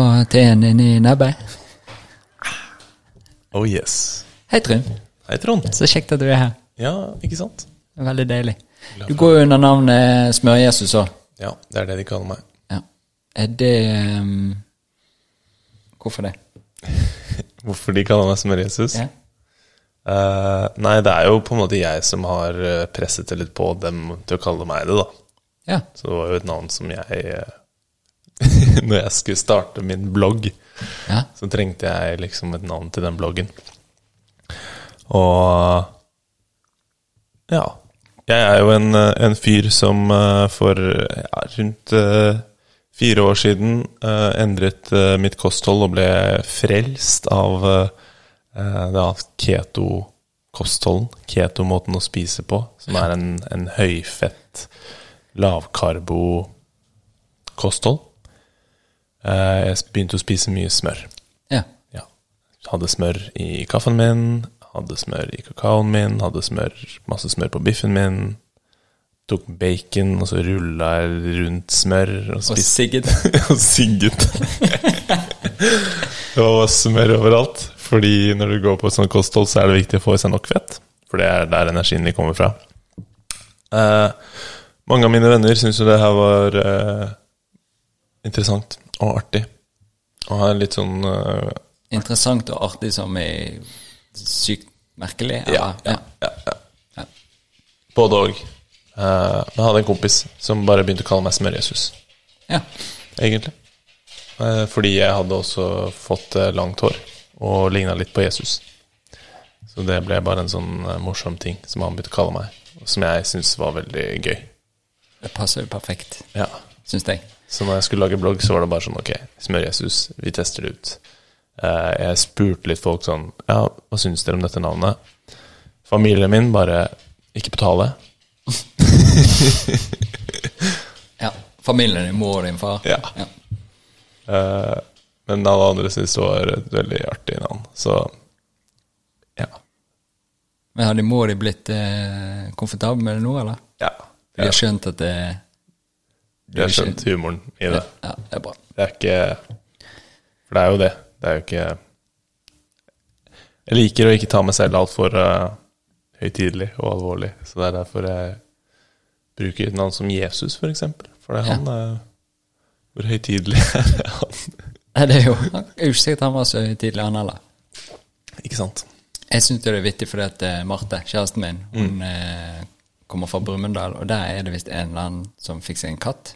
Var teen inni nebbet. Oh yes. Hei, Trym. Hei, Trond. Så kjekt at du er her. Ja, ikke sant? Veldig deilig. Du går jo under navnet Smør-Jesus òg. Ja, det er det de kaller meg. Ja. Er det um, Hvorfor det? Hvorfor de kaller meg Smør-Jesus? Ja. Uh, nei, det er jo på en måte jeg som har eh, presset det litt på dem til å kalle meg det, da. ja. Så det var jo et navn som jeg eh, Når jeg skulle starte min blogg, Ja. så trengte jeg liksom et navn til den bloggen. Og ja. Jeg er jo en, eh, en fyr som eh, for ja, rundt eh, fire år siden endret mitt kosthold og ble frelst av da keto-kostholden. Keto-måten å spise på, som er en, en høyfett, lavkarbo-kosthold. Eh, jeg begynte å spise mye smør. ja. Ja. Hadde smør i kaffen min, hadde smør i kakaoen min, hadde smør, masse smør på biffen min. Tok bacon, og så rulla jeg rundt smør. Og, Og sigget. og sigget. og smør overalt. Fordi når du går på et sånt kosthold, så er det viktig å få i seg nok fett. For det er der energien din kommer fra. Uh, mange av mine venner syns jo det her var uh, interessant og artig. Og er litt sånn uh, Interessant og artig som er sykt merkelig. Ja, ja, ja, ja, Ja. Både òg. Uh, jeg hadde en kompis som bare begynte å kalle meg Smør-Jesus, ja. egentlig. Uh, fordi jeg hadde også fått eh, langt hår og ligna litt på Jesus. Så det ble bare en sånn morsom ting som han begynte å kalle meg, som jeg syntes var veldig gøy. Det passer jo perfekt, Ja. syns jeg. Så når jeg skulle lage blogg, så var det bare sånn Ok, Smør-Jesus, vi tester det ut. Eh, jeg spurte litt folk sånn Ja, hva syns dere om dette navnet? Familien min bare Ikke på tale. Ja. Familien din, mor og din far. Ja. Eh, men alle andre syntes det var et veldig artig navn. Så ja. Men har din mor de blitt eh, komfortabel med det nå, eller? ja. De har skjønt at det Jeg har skjønt humoren i det. Ja, det er bra. Det er ikke For det er jo det. Det er jo ikke Jeg liker å ikke ta meg selv altfor uh, høytidelig og alvorlig. Så det er derfor jeg bruker et navn som Jesus, for eksempel. For det er han uh, Hvor høytidelig er han? Det er jo Jeg er ikke sikkert han var så høytidelig, han heller. Ikke sant? Jeg syns det er vittig fordi at eh, Marte, kjæresten min, hun mm. kommer fra Brumunddal, og der er det visst en eller annen som fikk seg en katt.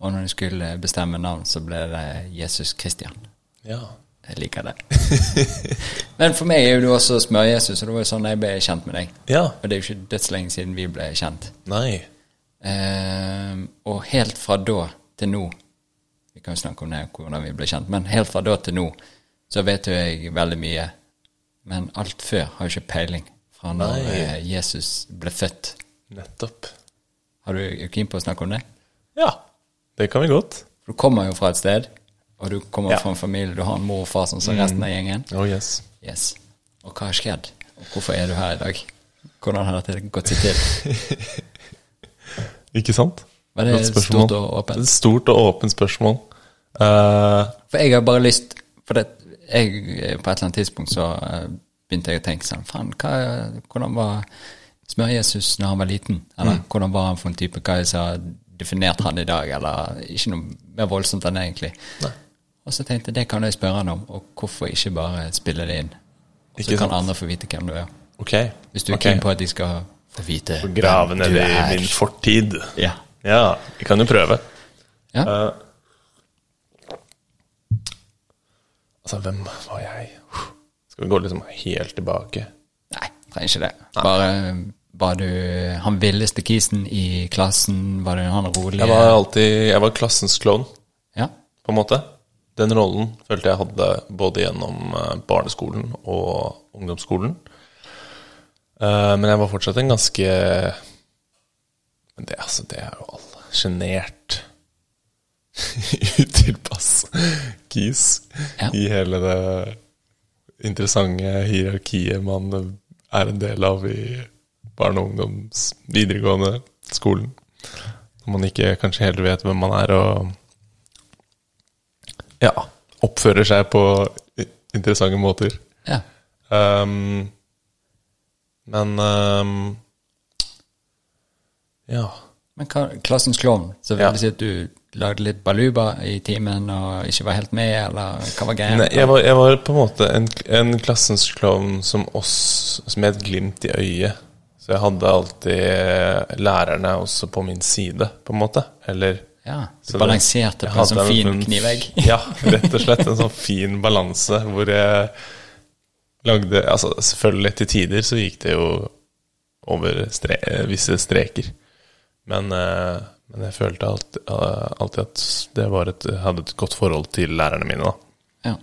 Og når de skulle bestemme navn, så ble det Jesus Kristian. ja. Jeg liker det. Men for meg er jo du også Smør-Jesus, og det var jo sånn jeg ble kjent med deg. Ja. Og det er jo ikke dødslenge siden vi ble kjent. Nei. Um, og helt fra da til nå Vi kan jo snakke om det, hvordan vi ble kjent, men helt fra da til nå så vet jo jeg veldig mye. Men alt før har jo ikke peiling. Fra når Nei. eh, Jesus ble født. Nettopp. Har du du keen på å snakke om det? Ja. Det kan vi godt. Du kommer jo fra et sted, og du kommer Ja. Mm. fra en familie, du har en mor og far som som resten av gjengen. Oh yes. Yes. Og hva har skjedd? Og hvorfor er du her i dag? Hvordan har dette gått seg til? Ikke sant? Var det et stort og åpent? Et stort og åpent spørsmål. Uh, For jeg har bare lyst For det, jeg, på et eller annet tidspunkt så eh, begynte jeg å tenke sånn Faen, hvordan var Smør-Jesus når han var liten? Eller Mm. hvordan var han for en type? Hva jeg har definert han i dag? Eller ikke noe mer voldsomt enn egentlig. Og så tenkte jeg det kan jeg spørre han om, og hvorfor ikke bare spille det inn? Og så kan andre få vite hvem du er. Okay. Hvis du er okay. keen på at de skal få vite hvem du Grave hvem ned i er. min fortid. Ja. Ja, vi kan jo prøve. ja. Uh, altså, hvem var jeg? Skal vi gå liksom helt tilbake? Nei, trenger ikke det. Bare var du han villeste kisen i klassen? Var du han rolige? Jeg var alltid Jeg var klassens klovn, Ja. på en måte. Den rollen følte jeg hadde både gjennom eh, barneskolen og ungdomsskolen. Eh, Men jeg var fortsatt en ganske Men det, altså, det er jo alle. Sjenert. Utilpass kis Ja. i hele det interessante hierarkiet man er en del av i barne- og ungdoms videregående skolen. Når man ikke kanskje helt vet hvem man er, og ja, oppfører seg på interessante måter. Ja. Um, men um, Ja. Men hva, klassens klovn, så vil Ja. det si at du lagde litt baluba i timen og ikke var helt med, eller hva var greia? Jeg, jeg var på en måte en, en klassens klovn som oss, som med et glimt i øyet. Så jeg hadde alltid lærerne også på min side, på en måte. Eller Ja, Så du balanserte på en sånn fin en, knivegg. Ja, rett og slett en sånn fin balanse hvor jeg lagde Altså selvfølgelig til tider så gikk det jo over stre visse streker. Men, eh, men jeg følte alltid, eh, alltid at det var et, hadde et godt forhold til lærerne mine, da. Ja.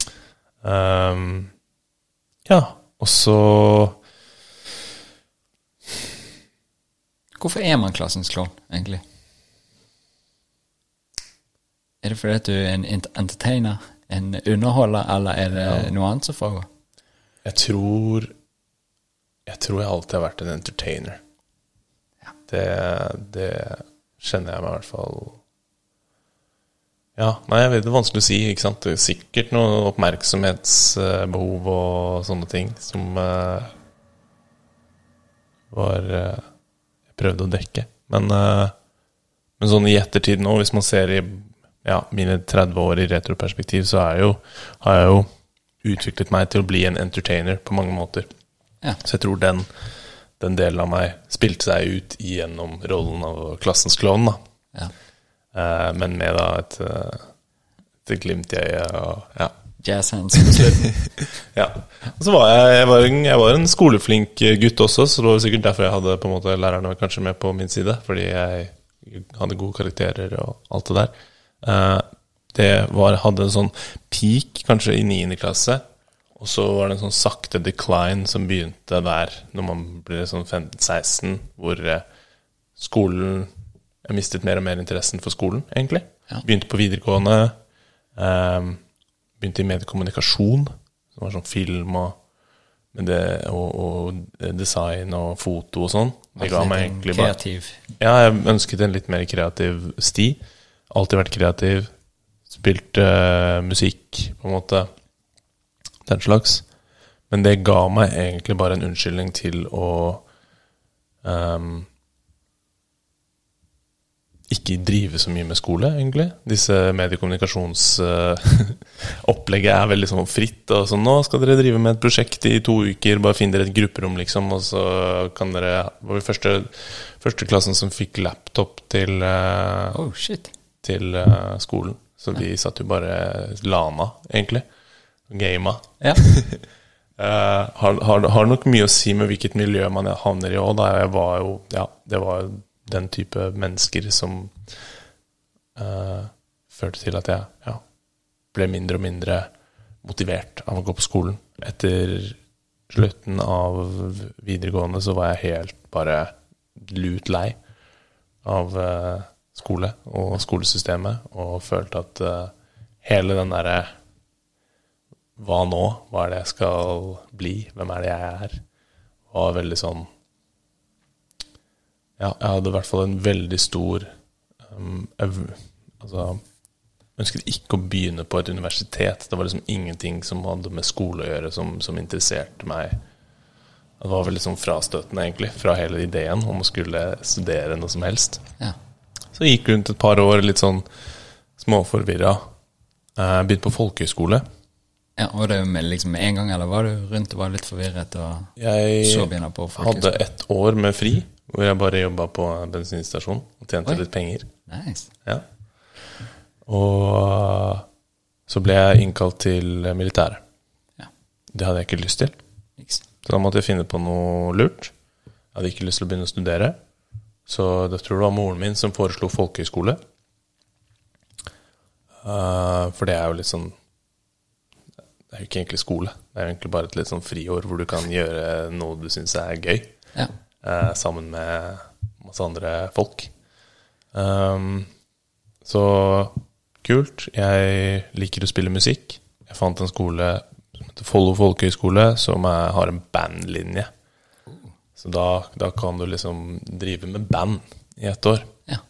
Um, ja, og så Hvorfor er man klassens klovn, egentlig? Er det fordi at du er en entertainer, en underholder, eller er det noe annet som foregår? Jeg tror Jeg tror jeg alltid har vært en entertainer. Det, det kjenner jeg meg i hvert fall Ja, nei, jeg vet det er vanskelig å si. ikke sant? Det er sikkert noe oppmerksomhetsbehov og sånne ting som uh, var eh, Prøvde å dekke. Men, eh, men sånn i ettertid nå, hvis man ser i ja, mine 30 år i retroperspektiv, så jo, har jeg jo utviklet meg til å bli en entertainer på mange måter. Ja. Så jeg tror den, den delen av meg spilte seg ut gjennom rollen av klassens klovn. ja. Eh, men med da et, eh, et glimt i øyet og ja. Jazz hands på slutten. ja. Og så var jeg, jeg, var en, jeg var en skoleflink gutt også, så det var sikkert derfor jeg hadde på en måte lærerne kanskje med på min side. Fordi jeg hadde gode karakterer og alt det der. Uh, det var, hadde en sånn peak kanskje i 9. klasse. Og så var det en sånn sakte decline som begynte der når man ble sånn 15-16, hvor eh, skolen Jeg mistet mer og mer interessen for skolen, egentlig. Ja. Begynte på videregående. eh, begynte i mediekommunikasjon, som var sånn film og, det, og, og design og foto og sånn. Det ga meg egentlig bare Kreativ. Ja, jeg ønsket en litt mer kreativ sti. Alltid vært kreativ. Spilt uh, musikk, på en måte. Den slags. Men det ga meg egentlig bare en unnskyldning til å ehm, ikke drive så mye med skole, egentlig. Disse mediekommunikasjonsopplegget er veldig sånn fritt. og sånn, 'Nå skal dere drive med et prosjekt i to uker. Bare finn dere et grupperom, liksom.' Og så kan dere Det var første, første klassen som fikk laptop til, uh, Oh, shit. til uh, skolen. Så vi satt jo bare lana, egentlig. Gama. Ja. Eh, har, har, har nok mye å si med hvilket miljø man havner i òg. Jeg var jo Ja, det var den type mennesker som uh, førte til at jeg ja, ble mindre og mindre motivert av å gå på skolen. Etter slutten av videregående så var jeg helt bare lut lei av uh, skole og skolesystemet, og følte at uh, hele den derre hva nå? Hva er det jeg skal bli? Hvem er det jeg er? Var veldig sånn Ja, jeg hadde i hvert fall en veldig stor um, Altså ønsket ikke å begynne på et universitet. Det var liksom ingenting som hadde med skole å gjøre, som, som interesserte meg. Det var veldig sånn frastøtende, egentlig, fra hele ideen om å skulle studere noe som helst. ja. Så jeg gikk rundt et par år litt sånn småforvirra. Eh, Begynte på folkehøyskole. ja. var det med, liksom, en gang, eller var du rundt og var litt forvirret, og Jeg så begynner på hadde et ett år med fri, hvor jeg bare jobba på bensinstasjon og tjente Oi. litt penger. Nice. Ja. Og så ble jeg innkalt til militæret. Ja. Det hadde jeg ikke lyst til, Niks. så da måtte jeg finne på noe lurt. Jeg hadde ikke lyst til å begynne å studere, så det tror jeg det var moren min som foreslo folkehøyskole. Uh, for det er jo litt sånn Det er jo ikke egentlig skole. Det er jo egentlig bare et litt sånn friår hvor du kan gjøre noe du syns er gøy, Ja. Eh, sammen med masse andre folk. Um, så kult. Jeg liker å spille musikk. Jeg fant en skole som heter Follo folkehøgskole, som er, har en bandlinje. Så da, da kan du liksom drive med band i ett år. ja.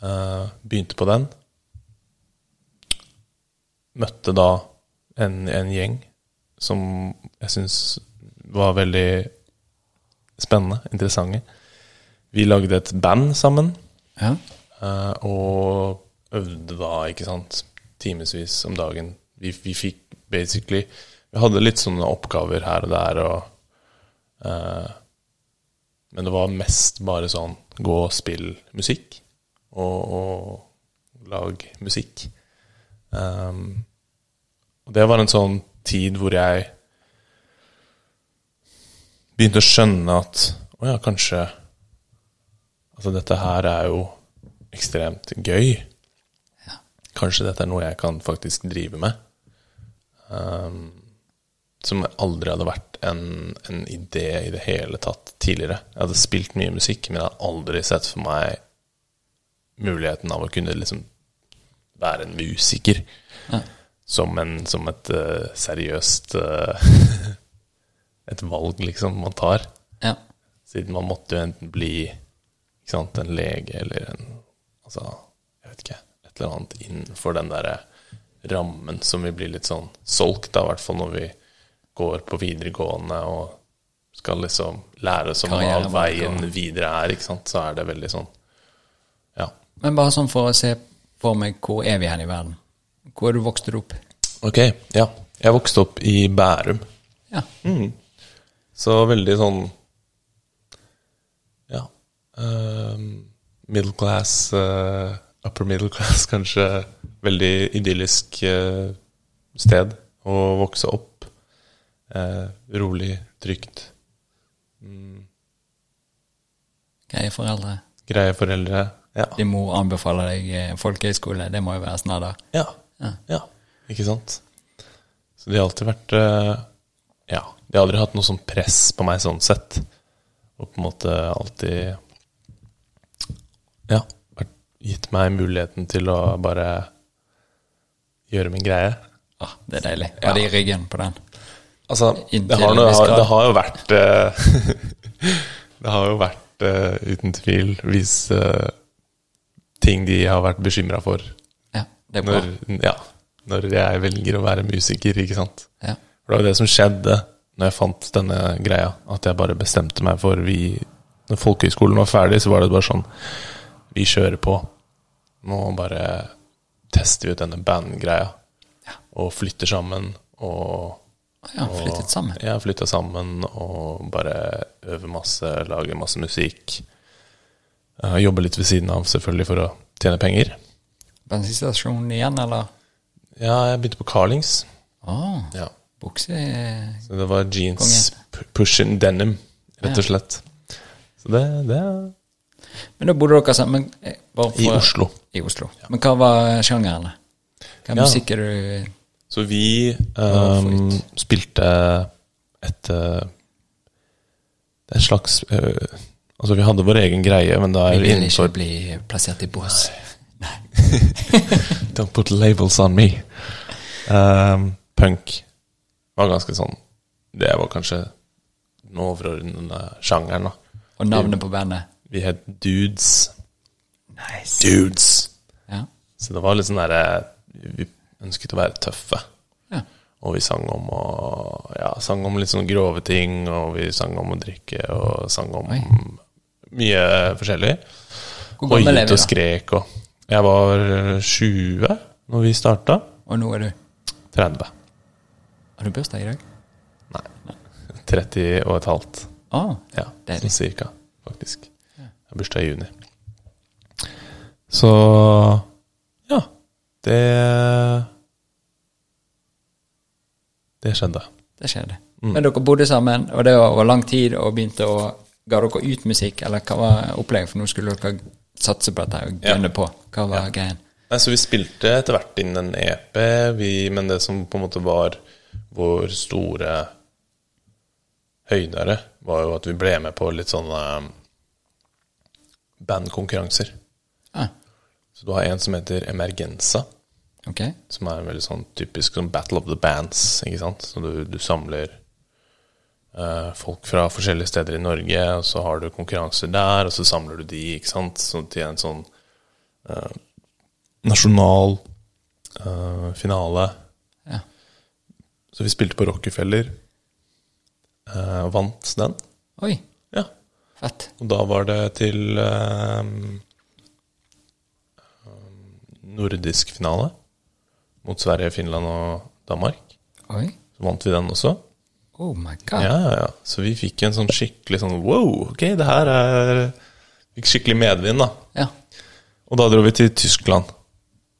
Uh, begynte på den. møtte da en, en gjeng som jeg syns var veldig spennende, interessante. Vi lagde et band sammen, Ja. eh, og øvde da, ikke sant, timevis om dagen. Vi, vi fikk basically Vi hadde litt sånne oppgaver her og der, og uh, Men det var mest bare sånn gå og spill musikk, og, og lag musikk. Um, og det var en sånn tid hvor jeg begynte å skjønne at å ja, kanskje Altså, dette her er jo ekstremt gøy. Kanskje dette er noe jeg kan faktisk drive med. Um, som aldri hadde vært en, en idé i det hele tatt tidligere. Jeg hadde spilt mye musikk, men jeg hadde aldri sett for meg muligheten av å kunne liksom være en musiker. Ja. Som, en, som et uh, seriøst eh, Et valg, liksom, man tar. ja. Siden man måtte jo enten bli sant, en lege eller en Altså, jeg vet ikke Et eller annet innenfor den derre rammen som vi blir litt sånn solgt av, i hvert fall når vi går på videregående og skal liksom lære oss om hva veien videre er, ikke sant, så er det veldig sånn Ja. Men bare sånn for å se for meg, hvor er vi hen i verden? Hvor er du vokst opp? Ok, ja. Jeg vokste opp i Bærum. Ja. Så veldig sånn Ja. Uh, middle class, uh, upper middle class, kanskje. Veldig idyllisk uh, sted å vokse opp. Eh, rolig, trygt. Greie foreldre. Greie foreldre. Ja. Din mor anbefaler deg eh, folkehøyskole, det må jo være snadder. Ja. Ja. ja. Ikke sant? Så de har alltid vært Ja, de har aldri hatt noe sånn press på meg sånn sett. Og på en måte alltid Ja, gitt meg muligheten til å bare gjøre min greie. Ah, det er deilig. Var det i ryggen på den? Altså, det har, noe, det har, det har jo vært eh, Det har jo vært eh, uten tvil hvis eh, ting de har vært bekymra for Ja, det er bra. når, ja, når jeg velger å være musiker, ikke sant. Ja. For det var jo det som skjedde når jeg fant denne greia, at jeg bare bestemte meg for vi Når folkehøyskolen var ferdig, så var det bare sånn Vi kjører på. Nå bare tester vi ut denne bandgreia. Ja. Og flytter sammen og ja, flyttet sammen. Ja, flytta sammen og bare øver masse, lager masse musikk. Uh, jobber litt ved siden av, selvfølgelig, for å tjene penger. Bensinstasjonen igjen, eller? Ja, jeg begynte på Carlings. Å, Ja. Bukse Så det var jeans, pu- push in denim, rett og slett. Så det, det Men da bodde dere sammen eh, bare I Oslo. I Oslo. Men hva var sjangeren? Hva Ja. musikk er du Så vi um, spilte et uh, Det er en slags uh, Altså, vi hadde vår egen greie, men da er vi vil ikke bli plassert i bås. Nei. Don't put labels on me. Um, punk var ganske sånn Det var kanskje den overordnede sjangeren, da. Og navnet på bandet? Vi het Dudes. Nice. Dudes. Ja. Så det var litt sånn derre Vi ønsket å være tøffe. ja. Og vi sang om å Ja, sang om litt sånn grove ting, og vi sang om å drikke, og sang om Oi. mye forskjellig. Hvor gammel er vi, da? og da? skrek og Jeg var eh, 20 når vi starta. Og nå er du 30. Har du bursdag i dag? Nei. 30 og et halvt. Ah, Ja, Deilig. sånn cirka, faktisk. Jeg har bursdag i juni. Så ja. Det Det skjedde. det skjedde. Mm. Men dere bodde sammen, og det var lang tid, og begynte å Ga dere ut musikk, eller hva var opplegget? For nå skulle dere satse på dette og Ja. gønne på. Hva var greien? Nei, så vi spilte etter hvert inn en EP, vi, men det som på en måte var vår store høydere, var jo at vi ble med på litt sånne bandkonkurranser. Ah, Så du har en som heter Emergenza, Okay. som er en veldig sånn typisk sånn Battle of the Bands, ikke sant? Så du, du samler eh, folk fra forskjellige steder i Norge, og så har du konkurranser der, og så samler du de, ikke sant? Så til en sånn eh, nasjonal eh, finale. Ja. Så vi spilte på Rockefeller. eh, og vant den. Oi, Ja. fett. Og da var det til eh, nordisk finale mot Sverige, Finland og Danmark. Oi. Så vant vi den også. Oh my god. Ja, ja, ja. Så vi fikk en sånn skikkelig sånn wow, ok, det her er Fikk skikkelig medvind, da. Ja. Og da dro vi til Tyskland.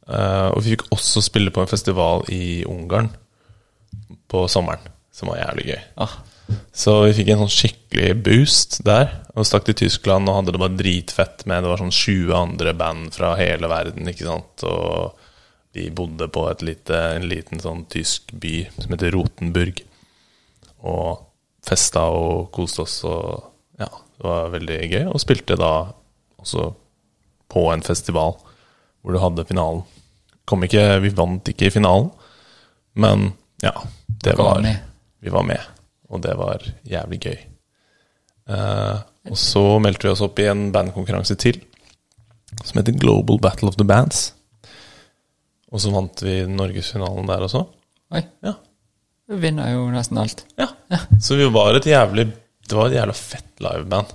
Eh, og vi fikk også spille på en festival i Ungarn på sommeren, som var jævlig gøy. Ah, Så vi fikk en sånn skikkelig boost der. Og stakk til Tyskland og hadde det bare dritfett med Det var sånn 20 andre band fra hele verden, ikke sant. Og vi bodde på lite, en liten sånn tysk by som heter Rotenburg. Og festa og koste oss og Ja, det var veldig gøy. Og spilte da også på en festival hvor du hadde finalen. Kom ikke, vi vant ikke i finalen, men ja, det var. Vi var med, og det var jævlig gøy. Uh, og så meldte vi oss opp i en bandkonkurranse til, som heter Global Battle of the Bands. Og så vant vi norgesfinalen der også. oi. Ja. Du vinner jo nesten alt. ja. Så vi var et jævlig Det var et jævla fett liveband.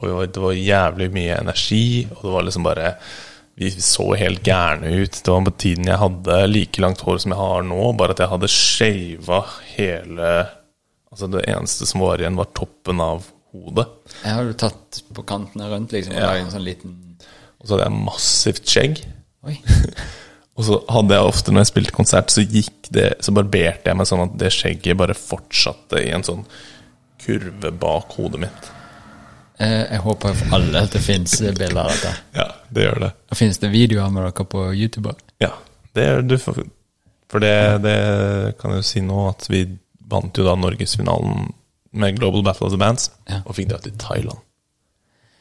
Og det var jævlig mye energi, og det var liksom bare Vi så helt gærne ut. Det var på tiden jeg hadde like langt hår som jeg har nå, bare at jeg hadde shava hele Altså det eneste som var igjen, var toppen av hodet. Jeg har jo tatt på kantene rundt, liksom, og Ja. en sånn liten Og så hadde jeg massivt skjegg. Oi. Og så hadde jeg ofte, når jeg spilte konsert, så gikk det Så barberte jeg meg sånn at det skjegget bare fortsatte i en sånn kurve bak hodet mitt. Eh, jeg håper for alle at det fins bilder av dette. Ja, det gjør det. Og Fins det videoer med dere på YouTube? også? Ja, det gjør du. For, for det, det kan jeg jo si nå, at vi vant jo da norgesfinalen med Global Battle of the Bands, Ja. og fikk dra til Thailand,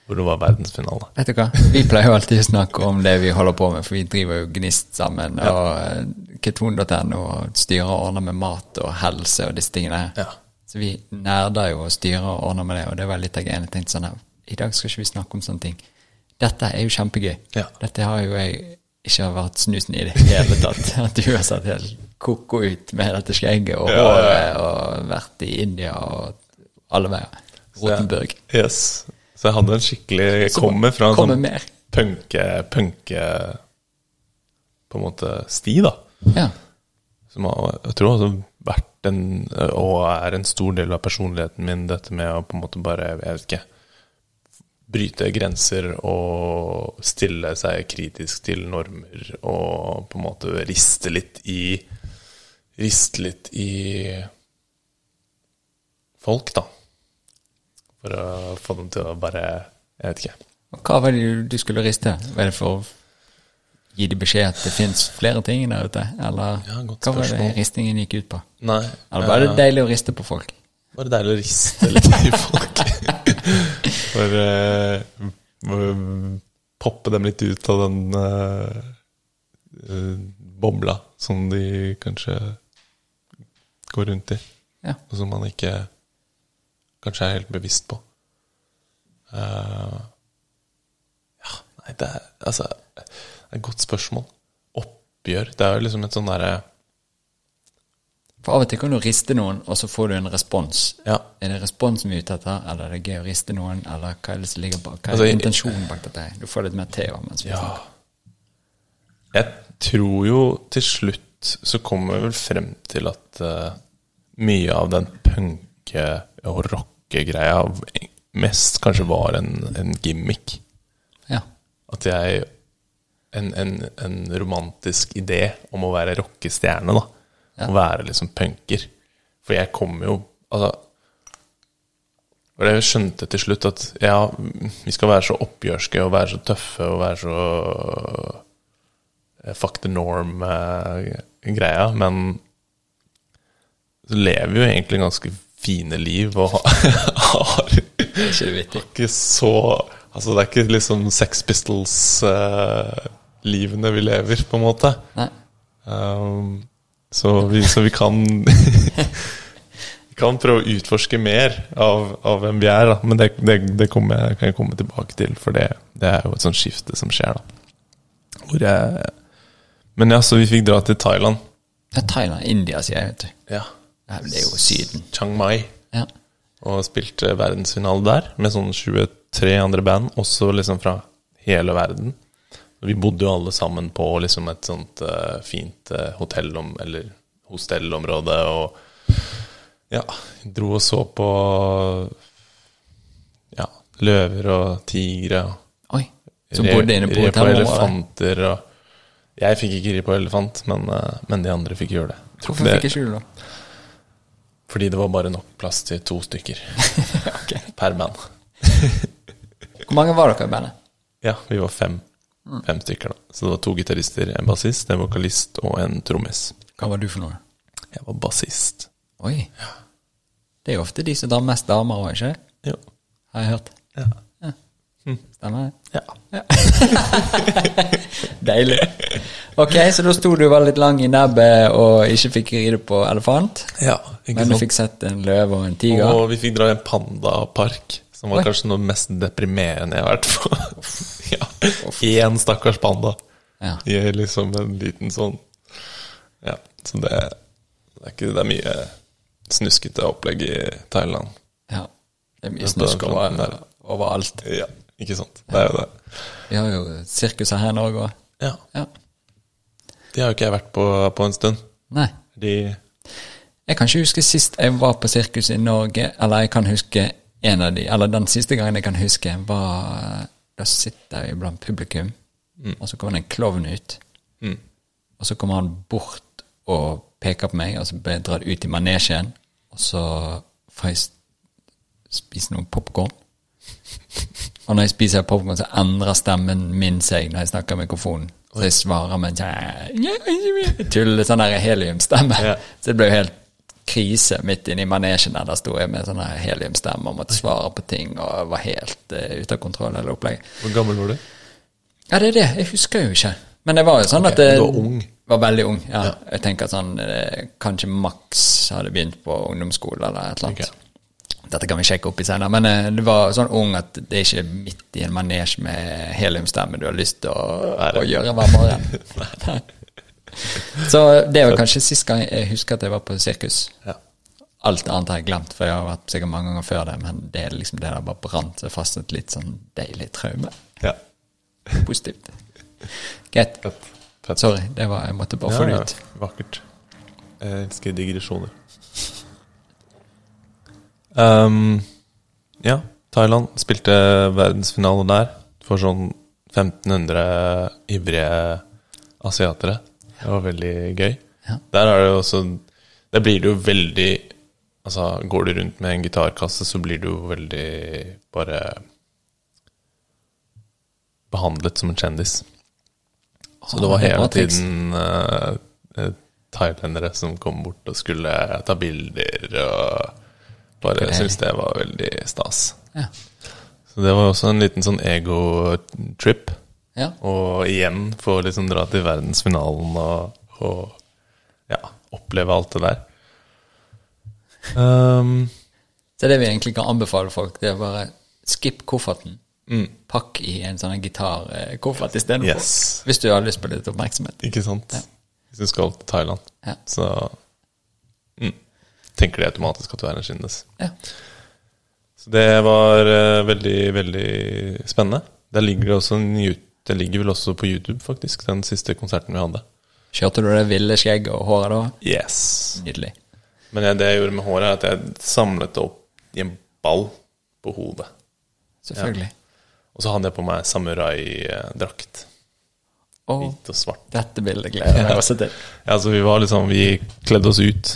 hvor det var verdensfinale. Vet du hva? Vi pleier jo alltid å snakke om det vi holder på med, for vi driver jo Gnist sammen. Og eh, keton.no og styrer og ordner med mat og helse og disse tingene. Ja. Så vi nerder jo og styrer og ordner med det, og det var litt av greia. Jeg tenkte sånn at I dag skal ikke vi snakke om sånne ting. Dette er jo kjempegøy. Ja. Dette har jo jeg ikke vært snusen i det hele tatt. At du har satt helt ko-ko ut med dette skjegget og Ja, ja, ja. og vært i India og alle veier. Rotenburg. Yes. Så jeg hadde en skikkelig Jeg Så kommer fra en kommer sånn mer. punke, punke På en måte sti, da. Ja. Som jeg, jeg tror har vært en, og er en stor del av personligheten min, dette med å på en måte bare, jeg vet ikke Bryte grenser og stille seg kritisk til normer og på en måte riste litt i Riste litt i folk, da. For å få dem til å bare Jeg vet ikke. Hva var det du skulle riste? Var det for gi de beskjed at det fins flere ting der ute? Eller Ja, hva var det ristingen gikk ut på? Nei. Eller var det deilig å riste på folk? Var det deilig å riste litt i folk. For uh, poppe dem litt ut av den eh, eh, bobla som de kanskje går rundt i, Ja. og som man ikke kanskje er helt bevisst på. Uh, ja, nei, det er altså det er et godt spørsmål. Oppgjør. Det er jo liksom et sånn derre For av og til kan du riste noen, og så får du en respons. Ja. Er det responsen vi er ute etter, eller er det gøy å riste noen, eller hva er det som ligger bak? Hva er Altså, intensjonen bak dette? Du får litt mer te av mens vi Ja. snakker. Jeg tror jo til slutt så kommer vi vel frem til at uh, mye av den punke- og rockegreia mest kanskje var en, en gimmick. Ja. At jeg en, en, en romantisk idé om å være rockestjerne, da. Ja. Å være liksom punker. For jeg kommer jo Altså Og jeg skjønte til slutt at ja, vi skal være så oppgjørske og være så tøffe og være så eh, fuck the norm-greia, men så lever vi jo egentlig ganske fine liv og har ikke ikke så Altså, det er ikke liksom Sex Pistols-livene vi lever, på en måte. Um, så, vi, så vi kan Vi kan prøve å utforske mer av, av hvem vi er, da. Men det, det, det jeg, kan jeg komme tilbake til, for det, det er jo et sånt skifte som skjer, da. Hvor jeg Men ja, så vi fikk dra til Thailand. Ja, Thailand, India, sier jeg, vet du. Ja. Ja, Det er jo Syden. Chiang Mai. Ja. Og spilte verdensfinale der, med sånn 23 andre band, også liksom fra hele verden. Vi bodde jo alle sammen på liksom et sånt uh, fint uh, hotellom, eller hostellområde, og ja, dro og så på ja, løver og tigre. Oi. Som bodde inne på hotellområdet. elefanter og Jeg fikk ikke ri på elefant, men, uh, men de andre fikk gjøre det. Hvorfor det- fikk ikke skjule da? Fordi det var bare nok plass til to stykker per band. Hvor mange var dere i bandet? Ja, vi var fem. Fem stykker, da. Så det var to gitarister, en bassist, en vokalist og en trommis. Hva var du for noe? Jeg var bassist. Oi. Det er jo ofte de som drar mest damer òg, ikke? Jo. Har jeg hørt. Ja. Stemmer det? ja. Deilig. Ok, så da sto du vel litt lang i nebbet og ikke fikk ride på elefant. Ja, ikke Men du sant. fikk sett en løve og en tiger. Og vi fikk dra i en pandapark, som var Oi. kanskje noe mest deprimerende jeg har vært på. ja. Én stakkars panda Ja. i liksom en liten sånn Ja, så det, det er ikke Det er mye snuskete opplegg i Thailand. ja. Det er mye snusk over, overalt. Ja, ikke sant. Det er jo det. Vi har jo sirkuset her i Norge òg. Ja. Ja. De har jo ikke jeg vært på på en stund. Nei. De Jeg kan ikke huske sist jeg var på sirkus i Norge, eller jeg kan huske en av de, eller den siste gangen jeg kan huske, var Da sitter jeg blant publikum, og så kommer det en klovn ut. Mm. Og så kommer han bort og peker på meg, og så blir jeg dratt ut i manesjen, og så får jeg spise noe popkorn. Og når jeg spiser popkorn, så endrer stemmen min seg når jeg snakker i mikrofonen. Så jeg svarer med en sånn tull, sånn der heliumstemme. Ja. Så det ble jo helt krise midt inne i manesjen der. Der sto jeg med sånn heliumstemmer heliumstemme og måtte svare på ting og var helt uh, ute av kontroll hele opplegget. Hvor gammel var du? Ja, det er det. Jeg husker jo ikke. Men det var jo sånn okay, at det, du var ung. Var veldig ung, ja. Jeg tenker sånn eh, Kanskje maks hadde begynt på ungdomsskole eller et eller annet. Dette kan vi sjekke opp i senere, men uh, det var sånn ung at det er ikke midt i en manesje med heliumstemme du har lyst til å, å gjøre hver morgen. Så det var kanskje sist gang jeg husker at jeg var på sirkus. Ja. Alt annet har jeg glemt, for jeg har vært sikkert mange ganger før det, men det er liksom det der bare brant seg fast et litt sånn deilig traume. ja. Positivt. Greit. Sorry, det var, jeg måtte bare få det ut. Ja, vakkert. Jeg elsker digresjoner. Um, ja, Thailand spilte verdensfinale der for sånn 1500 ivrige asiatere. Det var veldig gøy. Ja. Der er det også Der blir det jo veldig Altså, går du rundt med en gitarkasse, så blir du jo veldig bare behandlet som en kjendis. Så det var hele tiden uh, thailendere thailandere som kom bort og skulle ta bilder og bare syntes det var veldig stas. Ja. Så det var også en liten sånn ego-trip. Ja. Og igjen få liksom dra til verdensfinalen og, og ja, oppleve alt det der. Um, Så det vi egentlig kan anbefale folk, det er bare skip kofferten. Pakk i en sånn gitarkoffert istedenfor. Yes. Hvis du har lyst på litt oppmerksomhet. ikke sant? Hvis du skal til Thailand, Ja. så mm, tenker de automatisk at du er en skinnes. Ja. Så det var uh, veldig, veldig spennende. Der ligger det også en Yout- Det ligger vel også på YouTube, faktisk, den siste konserten vi hadde. Kjørte du det ville skjegget og håret da? Yes. Nydelig. Men jeg, det jeg gjorde med håret, er at jeg samlet det opp i en ball på hodet. Selvfølgelig. Og så hadde jeg på meg samurai-drakt. Hvit og svart. dette bildet gleder jeg meg også til. Ja, så vi var liksom Vi kledde oss ut.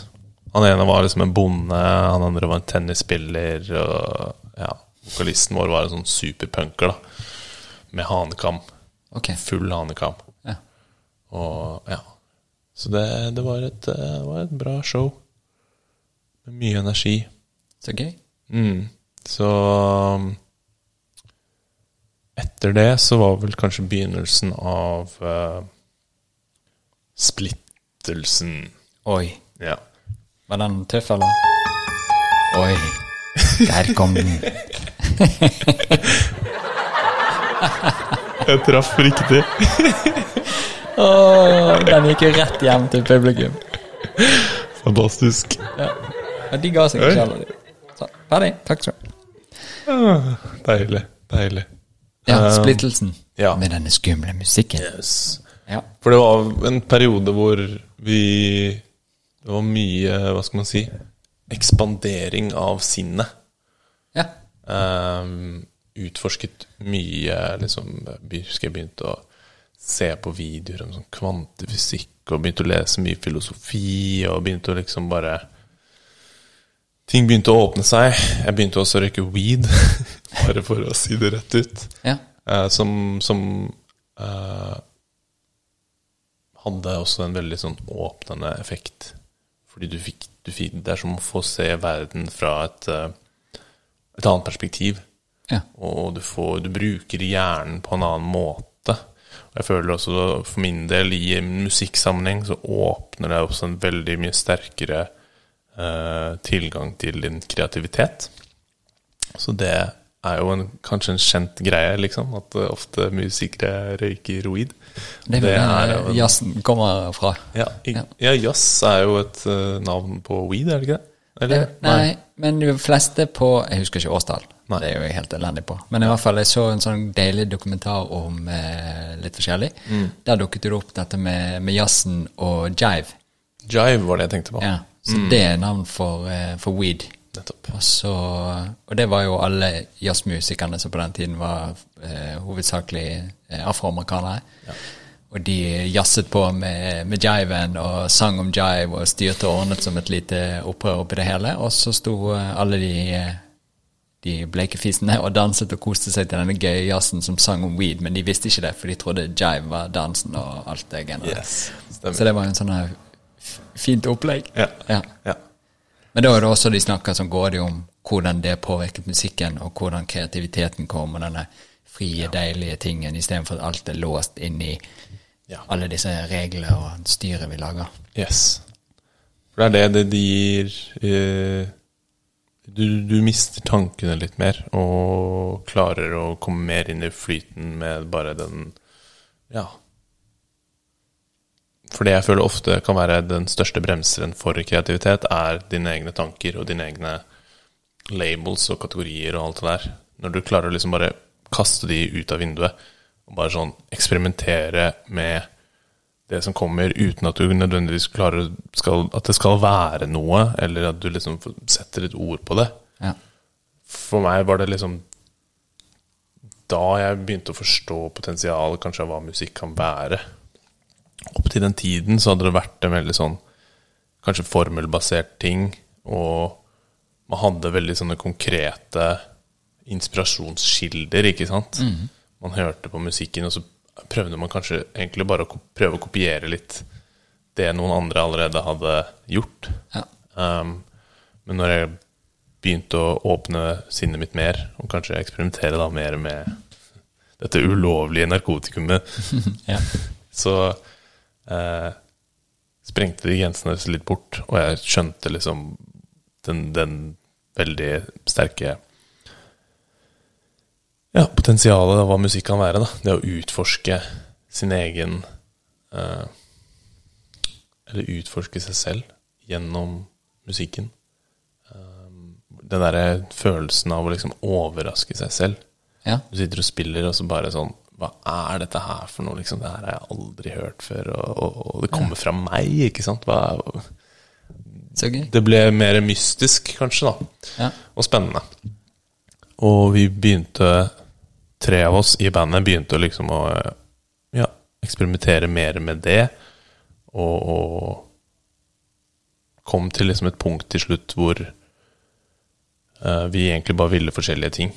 Han ene var liksom en bonde, han andre var en tennisspiller, og ja, vokalisten vår var en sånn superpunker, da. Med hanekam. Ok. Full hanekam. Ja. Og ja. Så det, det, var et, eh, det var et bra show. Med mye energi. Så gøy. Mm. Så um, Etter det så var vel kanskje begynnelsen av uh, splittelsen. Oi. Ja. Var den tøff, eller? Oi. Der kom den. Jeg traff riktig. Åh, den gikk jo rett hjem til publikum. Fantastisk. Ja. ja de ga seg ikke heller. de. Så, ferdig. Takk skal du ha. Ah, Deilig. Deilig. Ja, Um, splittelsen ja. med denne skumle musikken. Yes. Ja. For det var en periode hvor vi Det var mye, hva skal man si, ekspandering av sinnet. ja. Ehm, utforsket mye liksom, be- Husker jeg begynte å se på videoer om sånn kvantefysikk, og begynte å lese mye filosofi, og begynte å liksom bare Ting begynte å åpne seg. Jeg begynte også å røyke weed, bare for å si det rett ut. ja. Eh, som som uh, hadde også en veldig sånn åpnende effekt. Fordi du fikk, du fikk Det er som å få se verden fra et, eh, et annet perspektiv. Ja. Og du, får, du bruker hjernen på en annen måte. Og jeg føler også for min del i en musikksammenheng så åpner det også en veldig mye sterkere eh, tilgang til din kreativitet. Så det er jo en, kanskje en kjent greie, liksom. At eh, ofte musikere røyker weed. Det er vel der jazzen kommer fra. ja, i- Ja. jazz er jo et uh, navn på weed, er det ikke det? Eller? Nei, men de fleste på Jeg husker ikke årstall. Nei. Det er jo jeg helt elendig på. Men i hvert fall, jeg så en sånn deilig dokumentar om eh, litt forskjellig. Mm. Der dukket det opp dette med, med jazzen og jive. Jive var det jeg tenkte på. Ja, så det er navn for, eh, for weed. Nettopp. Og, så, og det var jo alle jazzmusikerne som på den tiden var eh, hovedsakelig eh, afroamerikanere. Og de jazzet på med, med jiven og sang om jive og styrte og ordnet som et lite opprør oppi det hele. Og så sto eh, alle de, eh, de bleke fisene og danset og koste seg til denne gøye jazzen som sang om weed, men de visste ikke det, for de trodde jive var dansen og alt det greiene. Yes. Så det var en sånn her fint opplegg. Ja. ja. Ja. Men da er det også de snakker som går det om hvordan det påvirket musikken, og hvordan kreativiteten kom, og denne frie, deilige tingen, istedenfor at alt er låst inn i Ja. alle disse reglene og styret vi lager. Yes. For det er det det gir eh, du, du mister tankene litt mer, og klarer å komme mer inn i flyten med bare den Ja. For det jeg føler ofte kan være den største bremseren for kreativitet, er dine egne tanker og dine egne labels og kategorier og alt det der. Når du klarer å liksom bare kaste de ut av vinduet og bare sånn eksperimentere med det som kommer, uten at du nødvendigvis klarer skal, at det skal være noe, eller at du liksom setter et ord på det. Ja. For meg var det liksom da jeg begynte å forstå potensialet kanskje av hva musikk kan være. Opp til den tiden så hadde det vært en veldig sånn kanskje formelbasert ting, og man hadde veldig sånne konkrete inspirasjonskilder, ikke sant? Man hørte på musikken, og så prøvde man kanskje egentlig bare å prøve å kopiere litt det noen andre allerede hadde gjort. Ja. Um, men når jeg begynte å åpne sinnet mitt mer, og kanskje eksperimentere da mer med dette ulovlige narkotikumet, ja. så uh, sprengte de grensene litt bort, og jeg skjønte liksom den, den veldig sterke ja, potensialet av hva musikk kan være. da Det å utforske sin egen eh, Eller utforske seg selv gjennom musikken. Um, den derre følelsen av å liksom overraske seg selv. ja. Du sitter og spiller, og så bare sånn Hva er dette her for noe? Liksom, det her har jeg aldri hørt før, og, og, og det kommer fra meg, ikke sant? Hva, Så gøy. det ble mer mystisk, kanskje, da. Ja. Og spennende. Og vi begynte, tre av oss i bandet begynte å liksom å ja, eksperimentere mer med det. Og, og kom til liksom et punkt til slutt hvor uh, vi egentlig bare ville forskjellige ting.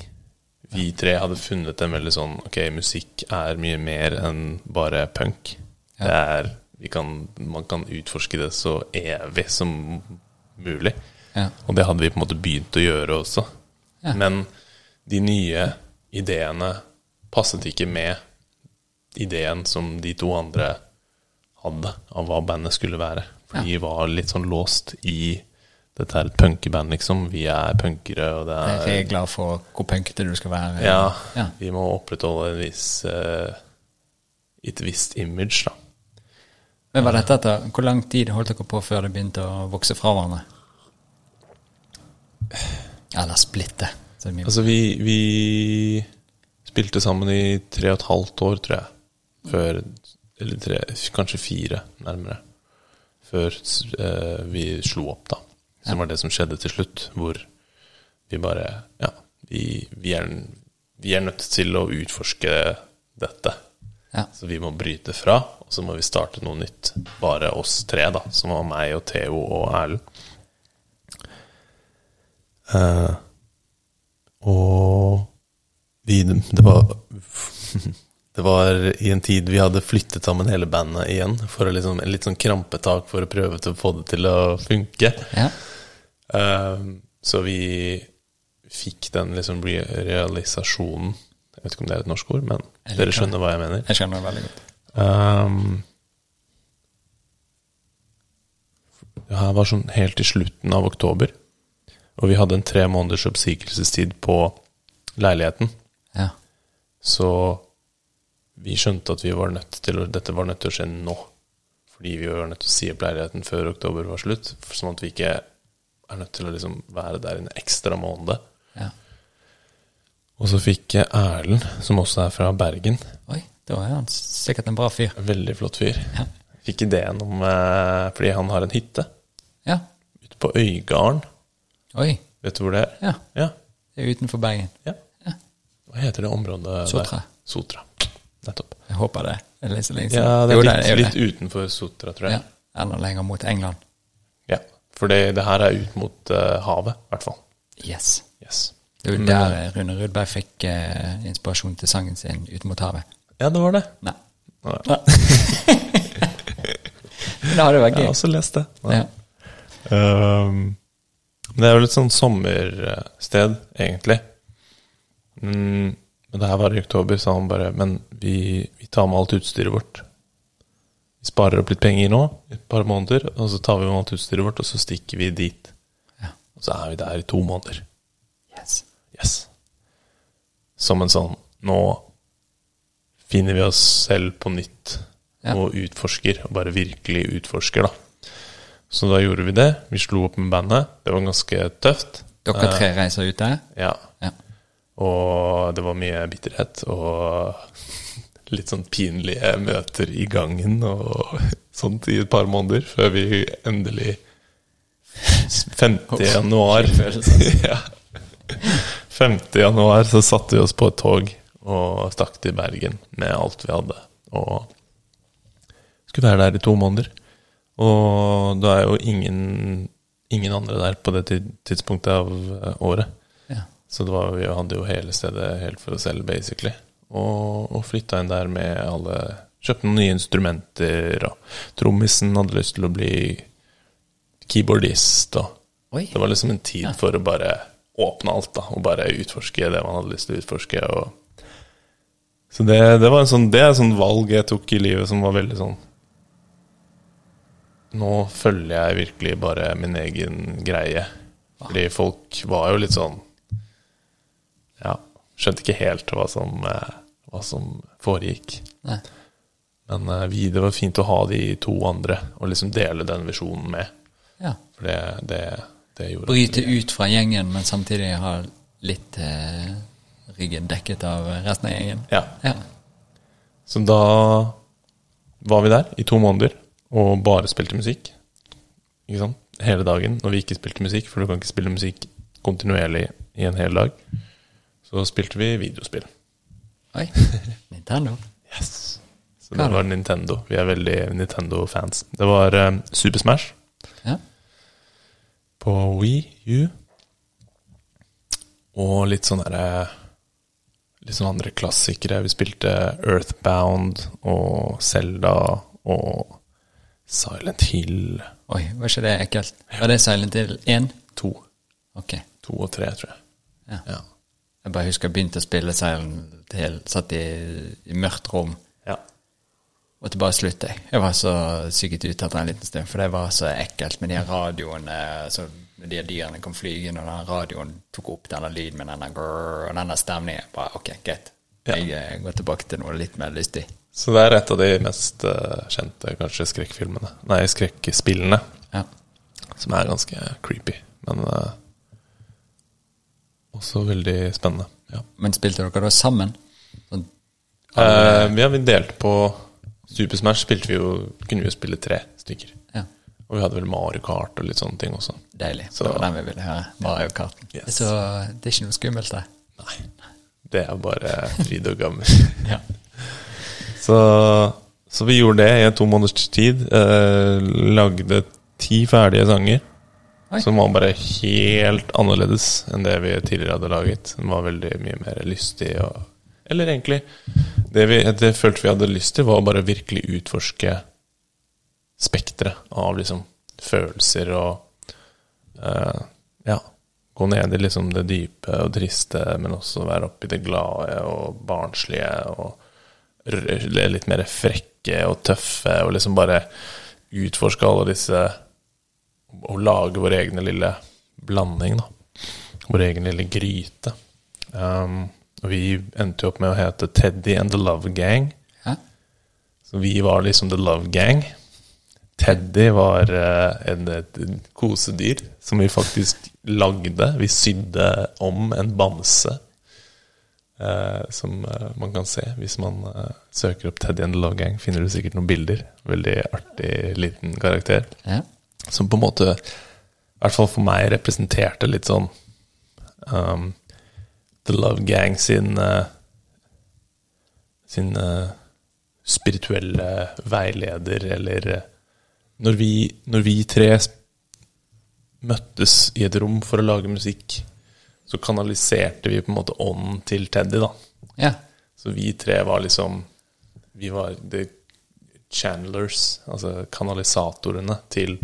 Vi tre hadde funnet en veldig sånn Ok, musikk er mye mer enn bare punk. Det er vi kan, Man kan utforske det så evig som mulig. Ja. Og det hadde vi på en måte begynt å gjøre også. Ja. Men de nye ideene passet ikke med ideen som de to andre hadde av hva bandet skulle være. For de var litt sånn låst i dette er et punkeband, liksom. Vi er punkere, og det Det er er regler for hvor punkete du skal være. Ja, Ja. vi må opprettholde en viss uh, et visst image, da. Men var dette etter, Hvor lang tid holdt dere på før det begynte å vokse fra hverandre? Eller splitte. Altså, vi, vi spilte sammen i tre og et halvt år, tror jeg. Før Eller tre, kanskje fire, nærmere. Før eh, vi slo opp, da. Som var det som skjedde til slutt, hvor vi bare Ja, vi, vi, er, vi er nødt til å utforske dette. ja. Så vi må bryte fra, og så må vi starte noe nytt. Bare oss tre, da. Som var meg og Theo og Erlend. Eh, og vi Det var Det var i en tid vi hadde flyttet sammen hele bandet igjen. For liksom, en litt sånn krampetak for å prøve til å få det til å funke. ja. Eh, så vi fikk den liksom re realisasjonen Jeg vet ikke om det er et norsk ord, men dere skjønner hva jeg mener. Jeg skjønner det veldig godt. Um, det her var sånn helt i slutten av oktober, og vi hadde en tre måneders oppsigelsestid på leiligheten. Ja. Så vi skjønte at vi var nødt til å, dette var nødt til å skje nå. Fordi vi var nødt til å si opp leiligheten før oktober var slutt. Sånn at vi ikke er nødt til å liksom være der en ekstra måned. ja. Og så fikk Erlend, som også er fra Bergen, Oi, det var han sikkert en bra fyr. veldig flott fyr, Ja. fikk ideen om eh, Fordi han har en hytte Ja. ute på Øygarden. Oi. Vet du hvor det er? Ja. Ja. Det er utenfor Bergen. ja. Ja. Hva heter det området Sotra. der? Sotra. Nettopp. Jeg håper det. Det er litt så. Ja, det er litt, litt, er litt utenfor Sotra, tror jeg. Ja. Enda lenger mot England. Ja. For det, det her er ut mot uh, havet, i hvert fall. Yes. Yes. Det er jo Men, der Rune Rudberg fikk uh, inspirasjon til sangen sin 'Ut mot havet'. Ja, det var det. Nei. Ja. Det hadde vært Jeg har også lest det. Ja. Um, det er jo litt sånn sommersted, egentlig. Mm, men det her var i oktober, sa han bare Men vi, vi tar med alt utstyret vårt. Vi sparer opp litt penger nå, et par måneder, og så tar vi med alt utstyret vårt, og så stikker vi dit. Ja. Og så er vi der i to måneder. Yes. Yes. Som en sånn Nå finner vi oss selv på nytt Ja. og utforsker, og bare virkelig utforsker, da. Så da gjorde vi det. Vi slo opp med bandet. Det var ganske tøft. Dere tre reiser ut der? Ja. Ja. Og det var mye bitterhet og litt sånn pinlige møter i gangen og sånt i et par måneder, før vi endelig 5. januar ja. 5. januar så satte vi oss på et tog og stakk til Bergen med alt vi hadde. Og skulle være der i to måneder. Og da er jo ingen, ingen andre der på det tidspunktet av eh, året. Ja. Så det var, vi hadde jo hele stedet helt for oss selv, basically. Og, og flytta inn der med alle Kjøpte noen nye instrumenter, og trommisen hadde lyst til å bli keyboardist. Og Oi. det var liksom en tid for å bare åpne alt, da, og bare utforske det man hadde lyst til å utforske. Og så det, det var en sånn, det er et sånt valg jeg tok i livet som var veldig sånn Nå følger jeg virkelig bare min egen greie. Fordi folk var jo litt sånn Ja, skjønte ikke helt hva som, eh, hva som foregikk. Nei. Men eh, vi, det var fint å ha de to andre og liksom dele den visjonen med. Ja. For det, det, det gjorde Bryte ut fra gjengen, men samtidig ha litt eh, ryggen dekket av resten av gjengen. Ja. Ja. Så da var vi der i to måneder og bare spilte musikk. Ikke sant? Hele dagen når vi ikke spilte musikk, for du kan ikke spille musikk kontinuerlig i en hel dag. Så spilte vi videospill. Oi. Nintendo. Yes. Så det var Nintendo. Vi er veldig Nintendo-fans. Det var um, Super Smash Ja. på Wii U. Og litt sånn derre Litt sånn andre klassikere. Vi spilte Earthbound og Zelda og Silent Hill Oi, var ikke det ekkelt? Var det Silent Hill 1? 2. Ok. 2 og 3, tror jeg. Ja. Ja. Jeg bare husker jeg begynte å spille Silent Hill, satt i, i mørkt rom, ja. og til bare sluttet jeg. Jeg var så syket ut etter en liten stund, for det var så ekkelt med de radioene, så når de dyrene kom flygende, og den radioen tok opp denne lyden med denne grrr, og denne stemningen. Bare, ok, greit. Ja. Jeg eh, går tilbake til noe litt mer lystig. Så det er et av de mest eh, kjente kanskje skrekkfilmene. Nei, skrekkspillene. Ja. Som er ganske creepy. Men uh, også veldig spennende. Ja. Men spilte dere da sammen? Sånn, alle... vi har vi delt på Super Smash spilte vi jo, kunne vi jo spille tre stykker. ja. Og vi hadde vel Mario Kart og litt sånne ting også. Deilig. Så- det var den vi ville høre. Mario Kart. Yes. Så det er ikke noe skummelt, der? Nei. Det er bare fryd og gammel. Ja. Så, så vi gjorde det i to måneders tid. Eh, lagde ti ferdige sanger. Oi. Som var bare helt annerledes enn det vi tidligere hadde laget. Den var veldig mye mer lystig og Eller egentlig Det vi det følte vi hadde lyst til, var å bare virkelig utforske spekteret av liksom følelser og eh, Ja. Gå ned i liksom det dype og triste, men også være oppi det glade og barnslige og litt mer frekke og tøffe, og liksom bare utforske alle disse Og lage vår egen lille blanding, da. Vår egen lille gryte. Um, vi endte jo opp med å hete Teddy and the Love Gang. Hæ? Så vi var liksom the Love Gang. Teddy var uh, en, et kosedyr som vi faktisk lagde. Vi sydde om en bamse. Eh, som eh, man kan se hvis man eh, søker opp Teddy and the Love Gang. Finner du sikkert noen bilder. Veldig artig liten karakter. Ja. Som på en måte, i hvert fall for meg, representerte litt sånn um, The Love Gang sin uh, Sin uh, spirituelle veileder, eller uh, når, vi, når vi tre møttes i et rom for å lage musikk, så kanaliserte vi på en måte ånden til Teddy, da. ja. Så vi tre var liksom Vi var the channelers, altså kanalisatorene til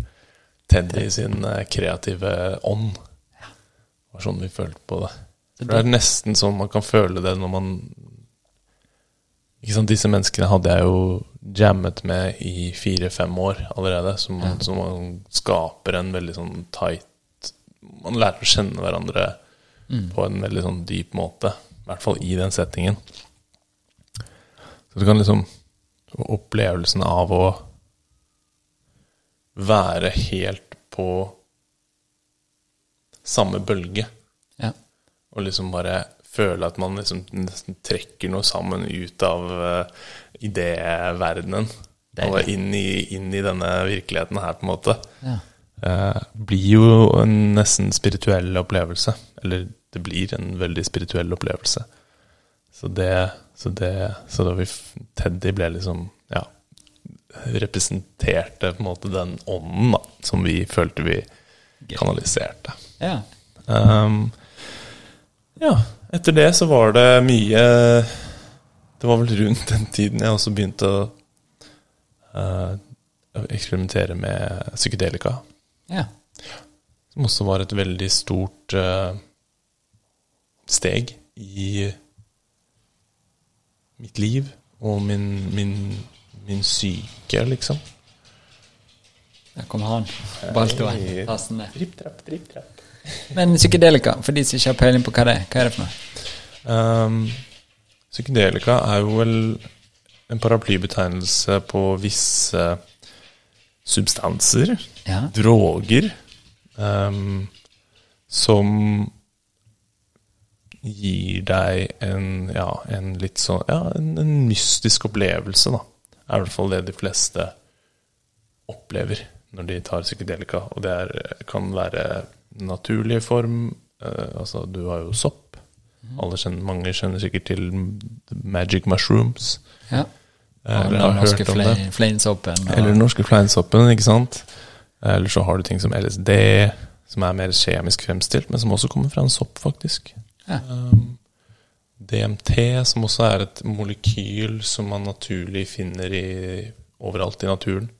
Teddy sin eh, kreative ånd. Det var sånn vi følte på det. For det er nesten sånn man kan føle det når man ikke sant, Disse menneskene hadde jeg jo jammet med i fire-fem år allerede. Så man, så man skaper en veldig sånn tight Man lærer å kjenne hverandre på en veldig sånn dyp måte. I hvert fall i den settingen. Så du kan liksom Opplevelsen av å være helt på samme bølge, ja. og liksom bare føle at man liksom nesten trekker noe sammen ut av uh, idéverdenen. Og inn i, inn i denne virkeligheten her, på en måte. Ja. Eh, blir jo en nesten spirituell opplevelse. Eller det blir en veldig spirituell opplevelse. Så det Så, det, så da vi Teddy ble liksom Ja. Representerte på en måte den ånden da, som vi følte vi kanaliserte. ja. Um, ja, etter det så var det mye Det var vel rundt den tiden jeg også begynte å uh, eksperimentere med psykedelika. Ja. Som også var et veldig stort uh, steg i mitt liv og min, min, min syke, liksom. Der kommer han. Baltoen. Tassen ned. Dripp, trapp, dripp, trapp. Men psykedelika, for de som ikke har peiling på hva det er, hva er det for noe? Um, psykedelika er jo vel en paraplybetegnelse på visse substanser, Ja. droger, um, som gir deg en, ja, en litt sånn Ja, en, en mystisk opplevelse, da. Er i hvert fall det de fleste opplever når de tar psykedelika. Og det er, kan være naturlig form. Uh, altså, du har jo sopp. Alle kjenner, mange kjenner sikkert til magic mushrooms. Ja. Eller den har hørt om det. Eller den norske fleinsoppen, ikke sant? Eller så har du ting som LSD, som er mer kjemisk fremstilt, men som også kommer fra en sopp, faktisk. Ja. Um, DMT, som også er et molekyl som man naturlig finner i, overalt i naturen,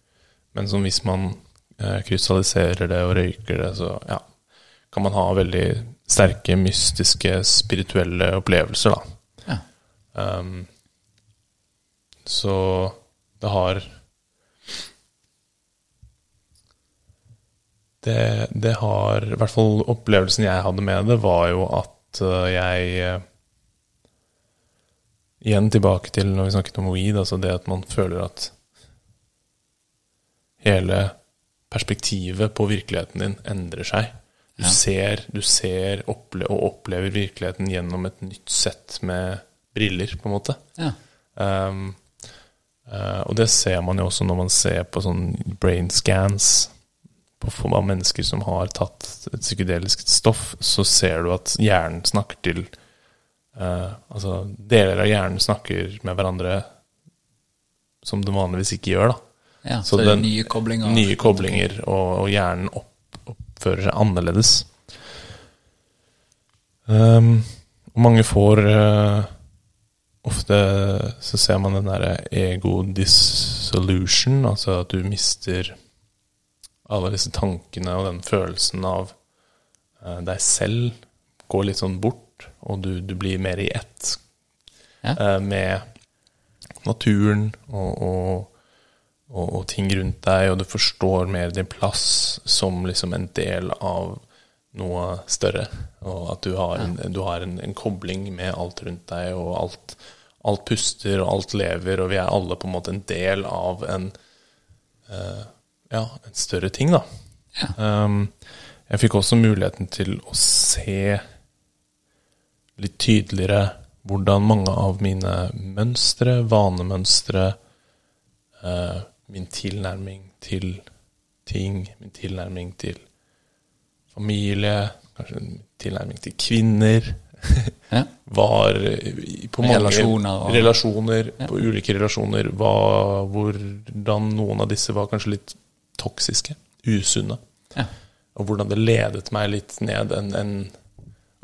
men som hvis man eh, krystalliserer det og røyker det, så ja, kan man ha veldig sterke, mystiske, spirituelle opplevelser, da. Ja. Um, så det har det, det har I hvert fall opplevelsen jeg hadde med det, var jo at uh, jeg uh, igjen tilbake til når vi snakket om weed, altså det at man føler at hele perspektivet på virkeligheten din endrer seg. Du Ja. ser, du ser opple og opplever virkeligheten gjennom et nytt sett med briller, på en måte. Ja. Um, eh, og det ser man jo også når man ser på sånn brain scans på av mennesker som har tatt et psykedelisk stoff, så ser du at hjernen snakker til uh, Altså deler av hjernen snakker med hverandre som det vanligvis ikke gjør, da. ja. Så Så, det er den- nye koblinger. Nye koblinger, og, og hjernen opp, oppfører seg annerledes. Um, og mange får eh, Ofte så ser man den derre ego dissolution, altså at du mister alle disse tankene og den følelsen av eh, deg selv går litt sånn bort, og du, du blir mer i ett Ja. eh, med naturen og, og, og, og ting rundt deg, og du forstår mer din plass som liksom en del av noe større. Og at du har, en, du har en, en kobling med alt rundt deg, og alt, alt puster, og alt lever, og vi er alle på en måte en del av en uh, ja, en større ting, da. Ja. Um, jeg fikk også muligheten til å se litt tydeligere hvordan mange av mine mønstre, vanemønstre, uh, min tilnærming til ting, min tilnærming til familie, kanskje min tilnærming til kvinner. var på mange Relasjoner og- relasjoner på ulike relasjoner, var, hvordan noen av disse var kanskje litt toksiske, usunne. Ja. Og hvordan det ledet meg litt ned en, en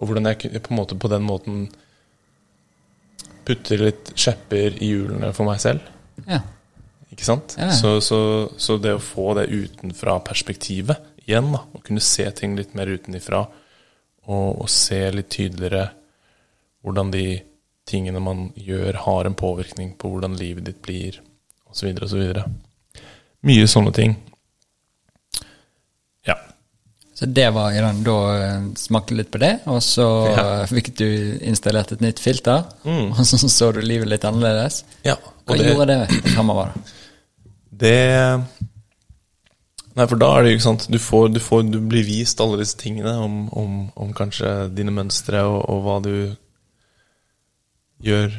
Og hvordan jeg på måte på den måten putter litt skjepper i hjulene for meg selv. ja. Ikke sant? Ja. Så, så, så det å få det utenfra perspektivet igjen, da, å kunne se ting litt mer utenifra, og, og se litt tydeligere hvordan de tingene man gjør, har en påvirkning på hvordan livet ditt blir, osv., osv. Mye sånne ting. Ja. Så det var Iran. da smakte du litt på det, og så Ja. eh, fikk du installert et nytt filter, og så så du livet litt annerledes. ja. Hva det, gjorde det fremover? da? Det Nei, for da er det jo ikke sant Du, får, du, får, du blir vist alle disse tingene om, om, om kanskje dine mønstre og, og hva du gjør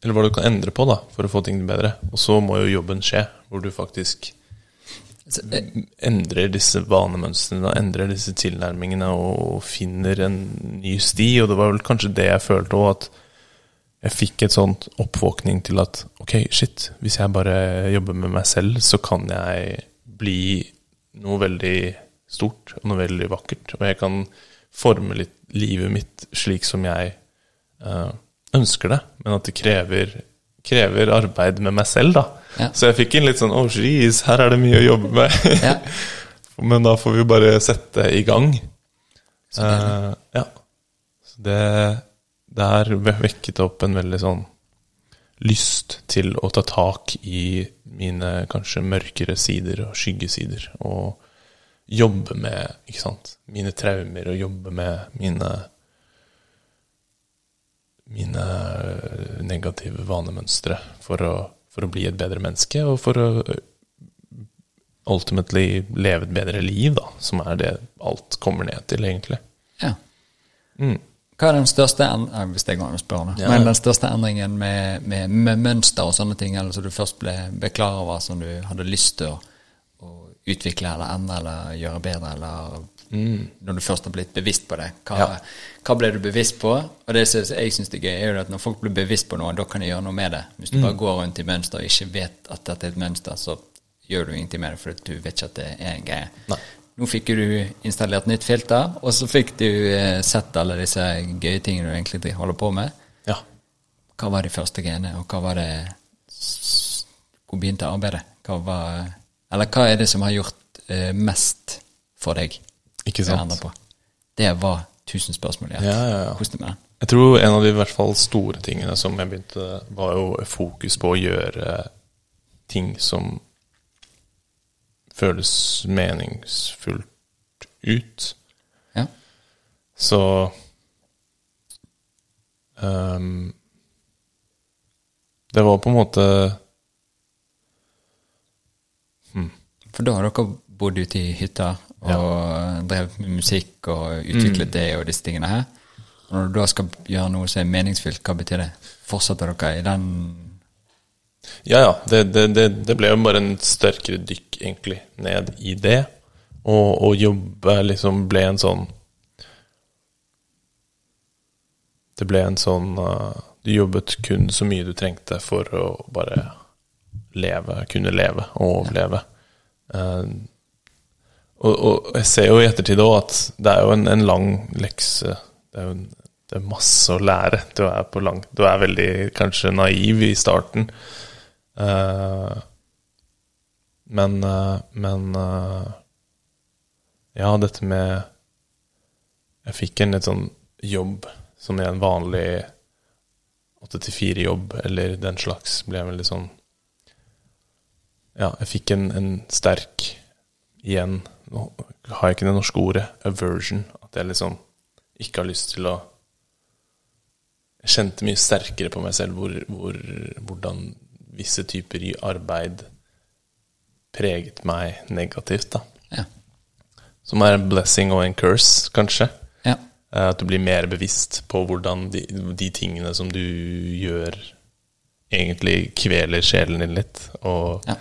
Eller hva du kan endre på da for å få ting bedre. Og så må jo jobben skje, hvor du faktisk eh, endrer disse vanemønstrene, endrer disse tilnærmingene og finner en ny sti. Og det var vel kanskje det jeg følte òg, at jeg fikk et sånt oppvåkning til at ok, shit, hvis jeg bare jobber med meg selv, så kan jeg bli noe veldig stort og noe veldig vakkert. Og jeg kan forme litt livet mitt slik som jeg uh, ønsker det, men at det krever, krever arbeid med meg selv, da. Ja. Så jeg fikk inn litt sånn oh, jeez, her er det mye å jobbe med. Ja. Men da får vi bare sette i gang. Så. Eh, ja. Så det Der vekket opp en veldig sånn lyst til å ta tak i mine kanskje mørkere sider og skyggesider. Og jobbe med ikke sant, mine traumer og jobbe med mine mine negative vanemønstre for å, for å bli et bedre menneske, og for å ultimately leve et bedre liv, da, som er det alt kommer ned til, egentlig. ja. Mm. Hva er den største en- eh, hvis går å spørre. Ja. Men den største endringen med, med, med mønster og sånne ting, eller som du først ble, ble klar over, som du hadde lyst til å, å utvikle eller endre eller gjøre bedre, eller når du først har blitt bevisst på det, hva, Mm. Ja. hva ble du bevisst på? Og det synes jeg syns er gøy, er jo at når folk blir bevisst på noe, da kan de gjøre noe med det. Hvis du Mm. bare går rundt i mønster og ikke vet at dette er et mønster, så gjør du ingenting med det, for du vet ikke at det er en greie. Nei. Nå fikk du installert nytt filter, og så fikk du eh, sett alle disse gøye tingene du egentlig holder på med. Ja. Hva var de første greiene, og hva var det Hvor begynte arbeidet? Hva var Eller hva er det som har gjort eh, mest for deg? Ikke sant? på? Det var tusen spørsmål i ett. Ja, ja, ja. Kos deg med den. Jeg tror en av de i hvert fall store tingene som jeg begynte, var jo fokus på å gjøre ting som føles meningsfullt ut. Ja. Så um, Det var på en måte For da har dere bodd ute i hytta og drevet med musikk og utviklet det og disse tingene her. Og når du da skal gjøre noe som er meningsfylt, hva betyr det? Fortsetter dere i den Ja, ja. Det, det, det, det ble jo bare en sterkere dykk, egentlig, ned i det. Og, og jobbe liksom ble en sånn Det ble en sånn uh, Du jobbet kun så mye du trengte for å bare leve, kunne leve og overleve. Uh, og, og, jeg ser jo i ettertid òg at det er jo en, en lang lekse. Det er jo en, det er masse å lære. Du er, lang, du er veldig kanskje naiv i starten. Uh, men uh, Men uh, Ja, dette med Jeg fikk en litt sånn jobb som er en vanlig 8-4-jobb, eller den slags, ble veldig sånn Ja, jeg fikk en, en sterk Igjen, nå har jeg ikke det norske ordet aversion. At jeg liksom ikke har lyst til å Jeg kjente mye sterkere på meg selv hvor, hvor, hvordan visse typer i arbeid preget meg negativt, da. Ja. Som er en blessing og en curse, kanskje. ja. Eh, At du blir mer bevisst på hvordan de, de tingene som du gjør, egentlig kveler sjelen din litt. Og Ja.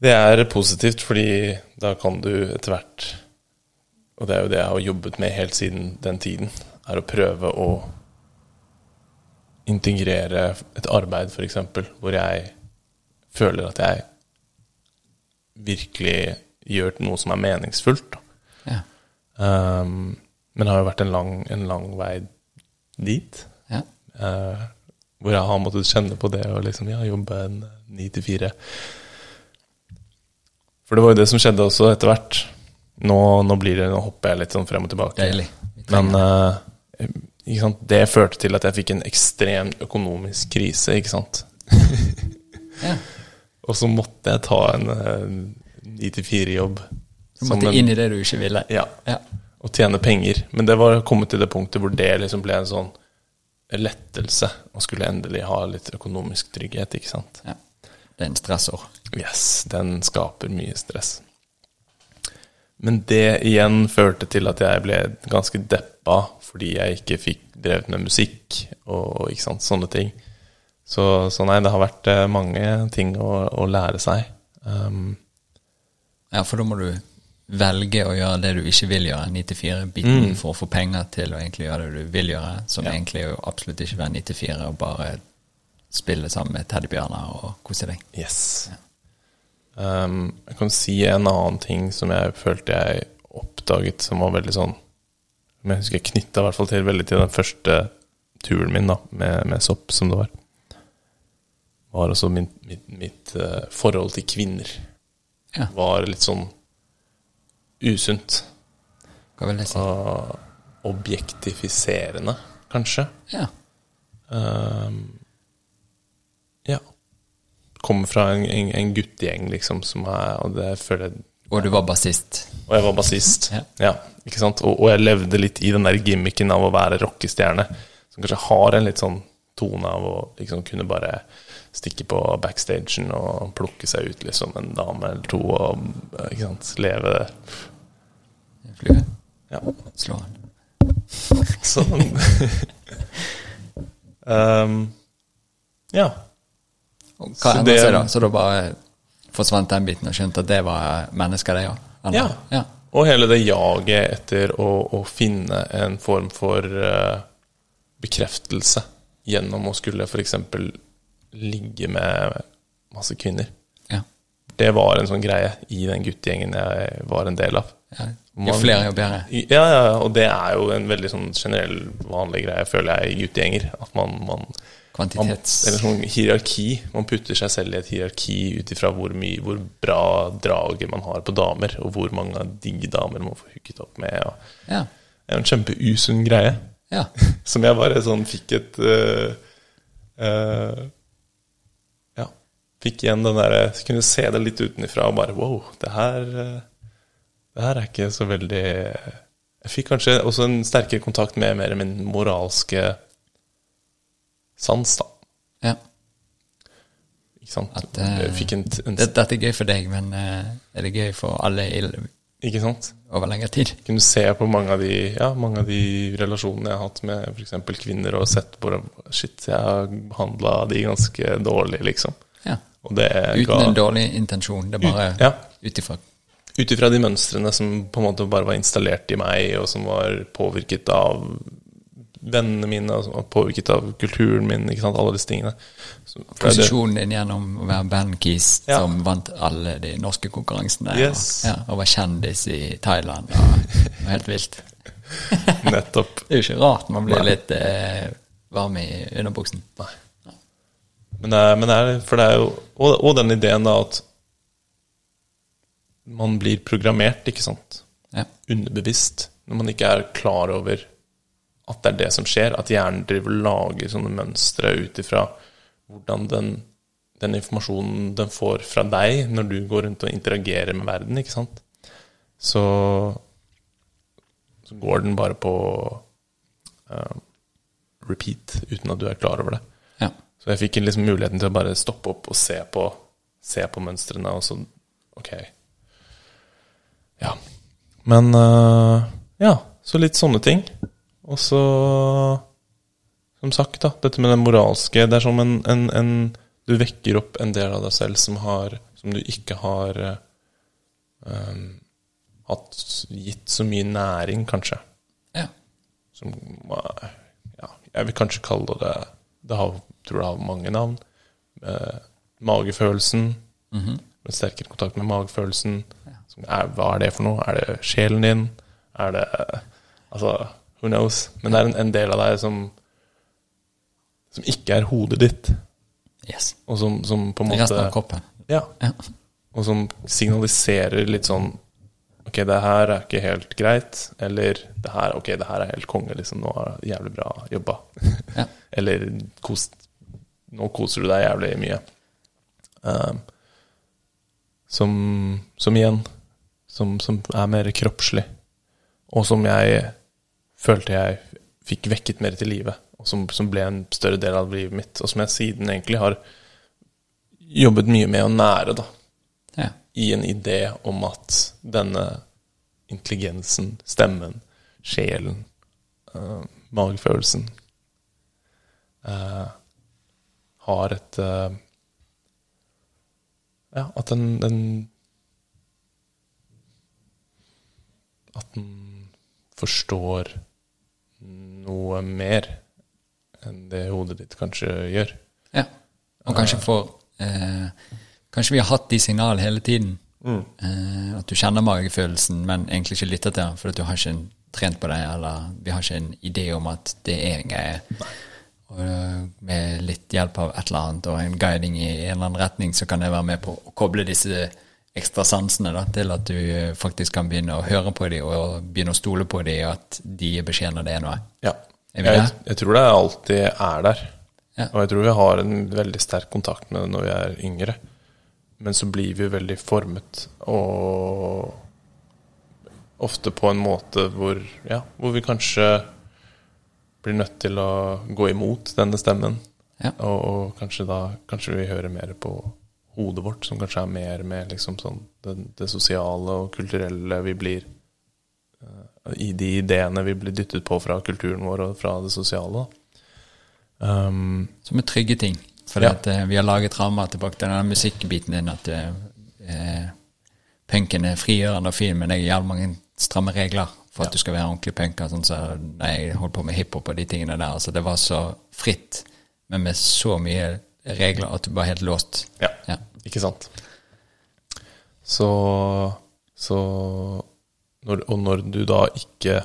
det er positivt, fordi da kan du etter hvert Og det er jo det jeg har jobbet med helt siden den tiden, er å prøve å integrere et arbeid, f.eks., hvor jeg føler at jeg virkelig gjør noe som er meningsfullt. Ja. Um, men det har jo vært en lang, en lang vei dit. ja. Uh, hvor jeg har måttet kjenne på det og liksom, ja, jobbe en ni til fire. For det var jo det som skjedde også etter hvert. Nå, nå blir det, nå hopper jeg litt sånn frem og tilbake. Deilig. Men sant? Det førte til at jeg fikk en ekstrem økonomisk krise, ikke sant. Ja. Og så måtte jeg ta en ni til fire-jobb. Du måtte inn i det du ikke ville. Ja, Ja. og tjene penger. Men det var kommet til det punktet hvor det liksom ble en sånn lettelse. Og skulle endelig ha litt økonomisk trygghet, ikke sant. ja. Det er en stressår. Yes, den skaper mye stress. Men det igjen førte til at jeg ble ganske deppa fordi jeg ikke fikk drevet med musikk og ikke sant, sånne ting. Så, så nei, det har vært eh, mange ting å, å lære seg. Um, Ja, for da må du velge å gjøre det du ikke vil gjøre, 94-biten, mm. for å få penger til å egentlig gjøre det du vil gjøre, som Ja. egentlig jo absolutt ikke være 9-4 og bare spille sammen med teddybjørner og kose deg. Yes. Um, jeg kan si en annen ting som jeg følte jeg oppdaget som var veldig sånn Som jeg husker jeg knytta i hvert fall til veldig til den første turen min da med, med sopp, som det var. Var altså min, mitt, mitt uh, forhold til kvinner. Ja, Var litt sånn usunt. hva vil jeg si? Og objektifiserende, kanskje. Ja. Um. Kommer fra en, en, en guttegjeng, liksom, som er Og det føler jeg Og du var bassist. Og jeg var bassist. Ja. Ja. ikke sant? Og, og jeg levde litt i den der gimmicken av å være rockestjerne, som kanskje har en litt sånn tone av å liksom kunne bare stikke på backstagen og plukke seg ut liksom en dame eller to og ikke sant? leve Flue. Ja. Slå han. Sånn. um, ja. Hva Så det- da? Så da bare forsvant den biten og skjønte at det var mennesker, det òg? Ja. ja. Og hele det jaget etter å, å finne en form for uh, bekreftelse gjennom å skulle f.eks. ligge med masse kvinner. Ja. Det var en sånn greie i den guttegjengen jeg var en del av. ja. Jo flere, jo bedre. Ja, ja, ja, og det er jo en veldig sånn generell, vanlig greie, føler jeg, i guttegjenger. At man, man, man Eller sånn hierarki. Man putter seg selv i et hierarki ut ifra hvor, mye- hvor bra draget man har på damer, og hvor mange digge damer man får hooket opp med. Og Ja. det er en kjempeusunn greie. ja. Som jeg bare sånn fikk et uh, uh, Ja. Fikk igjen den derre Kunne se det litt utenfra og bare wow, det her Det her er ikke så veldig Jeg fikk kanskje også en sterkere kontakt med mer min moralske sans, da. Ja. Ikke sant? At, uh, fikk en, en Det, dette er gøy for deg, men uh, er det gøy for alle i, Ikke sant? over lengre tid? Kunne se på mange av de, ja, mange av de relasjonene jeg har hatt med f.eks. kvinner, og sett på det Shit, jeg har behandla de ganske dårlig, liksom. Ja. Og det Uten ga en dårlig intensjon. Det er bare Ja. ut ifra Ut ifra de mønstrene som på en måte bare var installert i meg, og som var påvirket av vennene mine, og påvirket av kulturen min, ikke sant, alle disse tingene. Så, posisjonen din gjennom å være bandkeys Ja. som vant alle de norske konkurransene. Yes. Og, ja, og var kjendis i Thailand. Og, og helt vilt. Nettopp. Det er jo ikke rart man blir Nei. litt eh, varm i underbuksen. Nei. Men det er, men det er For det er jo Og, og den ideen da at man blir programmert, ikke sant? Ja. Underbevisst. Når man ikke er klar over at det er det som skjer. At hjernen driver og lager sånne mønstre ut ifra hvordan den, den informasjonen den får fra deg når du går rundt og interagerer med verden, ikke sant. Så, så går den bare på uh, repeat uten at du er klar over det. Ja. Så jeg fikk liksom muligheten til å bare stoppe opp og se på, se på mønstrene, og så Ok. Ja. Men uh, Ja, så litt sånne ting. Og så Som sagt, da, dette med det moralske Det er som en, en, en Du vekker opp en del av deg selv som har Som du ikke har um, hatt gitt så mye næring, kanskje ja. som ja, Jeg vil kanskje kalle det Det har, tror jeg har mange navn. Eh, magefølelsen. En sterkere kontakt med magefølelsen. Som er, hva er det for noe? Er det sjelen din? Er det Altså, who knows? Men det er en, en del av deg som som ikke er hodet ditt, Yes. og som, som på en måte Resten av kroppen. Ja, Ja. og som signaliserer litt sånn Ok, det her er ikke helt greit. Eller det her, ok, det her er helt konge. liksom, Nå er det jævlig bra jobba. Ja. eller kos, nå koser du deg jævlig mye. Um, som, som igjen som, som er mer kroppslig. Og som jeg følte jeg fikk vekket mer til live. Som, som ble en større del av livet mitt. Og som jeg siden egentlig har jobbet mye med å nære, da ja. i en idé om at denne intelligensen, stemmen, sjelen, uh, magefølelsen uh, har et uh, Ja, at den, den At den forstår noe mer enn det hodet ditt kanskje gjør. ja. Og kanskje får eh, Kanskje vi har hatt de signalene hele tiden. Eh, at du kjenner magefølelsen, men egentlig ikke lytter til den, for du har ikke en trent på det, eller vi har ikke en idé om at det er en greie. Og eh, med litt hjelp av et eller annet og en guiding i en eller annen retning, så kan jeg være med på å koble disse ekstra sansene da, til at du eh, faktisk kan begynne å høre på dem og begynne å stole på dem, at de gir beskjed når det er noe. Ja. Er Jeg, jeg tror det alltid er der. Ja. Og jeg tror vi har en veldig sterk kontakt med det når vi er yngre. Men så blir vi veldig formet, og ofte på en måte hvor, ja, hvor vi kanskje blir nødt til å gå imot denne stemmen. Ja. Og, og kanskje da kanskje vi hører mer på hodet vårt, som kanskje er mer med liksom sånn det, det sosiale og kulturelle vi blir eh, I de ideene vi blir dyttet på fra kulturen vår og fra det sosiale. Um, Som er trygge ting. For Ja. eh, vi har laget rammer tilbake til den musikkbiten din, at eh, eh, punken er frigjørende og fin, men det er jævlig mange stramme regler for at du skal være ordentlig punker. Sånn så nei, jeg holdt på med hiphop og de tingene der. Altså, det var så fritt, men med så mye regler at du bare er helt låst. ja, Ja. ikke sant? Så, så når, Og når du da ikke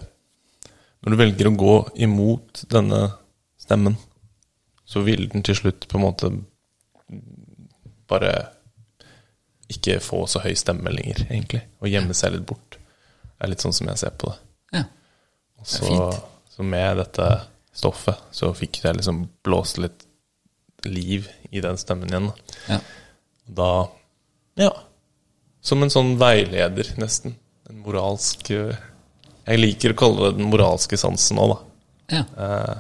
Når du velger å gå imot denne stemmen, så vil den til slutt på en måte bare ikke få så høy stemme lenger, egentlig. Og gjemme seg litt bort. Det er litt sånn som jeg ser på det. ja. Det er så, fint. så med dette stoffet så fikk jeg liksom blåst litt liv i den stemmen igjen. ja. Da Ja. Som en sånn veileder, nesten. En moralsk eh, Jeg liker å kalle det den moralske sansen òg, da. ja. Eh,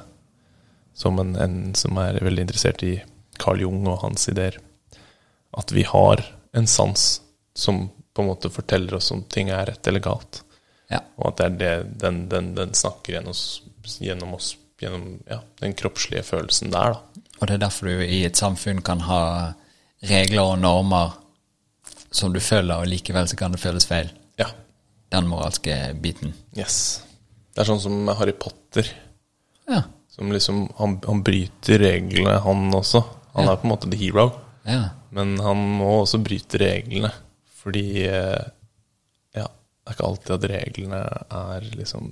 som en, en som er veldig interessert i Carl Jung og hans ideer. At vi har en sans som på en måte forteller oss om ting er rett eller galt. Ja. Og at det er det den, den, den snakker gjennom oss, gjennom oss Gjennom ja, den kroppslige følelsen der, da. Og det er derfor du i et samfunn kan ha regler og normer som du følger, og likevel så kan det føles feil. Ja. Den moralske biten. Yes. Det er sånn som Harry Potter. Ja. Som liksom Han, han bryter reglene, han også. Han Ja. er på en måte the hero. Ja. Men han må også bryte reglene. Fordi eh, Ja, det er ikke alltid at reglene er liksom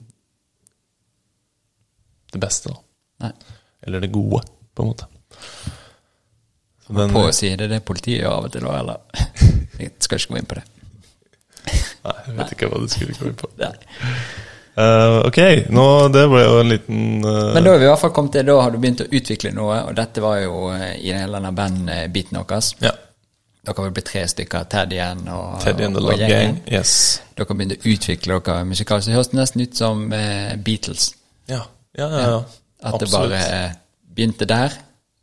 det beste, da. Nei. Eller det gode, på en måte. Den, På å si det er det politiet gjør av og til òg, eller? Jeg skal ikke gå inn på det. Nei, jeg vet ikke hva du skulle gå inn på. Eh, ok, nå, det ble jo en liten uh... Men da har vi i hvert fall kommet til, da har du begynt å utvikle noe, og dette var jo eh, i hele denne bandbiten deres. Ja. Dere har vel blitt tre stykker, Ted igjen og, Teddy and the og gjengen. Gang. Yes. Dere har begynt å utvikle dere musikalsk. Det høres nesten ut som uh, Beatles. Ja, ja, ja. ja. At det bare begynte der,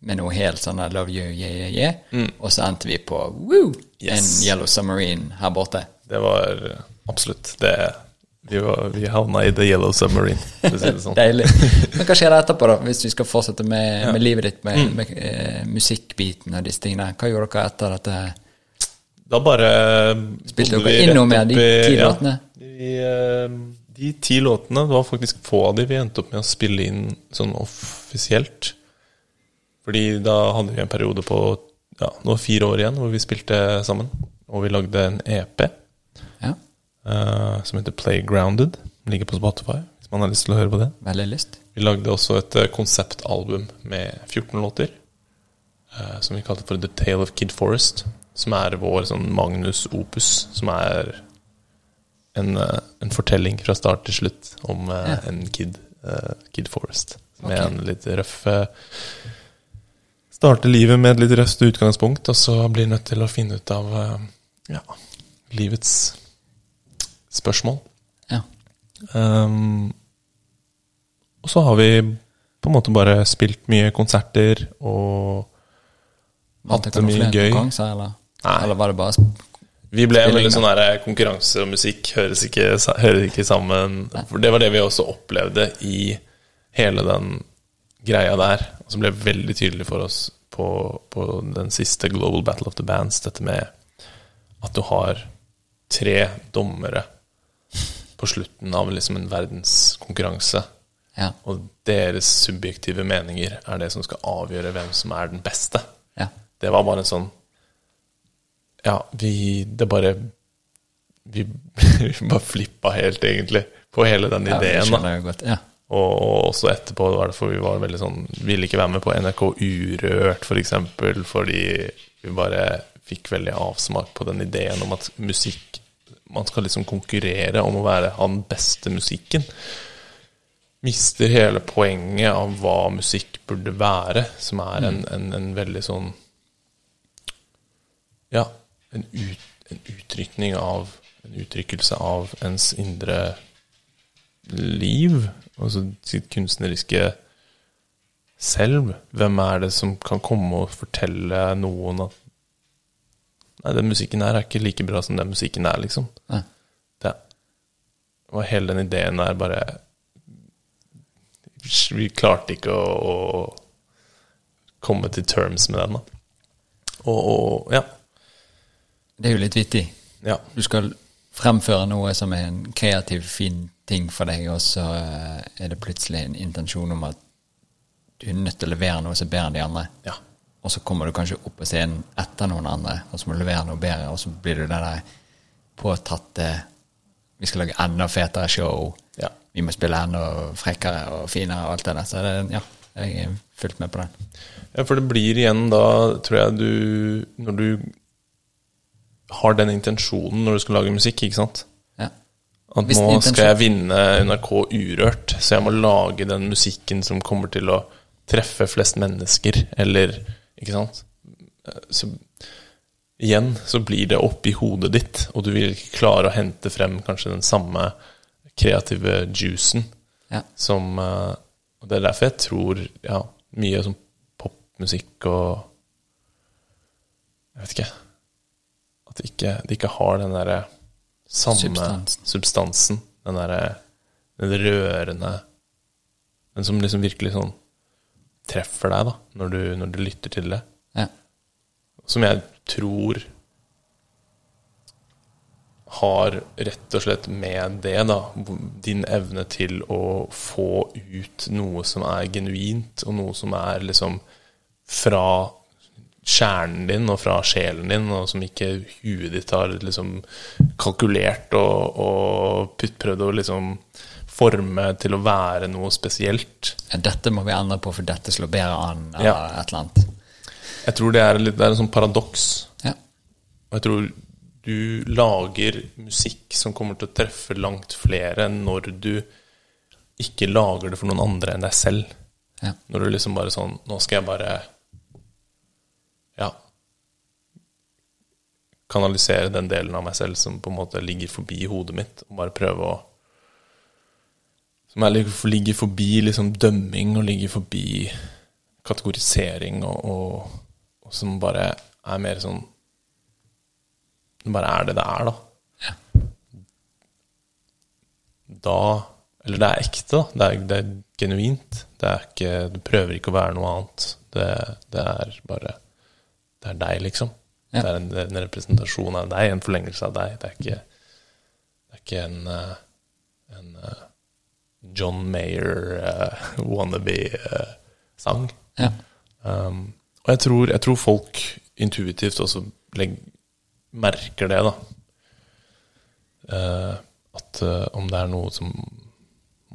med noe helt sånn I love you, yeah, yeah, yeah. Og så endte vi på woo, Mm. Yes. en Yellow Submarine her borte. Det var eh, absolutt det. Vi, var, vi havna i The Yellow Submarine, for å si det sånn. Deilig. Men hva skjer etterpå, da, hvis vi skal fortsette med, med livet ditt, med, Mm. med uh, musikkbiten og disse tingene? Hva gjorde dere etter dette? Da bare Spilte dere vi inn noe mer, de ti ja, låtene? De, eh, de ti låtene, det var faktisk få av de vi endte opp med å spille inn sånn offisielt. Fordi da hadde vi en periode på ja, det fire år igjen hvor vi spilte sammen. Og vi lagde en EP Ja, uh, som heter Playgrounded. Den ligger på Spotify, hvis man har lyst til å høre på det. veldig lyst. Vi lagde også et eh, konseptalbum med 14 låter, uh, som vi kalte for The Tale of Kid Forest. Som er vår sånn Magnus opus, som er en, uh, en fortelling fra start til slutt om Ja. en kid, Kid Forest. Med Ok. en litt røff Starte livet med et litt røst utgangspunkt, og så blir nødt til å finne ut av eh, ja, livets spørsmål. Ja. Um, og så har vi på en måte bare spilt mye konserter og hatt det mye gøy. konkurranser, eller? Eller var det bare Vi ble Spilling, veldig sånn der konkurranse og musikk høres ikke, høres ikke sammen. For det var det vi også opplevde i hele den greia der. Som ble veldig tydelig for oss på, på den siste Global Battle of the Bands, dette med at du har tre dommere på slutten av liksom en verdenskonkurranse. Ja. Og deres subjektive meninger er det som skal avgjøre hvem som er den beste. ja. Det var bare en sånn Ja, vi Det bare Vi, vi bare flippa helt, egentlig, på hele den ja det ideen. skjønner jeg godt. Ja. Og, og også etterpå var det for vi var veldig sånn Ville ikke være med på NRK Urørt, for eksempel, fordi vi bare fikk veldig avsmak på den ideen om at musikk Man skal liksom konkurrere om å være ha den beste musikken. Mister hele poenget av hva musikk burde være, som er en, en, en veldig sånn Ja, en, ut, en utrykning av En uttrykkelse av ens indre liv, altså sitt kunstneriske selv. Hvem er det som kan komme og fortelle noen at Nei, den musikken her er ikke like bra som den musikken er, liksom. Nei. Det og hele den ideen der bare Vi klarte ikke å, å komme til terms med den, da. Og, og ja. Det er jo litt vittig. Ja. Du skal fremføre noe som er en kreativ, fin ting for deg, og så eh, er det plutselig en intensjon om at du er nødt til å levere noe som er bedre enn de andre. ja. Og så kommer du kanskje opp på scenen etter noen andre, og så må du levere noe bedre, og så blir du det der påtatte Vi skal lage enda fetere show. Ja. Vi må spille enda frekkere og finere og alt det der. Så det, ja, jeg er fullt med på den. Ja, for det blir igjen da, tror jeg du Når du har den intensjonen når du skal lage musikk, ikke sant? Ja. At nå skal jeg vinne NRK Urørt, så jeg må lage den musikken som kommer til å treffe flest mennesker, eller Ikke sant? Så igjen så blir det oppi hodet ditt, og du vil ikke klare å hente frem kanskje den samme kreative juicen Ja. som eh, Og det er derfor jeg tror ja, mye sånn popmusikk og Jeg vet ikke At de ikke, de ikke har den derre samme Substansen. substansen. Den derre den rørende Den som liksom virkelig sånn treffer deg, da, når du, når du lytter til det. Ja. Som jeg tror har rett og slett med det, da, din evne til å få ut noe som er genuint, og noe som er liksom fra kjernen din og fra sjelen din, og som ikke huet ditt har liksom kalkulert og, og putt, prøvd å liksom forme til å være noe spesielt. Ja, Dette må vi endre på, for dette slår bedre an, eller Ja. et eller annet. Jeg tror det er, litt, det er en sånn paradoks. Ja. Og jeg tror du lager musikk som kommer til å treffe langt flere når du ikke lager det for noen andre enn deg selv. Ja. Når du liksom bare sånn Nå skal jeg bare Ja Kanalisere den delen av meg selv som på en måte ligger forbi hodet mitt, og bare prøve å Som er, ligger forbi liksom dømming, og ligger forbi kategorisering, og, og, og som bare er mer sånn Det bare er det det er, da. Ja. Da Eller det er ekte, da. Det er, det er genuint. Det er ikke Du prøver ikke å være noe annet. Det, det er bare Det er deg, liksom. Ja. Det er en, en representasjon av deg, en forlengelse av deg. Det er ikke, det er ikke en, eh, en eh, John Mayer eh, wannabe-sang. Ja. Um, og jeg tror, jeg tror folk intuitivt også legg, merker det, da. Uh, at om det er noe som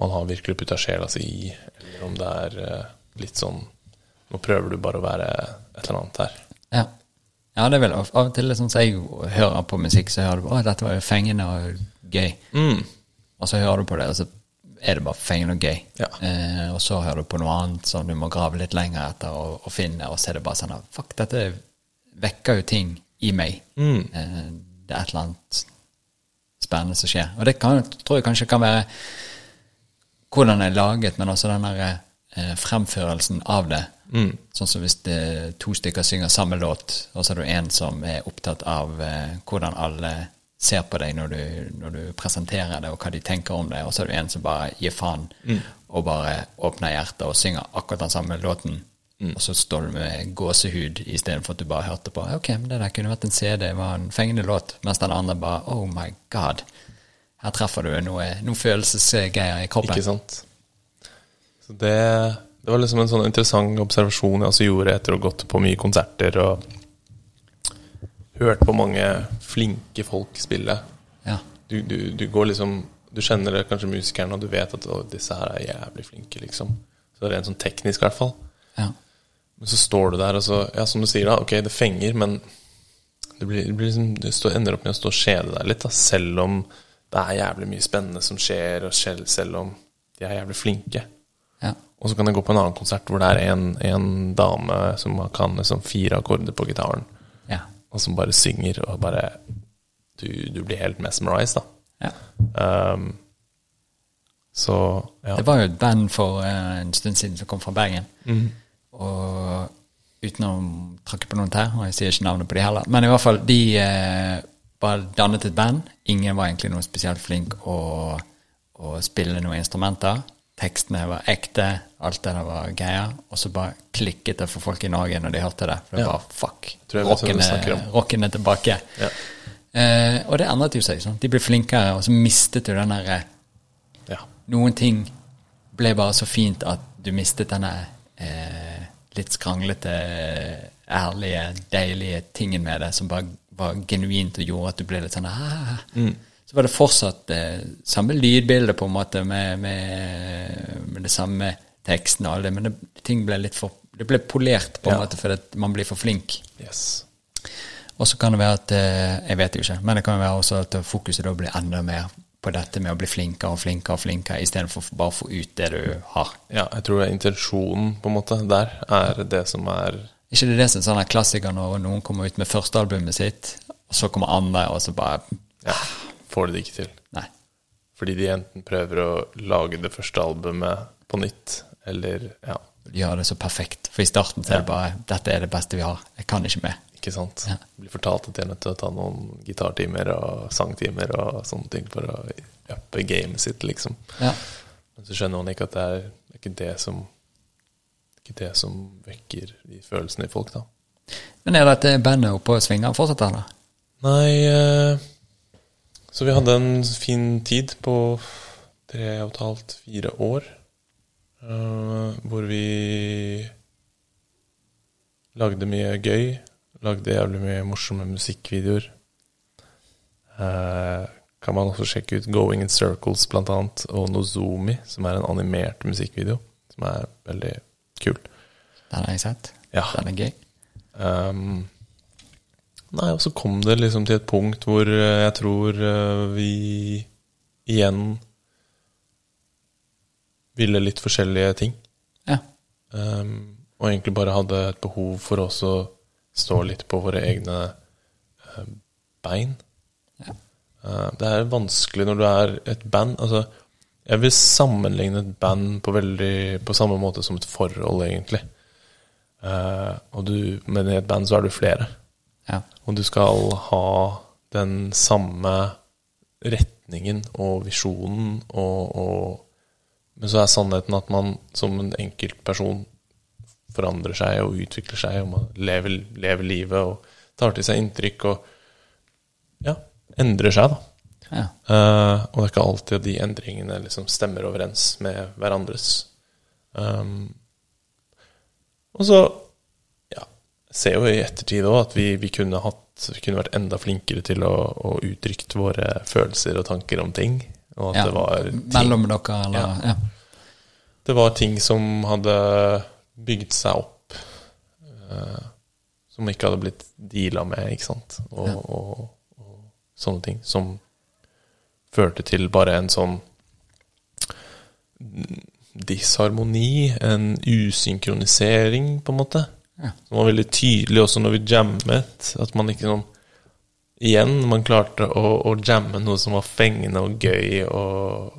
man har virkelig putta sjela si i, eller om det er litt sånn Nå prøver du bare å være et eller annet her. Ja. Ja, det er vel av av og til sånn som jeg hører på musikk, så hører du Å, dette var jo fengende og gøy. Og så hører du på det, og så er det bare fengende og gøy. Ja. Eh, og så hører du på noe annet som du må grave litt lenger etter og, og finne, og så er det bare sånn at Fuck, dette vekker jo ting i meg. Eh, det er et eller annet spennende som skjer. Og det kan, tror jeg kanskje kan være hvordan det er laget, men også den der eh, fremførelsen av det. Sånn som hvis det, to stykker synger samme låt, og så er det en som er opptatt av eh, hvordan alle ser på deg når du, når du presenterer det, og hva de tenker om det, og så er det en som bare gir faen og bare åpner hjertet og synger akkurat den samme låten. Og så står du med gåsehud istedenfor at du bare hørte på Ok, men det der kunne vært en CD, det var en fengende låt. Mens den andre bare Oh my God. Her treffer du noe, noe følelsesgreier i kroppen. Ikke sant? Så det, det var liksom en sånn interessant observasjon jeg også gjorde etter å ha gått på mye konserter og hørt på mange flinke folk spille. Ja. Du, du, du går liksom Du kjenner det kanskje musikerne, og du vet at disse her er jævlig flinke, liksom. Så rent sånn teknisk, i hvert fall. ja. Men så står du der, og så Ja, som du sier, da. Ok, det fenger, men det, blir, det, blir liksom, det står, ender opp med å stå og kjede deg litt, da, selv om det er jævlig mye spennende som skjer, og selv, selv om de er jævlig flinke. Og så kan jeg gå på en annen konsert hvor det er en, en dame som kan liksom fire akkorder på gitaren, ja. og som bare synger, og bare Du, du blir helt mesmerized, da. ja. Um, så ja. Det var jo et band for eh, en stund siden som kom fra Bergen. Og uten å tråkke på noen tær, og jeg sier ikke navnet på de heller, men i hvert fall, de eh, bare dannet et band. Ingen var egentlig noe spesielt flink å, å spille noen instrumenter. Tekstene var ekte, alt det der var greia, Og så bare klikket det for folk i Norge når de hørte det. For det Ja. var fuck. Rocken er, tilbake. Ja. Eh, og det endret jo seg. sånn. De ble flinkere, og så mistet du den derre ja. noen ting ble bare så fint at du mistet denne eh, litt skranglete, ærlige, deilige tingen med det, som bare var genuint og gjorde at du ble litt sånn ah. Så var det fortsatt eh, samme lydbilde, på en måte, med, med, med det samme teksten og alt det, men det, ting ble litt for Det ble polert, på en Ja. måte, fordi man blir for flink. Yes. Og så kan det være at eh, Jeg vet jo ikke, men det kan være også at fokuset da blir enda mer på dette med å bli flinkere og flinkere og flinkere, istedenfor bare å få ut det du har. Ja, jeg tror det intensjonen på en måte der er det som er ikke det er det som er sånn klassiker når noen kommer ut med førstealbumet sitt, og så kommer andre, og så bare Ja, får det ikke til. Nei. Fordi de enten prøver å lage det første albumet på nytt, eller ja, De gjør det så perfekt. For i starten så er det bare 'Dette er det beste vi har. Jeg kan ikke mer'. Ikke sant? Ja. Blir fortalt at de er nødt til å ta noen gitartimer og sangtimer og sånne ting for å uppe gamet sitt, liksom. Ja. Men så skjønner man ikke at det er, det er ikke det som ikke det som vekker de følelsene i folk, da. Men er dette bandet oppe og svinger fortsatt, eller? Nei eh, Så vi hadde en fin tid på tre og et halvt, fire år. Uh, hvor vi lagde mye gøy. Lagde jævlig mye morsomme musikkvideoer. Uh, kan man også sjekke ut Going in Circles, blant annet, og Nozomi, som er en animert musikkvideo. Som er veldig kul. Den har jeg sett. Ja. Den er gøy. Ehm, nei, og så kom det liksom til et punkt hvor eh, jeg tror eh, vi igjen ville litt forskjellige ting. Ja. Um, og egentlig bare hadde et behov for også å stå litt på våre egne eh, bein. Ja. Uh, det er vanskelig når du er et band. Altså, jeg vil sammenligne et band på, veldig, på samme måte som et forhold, egentlig. Uh, og du, men i et band så er du flere. Ja. Og du skal ha den samme retningen og visjonen og, og Men så er sannheten at man som en enkeltperson forandrer seg og utvikler seg, og man lever, lever livet og tar til seg inntrykk og ja, endrer seg, da. ja. Uh, og det er ikke alltid at de endringene liksom stemmer overens med hverandres. Um, og så ser jo i ettertid òg at vi, vi, kunne hatt, kunne vært enda flinkere til å, å uttrykke våre følelser og tanker om ting. Og at ja. det var ting, Mellom dere, eller ja. det var ting som hadde bygd seg opp, uh, som ikke hadde blitt deala med, ikke sant. Og, Ja. og, og sånne ting som førte til bare en sånn disharmoni, en usynkronisering, på en måte. Ja. Som var veldig tydelig også når vi jammet, at man ikke sånn Igjen, man klarte å, å jamme noe som var fengende og gøy, og,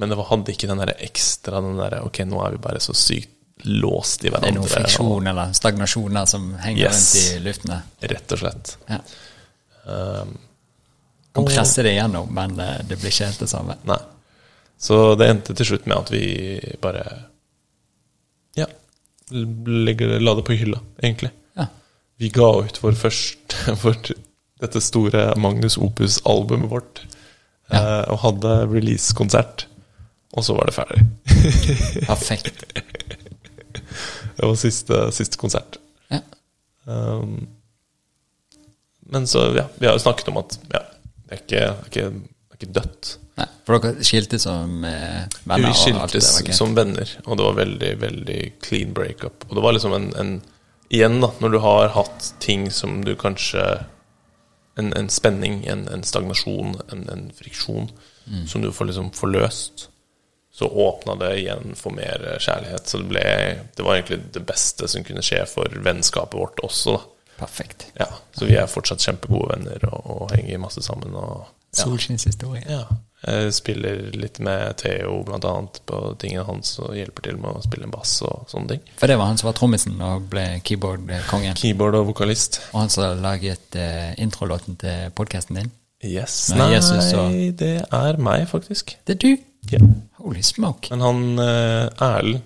men det var, hadde ikke den der ekstra den der, Ok, nå er vi bare så sykt låst i hverandre. Det er noen noe friksjon eller stagnasjoner som henger Yes. rundt i luftene. rett og slett. Ja. Um, Kan presse det igjennom, men eh, det blir ikke helt det samme. Nei. Så det endte til slutt med at vi bare legger, la det på hylla, egentlig. Ja. Vi ga ut vår første vårt, dette store Magnus Opus-albumet vårt. Ja. og hadde release-konsert. Og så var det ferdig. Perfekt. Det var siste, siste konsert. Ja. Um, men så, ja, vi har jo snakket om at ja, det er ikke, det er ikke, det er ikke dødt. Nei, for dere skiltes som eh, venner? Vi og alt skiltes det som venner, og det var veldig, veldig clean breakup. Og det var liksom en, en Igjen, da, når du har hatt ting som du kanskje En, en spenning, en, en stagnasjon, en, en friksjon, Mm. som du får liksom forløst, så åpna det igjen for mer kjærlighet. Så det ble Det var egentlig det beste som kunne skje for vennskapet vårt også, da. Perfekt. Ja, så vi er fortsatt kjempegode venner og, og henger masse sammen. Og, ja. Solskinnshistorie. Ja. Jeg spiller litt med Theo annet på tingene hans og hjelper til med å spille bass og sånne ting. For det var han som var trommisen og ble keyboard-kongen. Keyboard og vokalist. Og han som laget eh, introlåten til podkasten din. Yes. Nei, Nei, Jesus og- det er meg, faktisk. Det er du! Ja. Holy smoke. Men han eh, Erlend,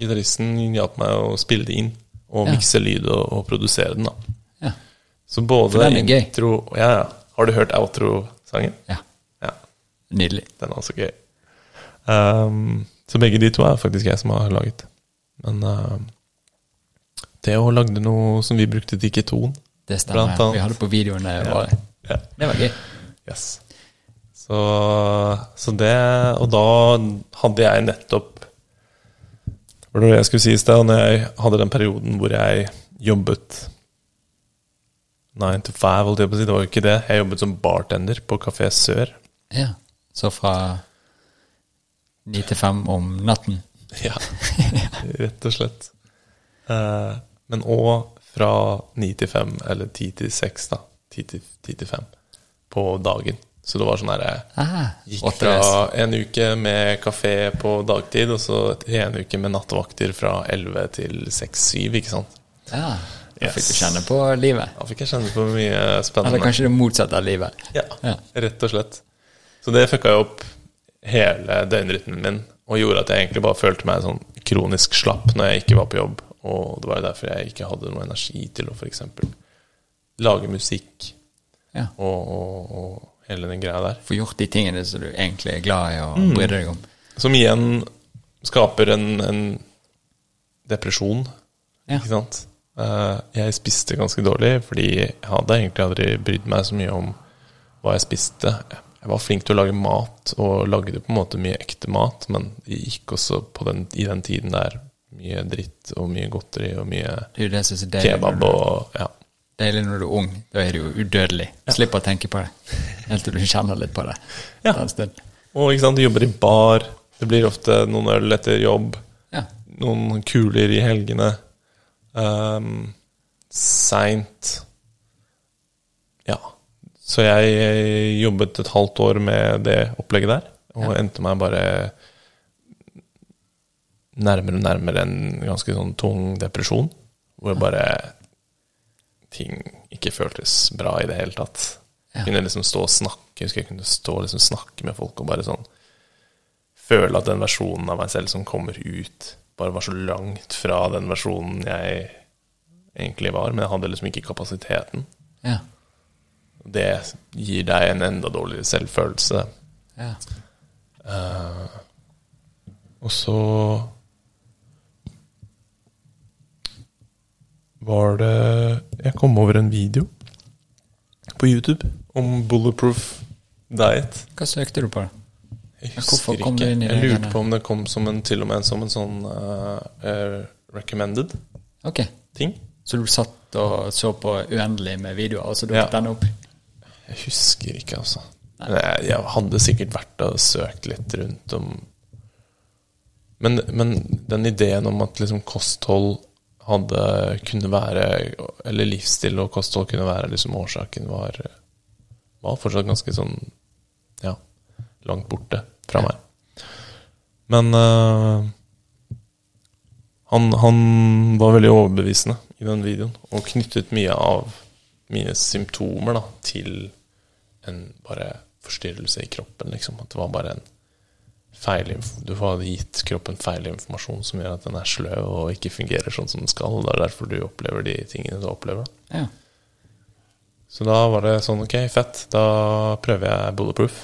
gitaristen, hjalp meg å spille det inn. Og Ja. mikse lyd og, og produsere den, da. Ja. Så både For den er gøy. intro Ja, ja. Har du hørt outro-sangen? ja. Nydelig. Den er også gøy. Um, så begge de to er faktisk jeg som har laget. Men uh, Theo lagde noe som vi brukte til keton. Det stemmer. Vi hadde på videoen. Det Ja. Ja. det var gøy. Yes. Så, så det Og da hadde jeg nettopp Hva var det jeg skulle si i sted? Når jeg hadde den perioden hvor jeg jobbet nine to five, holdt jeg på å si. Det var jo ikke det. Jeg jobbet som bartender på Kafé Sør. Ja. Så fra ni til fem om natten. Ja, rett og slett. Uh, men òg fra ni til fem, eller ti til seks, da. Ti til, ti til fem på dagen. Så det var sånn herre Ah, Gikk fra en uke med kafé på dagtid, og så en uke med nattevakter fra 11 til 6-7, ikke sant. Ja. Da fikk du kjenne på livet. Da fikk jeg kjenne på mye spennende. Eller kanskje det motsatte av livet. Ja, Ja. rett og slett. Så det fucka jo opp hele døgnrytmen min, og gjorde at jeg egentlig bare følte meg sånn kronisk slapp når jeg ikke var på jobb. Og det var jo derfor jeg ikke hadde noe energi til å f.eks. lage musikk Ja. og, og, og hele den greia der. Få gjort de tingene som du egentlig er glad i og Mm. bryr deg om. Som igjen skaper en, en depresjon, Ja. ikke sant. Eh, jeg spiste ganske dårlig, fordi jeg hadde egentlig aldri brydd meg så mye om hva jeg spiste. Jeg var flink til å lage mat, og lagde på en måte mye ekte mat, men det gikk også på den, i den tiden der mye dritt og mye godteri og mye Det det som kebab og ja. Deilig når du er ung. Da er du jo udødelig. Slipper å tenke på det. Helt til du kjenner litt på det. Ja. Og ikke sant, du jobber i bar, det blir ofte noen øl etter jobb. Ja. noen kuler i helgene. Um, Seint. Ja. Så jeg jobbet et halvt år med det opplegget der, og endte meg bare nærmere og nærmere en ganske sånn tung depresjon, hvor bare ting ikke føltes bra i det hele tatt. Ja. Jeg kunne liksom stå og snakke, jeg husker jeg kunne stå og liksom snakke med folk og bare sånn føle at den versjonen av meg selv som kommer ut, bare var så langt fra den versjonen jeg egentlig var. Men jeg hadde liksom ikke kapasiteten. Ja. Det gir deg en enda dårligere selvfølelse. ja. Og så var det Jeg kom over en video på YouTube om bulletproof diet. Hva søkte du på? Jeg husker ikke. Jeg lurte på om det kom som en, til og med som en sånn uh, uh, recommended okay. ting. så du satt og så på uendelig med videoer, og så dukket Ja. den opp? Jeg husker ikke, altså. Jeg, jeg hadde sikkert vært og søkt litt rundt om men, men den ideen om at liksom kosthold hadde kunne være Eller livsstil og kosthold kunne være liksom årsaken, var, var fortsatt ganske sånn Ja, langt borte fra meg. Men uh, han, han var veldig overbevisende i den videoen, og knyttet mye av mine symptomer da, til en bare forstyrrelse i kroppen, liksom. At det var bare en feil Du hadde gitt kroppen feil informasjon som gjør at den er sløv og ikke fungerer sånn som den skal. Det er derfor du opplever de tingene du opplever. Ja. Så da var det sånn, ok, fett, da prøver jeg bulletproof.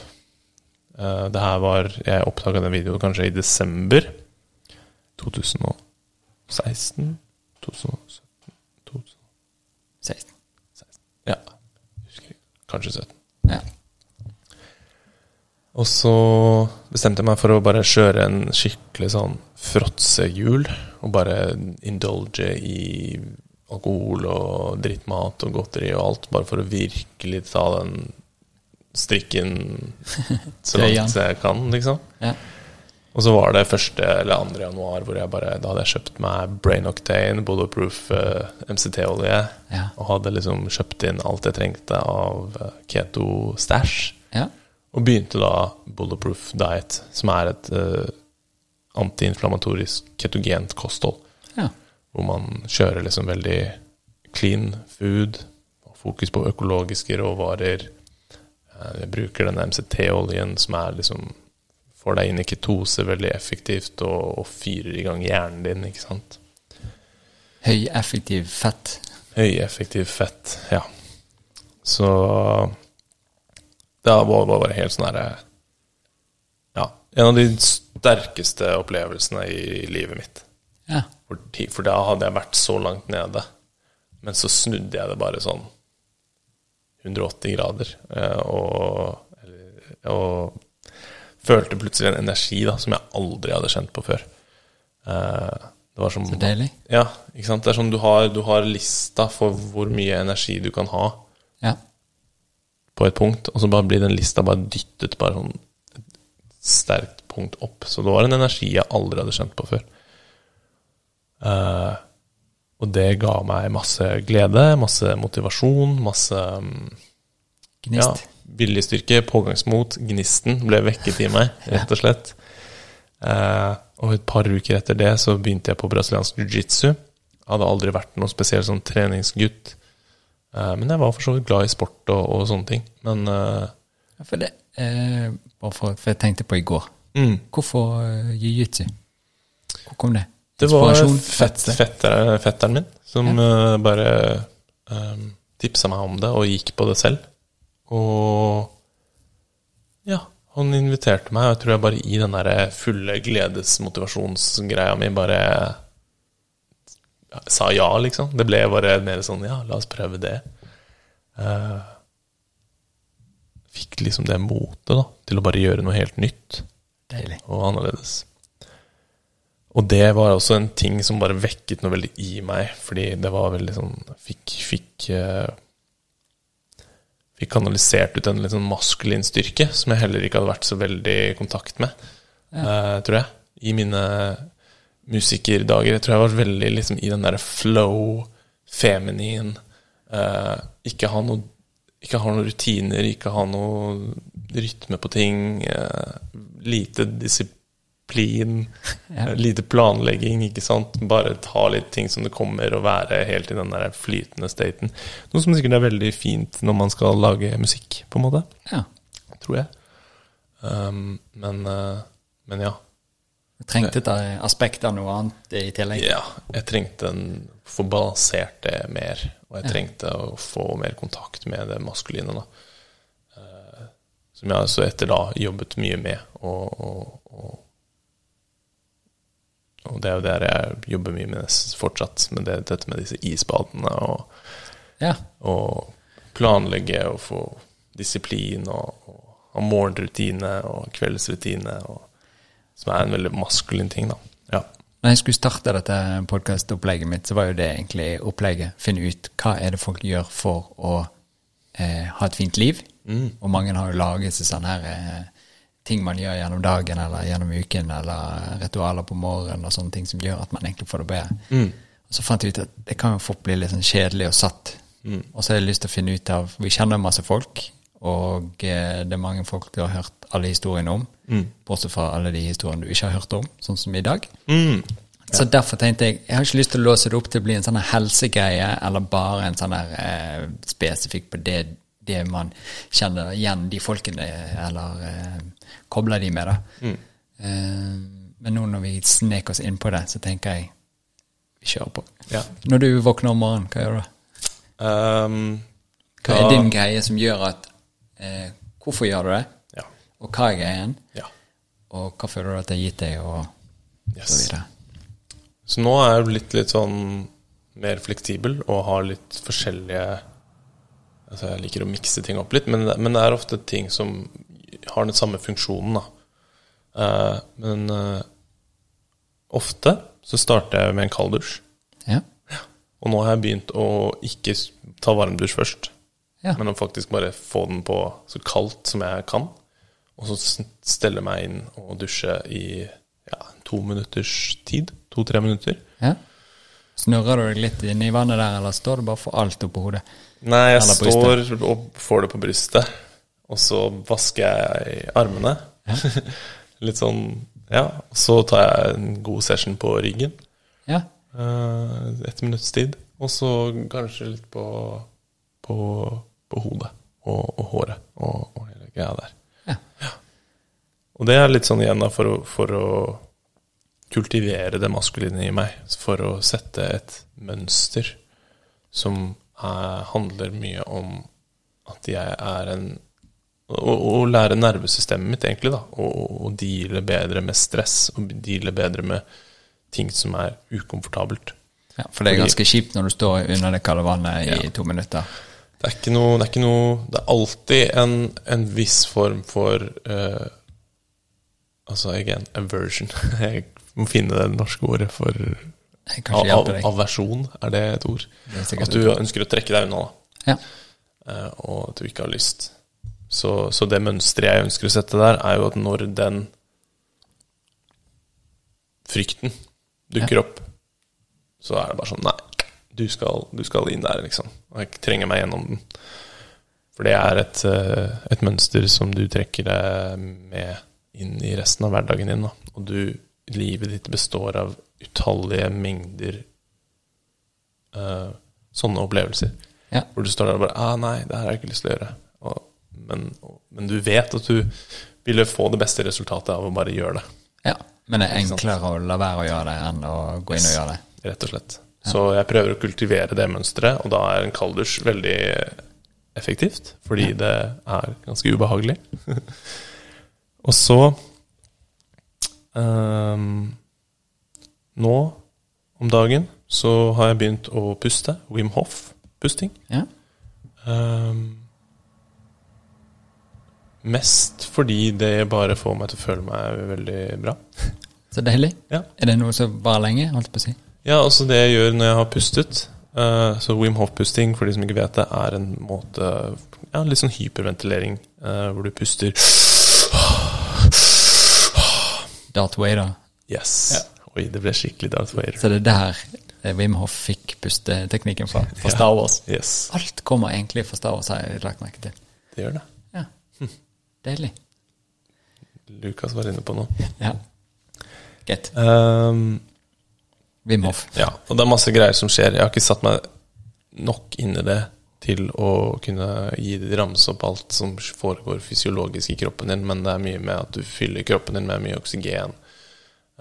Eh, det her var Jeg oppdaga den videoen kanskje i desember 2016? 2017? 2016. 16. Ja. Kanskje 17. Og så bestemte jeg meg for å bare kjøre en skikkelig sånn fråtsehjul. Og bare indulge i alkohol og drittmat og godteri og alt. Bare for å virkelig ta den strikken så langt jeg kan, liksom. Ja. Og så var det 1. eller 2. januar hvor jeg bare Da hadde jeg kjøpt meg Brain Octane, Bulletproof uh, MCT-olje. Ja. Og hadde liksom kjøpt inn alt jeg trengte av eh, keto stash. ja. Og begynte da Bulletproof Diet, som er et uh, antiinflamatorisk ketogent kosthold. Ja. Hvor man kjører liksom veldig clean food, og fokus på økologiske råvarer. Uh, bruker denne MCT-oljen som er liksom får deg inn i ketose veldig effektivt og, og fyrer i gang hjernen din, ikke sant. Høyeffektiv fett. Høyeffektiv fett, ja. Så det var bare helt sånn herre Ja. En av de sterkeste opplevelsene i livet mitt. Ja. Fordi, for da hadde jeg vært så langt nede. Men så snudde jeg det bare sånn 180 grader. eh, Og, og følte plutselig en energi da, som jeg aldri hadde kjent på før. Eh, Det var som Så deilig. Ja, ikke sant. Det er sånn du har, du har lista for hvor mye energi du kan ha. På et punkt, og så bare blir den lista bare dyttet bare sånn et sterkt punkt opp. Så det var en energi jeg aldri hadde kjent på før. Uh, og det ga meg masse glede, masse motivasjon, masse mm, ja, viljestyrke, pågangsmot. Gnisten ble vekket i meg, rett og slett. Uh, og et par uker etter det så begynte jeg på brasiliansk jiu-jitsu. hadde aldri vært noen spesiell sånn treningsgutt. Eh, men jeg var for så vidt glad i sport og, og sånne ting. Men eh, Ja, For det, eh, for, for jeg tenkte på i går. mm, Hvorfor uh, jiu-jitsu? Hvor kom det? det var fett, fetter, fetteren min som eh, bare um, tipsa meg om det og gikk på det selv. Og ja, han inviterte meg, og jeg tror jeg bare i den der fulle gledesmotivasjonsgreia mi bare ja, sa ja, liksom. Det ble bare mer sånn ja, la oss prøve det. Uh, fikk liksom det motet da, til å bare gjøre noe helt nytt Deilig. og annerledes. Og det var også en ting som bare vekket noe veldig i meg, fordi det var veldig sånn Fikk, fikk, uh, fikk kanalisert ut en litt sånn maskulin styrke, som jeg heller ikke hadde vært så veldig i kontakt med, eh, tror jeg. I mine musikerdager. Jeg tror jeg var veldig liksom i den derre flow, feminin eh, Ikke ha noe ikke ha noen rutiner, ikke ha noe rytme på ting. Eh, lite disiplin, Ja. eh, lite planlegging, ikke sant. Bare ta litt ting som det kommer, og være helt i den der flytende staten. Noe som sikkert er veldig fint når man skal lage musikk, på en måte. Ja. Tror jeg. Um, men, uh, men ja. Du trengte et aspekt av noe annet i tillegg. Ja, jeg trengte en få balansert det mer. Og jeg trengte å få mer kontakt med det maskuline. da. Eh, Som jeg så etter da jobbet mye med. Og, og, og, og det er jo der jeg jobber mye med fortsatt. Med det, dette med disse isbadene og, Ja. og planlegge og få disiplin og, og ha morgenrutine og kveldsrutine. Og, som er en veldig maskulin ting, da. Ja. Når jeg skulle starte dette podkastopplegget mitt, så var jo det egentlig opplegget. Finne ut hva er det folk gjør for å eh, ha et fint liv. Og mange har jo laget seg sånne her eh, ting man gjør gjennom dagen eller gjennom uken, eller ritualer på morgenen og sånne ting som gjør at man egentlig får det bedre. Og så fant jeg ut at det kan jo fort bli litt sånn kjedelig og satt. Og så har jeg lyst til å finne ut av Vi kjenner masse folk, og eh, det er mange folk du har hørt alle historiene om. Bortsett fra alle de historiene du ikke har hørt om, sånn som i dag. Mm. Så derfor tenkte jeg jeg har ikke lyst til å låse det opp til å bli en sånn helsegreie, eller bare en sånn der eh, spesifikk på det, det man kjenner igjen de folkene, eller eh, kobler de med, da. Eh, men nå når vi snek oss inn på det, så tenker jeg vi kjører på. Ja. Når du våkner om morgenen, hva gjør du da? Um, Hva er din greie som gjør at eh, Hvorfor gjør du det? Ja. Og hva er greien? ja. Og hva føler du at det har gitt deg, og så videre? Så nå er jeg blitt litt sånn mer fleksibel og har litt forskjellige Altså jeg liker å mikse ting opp litt, men, men det er ofte ting som har den samme funksjonen. Eh, men uh, ofte så starter jeg med en kald dusj. Ja. Og nå har jeg begynt å ikke ta varmdusj først, Ja. men å faktisk bare få den på så kaldt som jeg kan. Og så stelle meg inn og dusje i ja, to minutters tid. To-tre minutter. ja. Snurrer du deg litt inn i vannet der, eller står du bare for alt oppå hodet? Nei, jeg står og får det på brystet, og så vasker jeg armene. Litt sånn Ja. Og så tar jeg en god session på ryggen. Ja. eh, Et minutts tid. Og så kanskje litt på, på, på hodet og, og håret og, og hele greia der. Ja. Og det er litt sånn igjen da for å, for å kultivere det maskuline i meg. For å sette et mønster som er, handler mye om at jeg er en Å å lære nervesystemet mitt, egentlig, da. Og deale bedre med stress. Og deale bedre med ting som er ukomfortabelt. ja. For det er ganske kjipt når du står under det kalde vannet i Ja. to minutter. Det er ikke noe Det er, noe, det er alltid en, en viss form for uh, Altså, again, aversion. Jeg må finne det norske ordet for av. Aversjon, er det et ord? Det At du ønsker å trekke deg unna, da. Ja. Uh, og at du ikke har lyst. Så, så det mønsteret jeg ønsker å sette der, er jo at når den frykten dukker opp, så er det bare sånn Nei, du skal, du skal inn der, liksom. Og jeg trenger meg gjennom den. For det er et, eh, et mønster som du trekker deg med inn i resten av hverdagen din. Da. Og du, livet ditt består av utallige mengder uh, sånne opplevelser. Ja. Hvor du står der og bare ah, 'Nei, det her har jeg ikke lyst til å gjøre'. Og, men, og, men du vet at du ville få det beste resultatet av å bare gjøre det, ja. Men det er enklere å la være å gjøre det enn å gå inn og gjøre det. rett og slett. Så jeg prøver å kultivere det mønsteret, og da er en kalddusj veldig effektivt, fordi det er ganske ubehagelig. og så um, Nå om dagen så har jeg begynt å puste. Wim Hof-pusting. Ja. Um, mest fordi det bare får meg til å føle meg veldig bra. Så deilig. Ja. Er det noe som varer lenge, holdt på å si? Ja, altså det jeg gjør når jeg har pustet uh, Så Wim Hof-pusting, for de som ikke vet det, er en måte Ja, litt sånn hyperventilering, uh, hvor du puster Darth Vader. Yes. Oi, det ble skikkelig Darth Vader. Så det er der eh, Wim Hof fikk pusteteknikken fra, fra Star Wars. Yes, Alt kommer egentlig fra Star Wars, har jeg lagt merke til. det gjør det. Ja. Deilig. Lukas var inne på noe. Ja. Greit. Ehm, Wim Hof. ja, og det er masse greier som skjer. Jeg har ikke satt meg nok inn i det til å kunne gi det ramse opp alt som foregår fysiologisk i kroppen din, men det er mye med at du fyller kroppen din med mye oksygen.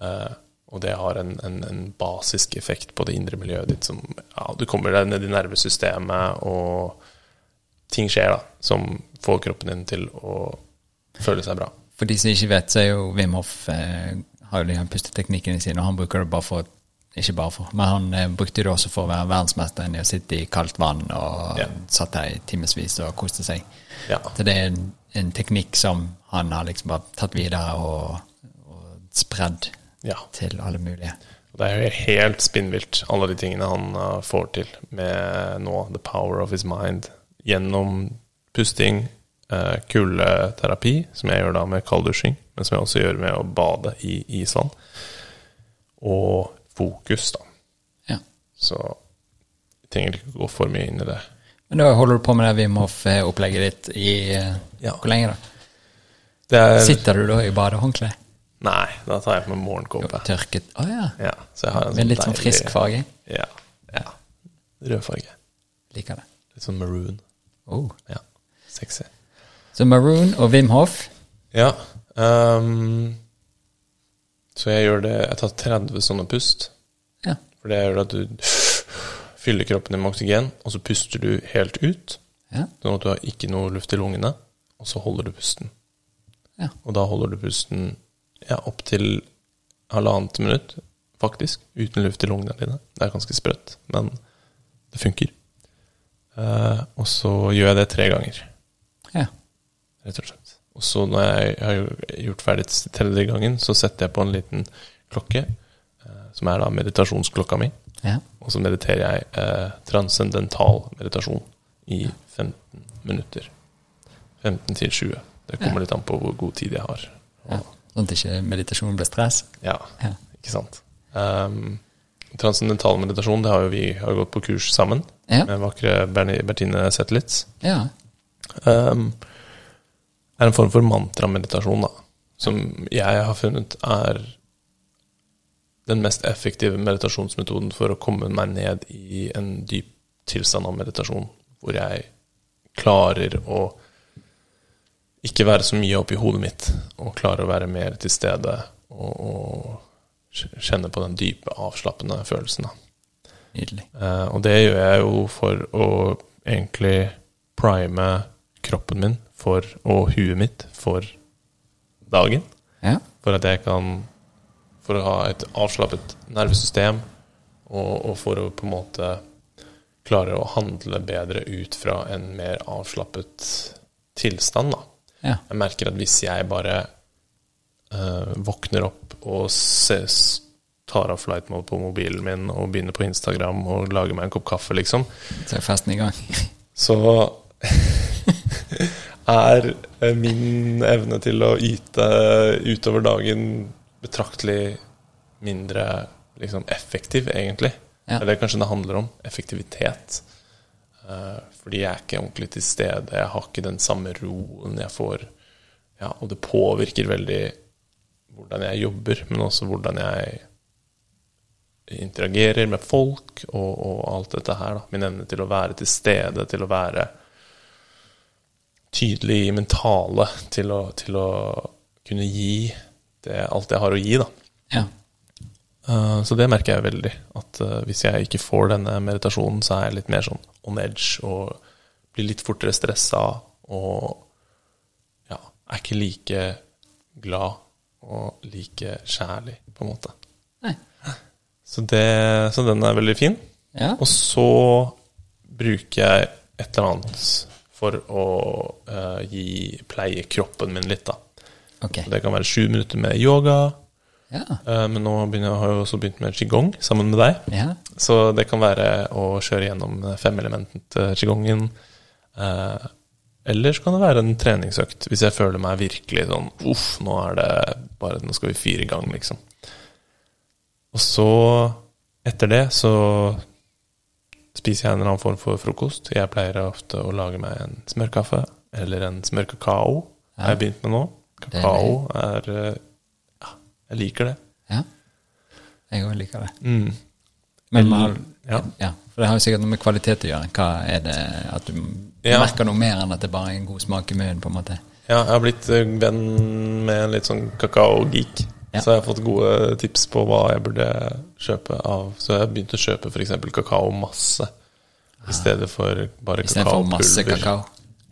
Uh, og det har en, en, en basisk effekt på det indre miljøet ditt som ja, Du kommer deg ned i nervesystemet, og ting skjer da som får kroppen din til å føle seg bra. For de som ikke vet, så er jo Wim Hof eh, har jo de pusteteknikkene sine, og han bruker det bare for Ikke bare for, men han eh, brukte det også for å være verdensmester i å sitte i kaldt vann og Ja. satt der i timevis og koste seg. Ja. Så det er en, en teknikk som han har liksom bare tatt videre og, og spredd ja. til alle mulige. Det er jo helt spinnvilt, alle de tingene han uh, får til med nå The Power of His Mind. Gjennom pusting, uh, kuldeterapi, som jeg gjør da med kalddusjing, men som jeg også gjør med å bade i isvann. Og fokus, da. Ja. Så jeg trenger ikke gå for mye inn i det. Men da holder du på med det Wim Hof-opplegget ditt i Ja. Hvor lenge, da? er, Sitter du da i badehåndkle? Nei, da tar jeg på meg morgenkåpe. Tørket Å ja. Ja, så jeg har en Med litt sånn frisk farge? Ja. ja. Rød farge. Liker det. Litt sånn maroon. Oh. Ja. Sexy. Så Maroon og Wim Hof Ja. ehm, så jeg gjør det Jeg tar 30 sånne pust. Ja. For det gjør at du fyller kroppen din med oksygen, og så puster du helt ut. Ja. Sånn at du har ikke noe luft i lungene, og så holder du pusten. Ja. Og da holder du pusten ja, opptil halvannet minutt, faktisk, uten luft i lungene dine. Det er ganske sprøtt, men det funker. Uh, og så gjør jeg det tre ganger ja. rett og slett. Og så når jeg har gjort ferdig tredje gangen, så setter jeg på en liten klokke, eh, som er da meditasjonsklokka mi. ja. Og så mediterer jeg eh, transcendental meditasjon i 15 minutter. 15 til 20. Det kommer litt an på hvor god tid jeg har. ja. Sånn at ikke meditasjon blir stress. Ja, Ja. ikke sant. Um, transcendental meditasjon, det har jo vi har gått på kurs sammen Ja. med vakre Bertine Zetlitz. ja. um, er en form for mantrameditasjon, da. Som jeg har funnet er den mest effektive meditasjonsmetoden for å komme meg ned i en dyp tilstand av meditasjon, hvor jeg klarer å ikke være så mye oppi hodet mitt, og klarer å være mer til stede og, og kjenne på den dype, avslappende følelsen. da. Nydelig. Eh, og det gjør jeg jo for å egentlig prime kroppen min for, og huet mitt for dagen. Ja. For at jeg kan For å ha et avslappet nervesystem, og, og for å på en måte klare å handle bedre ut fra en mer avslappet tilstand, da. Ja. Jeg merker at hvis jeg bare eh, våkner opp og ses, tar av flight mode på mobilen min og begynner på Instagram og lager meg en kopp kaffe, liksom, Så er festen i gang. så er eh, min evne til å yte utover dagen betraktelig mindre liksom, effektiv, egentlig. Ja. Det er kanskje det handler om. Effektivitet. Eh, fordi jeg er ikke ordentlig til stede. Jeg har ikke den samme roen jeg får. Ja, og det påvirker veldig hvordan jeg jobber, men også hvordan jeg interagerer med folk og, og alt dette her. Da. Min evne til å være til stede, til å være tydelig i mentale, til å, til å kunne gi det, alt jeg har å gi. da. Ja. Uh, så det merker jeg veldig. At uh, hvis jeg ikke får denne meditasjonen, så er jeg litt mer sånn on edge og blir litt fortere stressa og ja, er ikke like glad og like kjærlig, på en måte. Nei. Så, det, så den er veldig fin. Ja. Og så bruker jeg et eller annet for å uh, gi pleie kroppen min litt, da. Okay. Det kan være sju minutter med yoga. Ja. Uh, men nå begynner, har jeg også begynt med qigong sammen med deg. ja. Så det kan være å kjøre gjennom femelementet qigongen. Uh, eller så kan det være en treningsøkt, hvis jeg føler meg virkelig sånn Uff, nå er det bare Nå skal vi fire i gang, liksom. Og så, etter det, så spiser jeg en eller annen form for frokost. Jeg pleier ofte å lage meg en smørkaffe eller en smørkakao. Har jeg begynt med nå. Kakao er eh, Ja, jeg liker det. ja. Jeg òg liker det. Mm. Men man har, Ja. ja. For det har jo sikkert noe med kvalitet å gjøre. Hva er det at du Ja. merker noe mer enn at det bare er en god smak i munnen, på en måte? Ja, jeg har blitt eh, venn med en litt sånn kakao-geek. Ja. Så jeg har fått gode tips på hva jeg burde kjøpe av. Så jeg har begynt å kjøpe f.eks. kakao masse i stedet for bare kakaopulver. I stedet for masse kakao.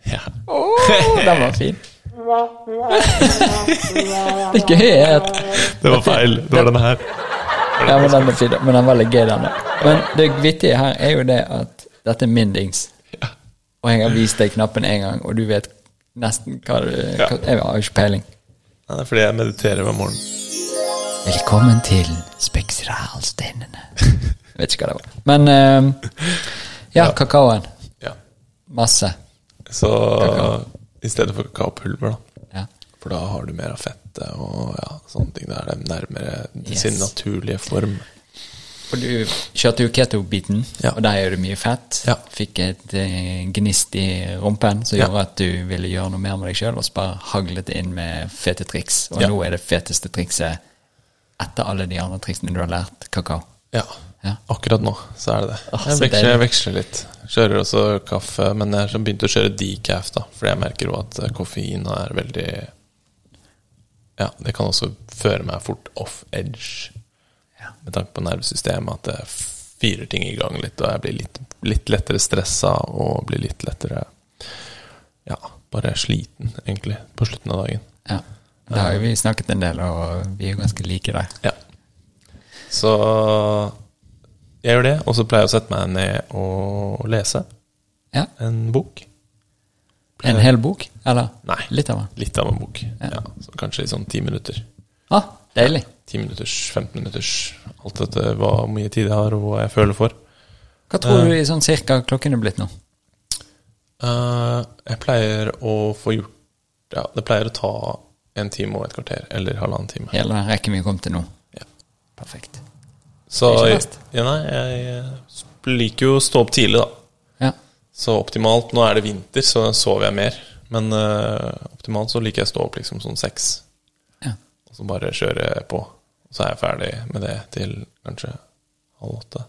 Ja. Oh, den var fin! det er at Det var feil. Det var denne her. Ja, men den er fin, men den var veldig gøy, denne. Men det vittige her er jo det at dette er min dings. Og jeg har vist deg knappen én gang, og du vet nesten hva du Jeg har jo ikke peiling. Det er fordi jeg mediterer hver morgen. Velkommen til spektralsteinene. Vet ikke hva det var. Men eh, ja, kakaoen. Ja. Masse. Så Kakao. i stedet for kakaopulver, da. Ja. For da har du mer av fettet og ja, sånne ting. Da er det nærmere Yes. sin naturlige form. For du kjørte jo keto-biten, Ja. og der er det mye fett. Ja. Fikk et eh, gnist i rumpen som Ja. gjorde at du ville gjøre noe mer med deg sjøl, og så bare haglet inn med fete triks. Og nå er det feteste trikset etter alle de andre triksene du har lært, kakao. Ja. Ja. Akkurat nå så er det det. Ah, jeg, veksler, jeg veksler litt. Kjører også kaffe, men jeg har begynt å kjøre decaf, da. fordi jeg merker jo at eh, koffein er veldig Ja, det kan også føre meg fort off edge. Ja. Med tanke på nervesystemet, at det fyrer ting i gang litt, og jeg blir litt, litt lettere stressa og blir litt lettere Ja, bare sliten, egentlig, på slutten av dagen. Ja. Det har jo vi snakket en del, og vi er jo ganske like der. Ja. Så jeg gjør det, og så pleier jeg å sette meg ned og lese Ja. en bok. En hel bok, eller? Nei. Litt av en, Litt av en bok. Ja. Ja. så kanskje i sånn ti minutter. Ah, deilig. Ti minutters, 15 minutters. Alt etter hvor mye tid jeg har, og hva jeg føler for. Hva tror du i sånn cirka klokken er blitt nå? Uh, jeg pleier å få gjort Ja, det pleier å ta en time og et kvarter, eller halvannen time. Hele rekken vi kom til nå. Ja. Perfekt. Så ja, nei, jeg liker jo å stå opp tidlig, da. Ja. Så optimalt Nå er det vinter, så sover jeg mer. Men uh, optimalt så liker jeg å stå opp liksom sånn seks, ja. og så bare kjøre på. Og så er jeg ferdig med det til kanskje halv åtte.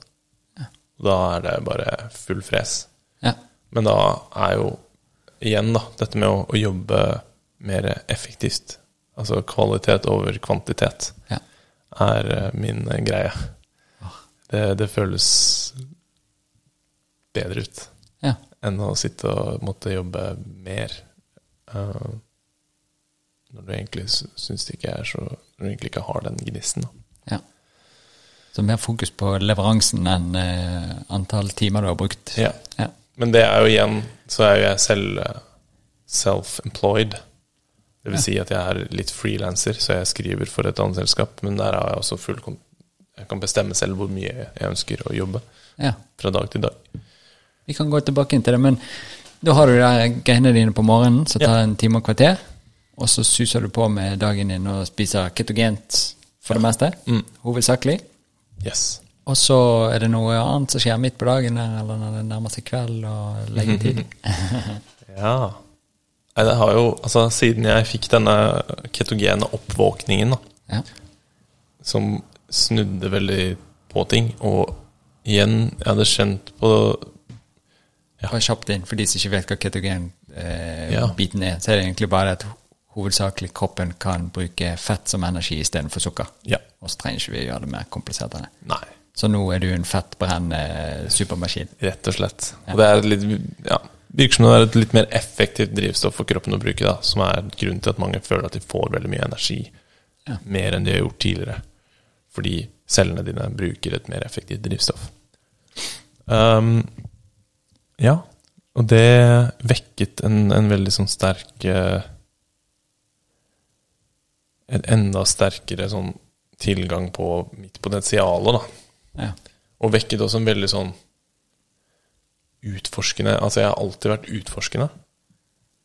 Da er det bare full fres. ja. Men da er jo igjen da, dette med å, å jobbe mer effektivt, altså kvalitet over kvantitet, ja. er eh, min eh, greie. Det, det føles bedre ut ja. enn å sitte og måtte jobbe mer. Uh, når du egentlig sy- syns det ikke er så Når du egentlig ikke har den gnisten. Ja. Så mer fokus på leveransen enn uh, antall timer du har brukt. Ja. Ja. Men det er jo igjen Så er jo jeg selv uh, self-employed. Det vil si at jeg er litt frilanser, så jeg skriver for et annet selskap. Men der har jeg også full Jeg kan bestemme selv hvor mye jeg ønsker å jobbe ja. fra dag til dag. Vi kan gå tilbake inn til det, men da har du de greiene dine på morgenen som tar en time og kvarter, og så suser du på med dagen din og spiser ketogent for det meste, Mm. hovedsakelig. Yes. Og så er det noe annet som skjer midt på dagen der, eller når det nærmer seg kveld og leggetid. Ja. Nei, det har jo Altså, siden jeg fikk denne ketogene oppvåkningen, da, ja. som snudde veldig på ting. Og igjen, jeg hadde kjent på Bare kjapt inn, for de som ikke vet hva ketogen-biten Ja. er, så er det egentlig bare at hovedsakelig kroppen kan bruke fett som energi istedenfor sukker. Ja. Og så trenger ikke vi gjøre det mer komplisert enn det. Nei, Så nå er du en fettbrennende supermaskin. rett og slett. Og det er litt Ja, virker som det er et litt mer effektivt drivstoff for kroppen å bruke, da, som er grunnen til at mange føler at de får veldig mye energi. Ja. Mer enn de har gjort tidligere. Fordi cellene dine bruker et mer effektivt drivstoff. Um, ja, og det vekket en, en veldig sånn sterk eh, En enda sterkere sånn tilgang på mitt potensial, da. Ja. Og vekket også en veldig sånn utforskende Altså, jeg har alltid vært utforskende.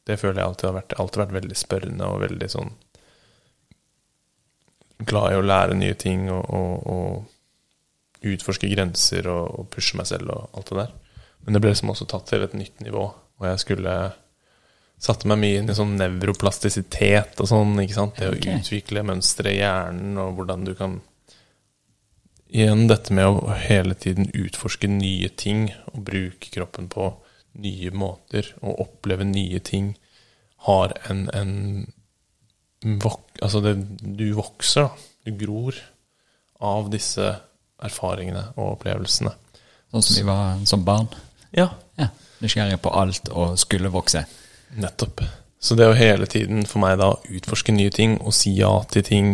Det føler jeg alltid har vært. Alltid vært veldig spørrende og veldig sånn Glad i å lære nye ting og, og, og utforske grenser og, og pushe meg selv og alt det der. Men det ble liksom også tatt til et nytt nivå, og jeg skulle Satte meg mye inn i sånn nevroplastisitet og sånn, ikke sant. Det å utvikle mønstre i hjernen, og hvordan du kan Igjen dette med å hele tiden utforske nye ting og bruke kroppen på nye måter og oppleve nye ting, har en, en vok Altså, det, du vokser, da. Du gror av disse erfaringene og opplevelsene. Sånn som vi var som barn. Ja, Ja. Nysgjerrig på alt og skulle vokse. nettopp. Så det å hele tiden for meg da utforske nye ting og si ja til ting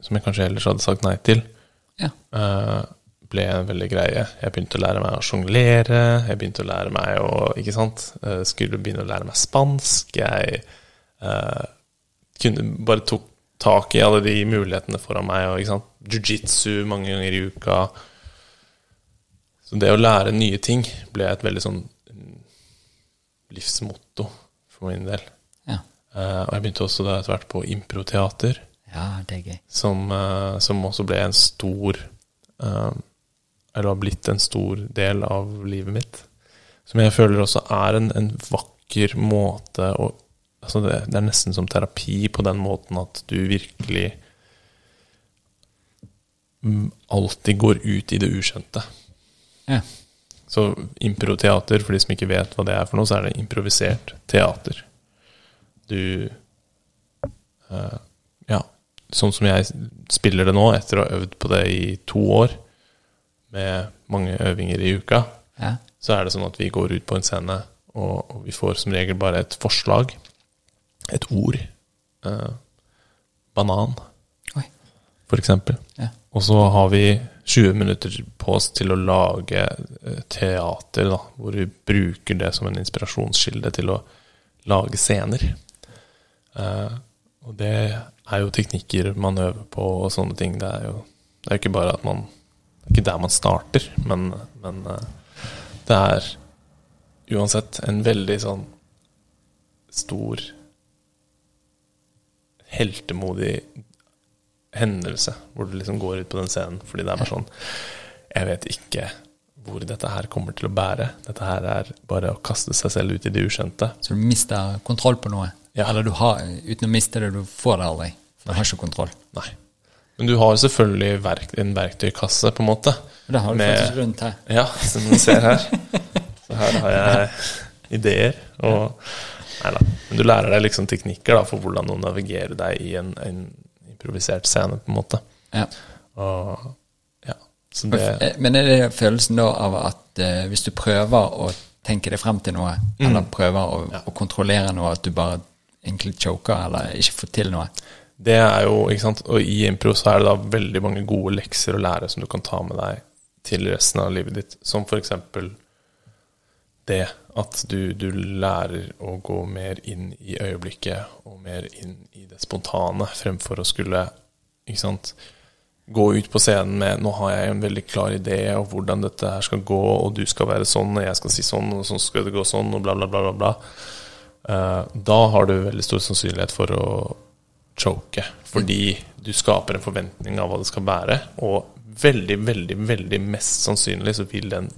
som jeg kanskje ellers hadde sagt nei til, Ja. eh, ble en veldig greie. Jeg begynte å lære meg å sjonglere. Jeg begynte å lære meg å Ikke sant? Eh, Skulle begynne å lære meg spansk. Jeg uh, kunne bare tok tak i alle de mulighetene foran meg. Og, ikke sant? Jiu-jitsu mange ganger i uka. Så det å lære nye ting ble et veldig sånn mm, livsmotto for min del. Ja. Uh, og jeg begynte også da etter hvert på improteater ja, det er gøy. som, eh, som også ble en stor eh, Eller har blitt en stor del av livet mitt. Som jeg føler også er en, en vakker måte å altså det, det er nesten som terapi på den måten at du virkelig mm, alltid går ut i det ukjente. Ja. Så improteater, for de som ikke vet hva det er for noe, så er det improvisert teater. Du eh, Ja, sånn som jeg spiller det nå, etter å ha øvd på det i to år, med mange øvinger i uka, ja. så er det sånn at vi går ut på en scene, og, og vi får som regel bare et forslag, et ord. Eh, banan, Oi. for eksempel. Ja. Og så har vi 20 minutter på oss til å lage eh, teater, da, hvor vi bruker det som en inspirasjonskilde til å lage scener. Eh, og det er jo teknikker man øver på og sånne ting. Det er jo, det er ikke bare at man Det er ikke der man starter, men, men eh, det er uansett en veldig sånn stor heltemodig hendelse hvor du liksom går ut på den scenen fordi det er bare sånn Jeg vet ikke hvor dette her kommer til å bære. Dette her er bare å kaste seg selv ut i det ukjente. Så du mister kontroll på noe. Ja. Eller du har, uten å miste det, du får det aldri. For du har ikke kontroll. Nei. Men du har selvfølgelig verk en verktøykasse, på en måte. Det har du Med- faktisk rundt her. Ja, som du ser her. Så her har jeg ideer. Og Nei da. Men du lærer deg liksom teknikker da, for hvordan å navigere deg i en, en improvisert scene, på en måte. Ja. Og ja. Så det Eh, Men er det følelsen da av at eh, hvis du prøver å tenke deg frem til noe, Mm. eller prøver å, å kontrollere noe, at du bare egentlig choker eller ikke får til noe? Det er jo, ikke sant Og i impro så er det da veldig mange gode lekser å lære som du kan ta med deg til resten av livet ditt. Som eksempel det at du, du lærer å gå mer inn i øyeblikket og mer inn i det spontane, fremfor å skulle ikke sant, gå ut på scenen med 'Nå har jeg en veldig klar idé om hvordan dette her skal gå, og du skal være sånn, og jeg skal si sånn, og sånn skal det gå sånn', og bla, bla, bla, bla. bla. Eh, da har du veldig stor sannsynlighet for å choke, fordi du skaper en forventning av hva det skal være, og veldig, veldig, veldig mest sannsynlig så vil den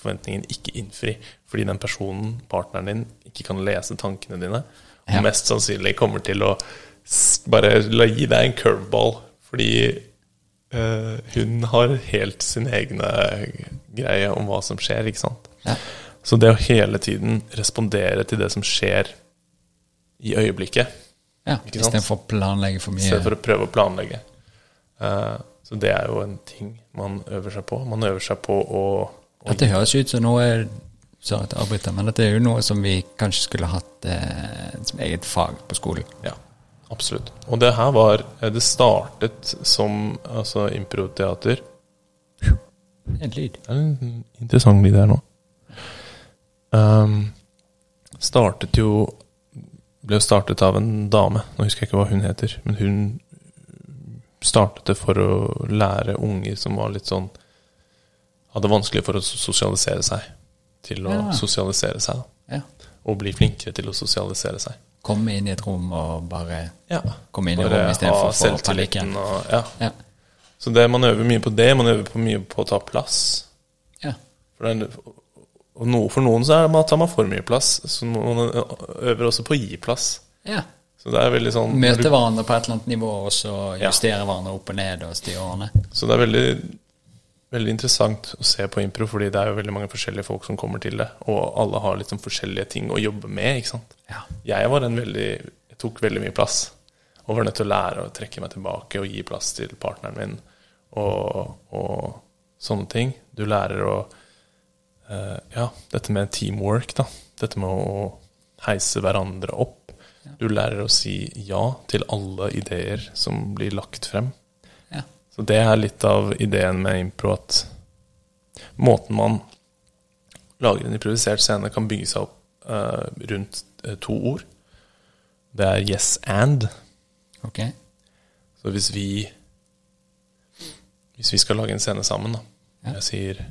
forventningen ikke innfri, fordi den personen, partneren din, ikke kan lese tankene dine, og Ja. mest sannsynlig kommer til å bare la gi deg en curveball, fordi øh, hun har helt sin egne greie om hva som skjer, ikke sant. Ja. Så det å hele tiden respondere til det som skjer i øyeblikket, ja. Istedenfor å planlegge for mye. stedet for å prøve å planlegge. Uh, så det er jo en ting man øver seg på. Man øver seg på å, å Dette høres ut som noe Sorry at jeg avbryter, men dette er jo noe som vi kanskje skulle hatt eh, som eget fag på skolen. Ja, absolutt. Og det her var eh, Det startet som altså improteater. En lyd. Det er en interessant lyd her nå. Um, startet jo Ble startet av en dame. Nå husker jeg ikke hva hun heter. Men hun startet det for å lære unger som var litt sånn Hadde vanskelig for å sosialisere seg, til å Ja. sosialisere seg. Ja. Og bli flinkere til å sosialisere seg. Komme inn i et rom og bare Ja. komme inn i rom rommet istedenfor for panikken. og Ja. Ja. Så det, man øver mye på det. Man øver på mye på å ta plass. ja. For, det, er- og no, for noen så er man tar man for mye plass. Så noen øver også på å gi plass. ja. Så det er veldig sånn Møte hverandre på et eller annet nivå, og så Ja. hverandre opp og ned og styre årene. Så det er veldig, veldig interessant å se på impro, fordi det er jo veldig mange forskjellige folk som kommer til det. Og alle har liksom forskjellige ting å jobbe med, ikke sant. Ja. Jeg var en veldig Jeg tok veldig mye plass. Og var nødt til å lære å trekke meg tilbake og gi plass til partneren min og, og sånne ting. Du lærer å Ja, dette med teamwork, da. Dette med å heise hverandre opp. Du lærer å si ja til alle ideer som blir lagt frem. Ja. Så det er litt av ideen med impro, at måten man lager en improvisert scene, kan bygge seg opp uh, rundt eh, to ord. Det er yes and. Okay. Så hvis vi Hvis vi skal lage en scene sammen, da. Ja. Jeg sier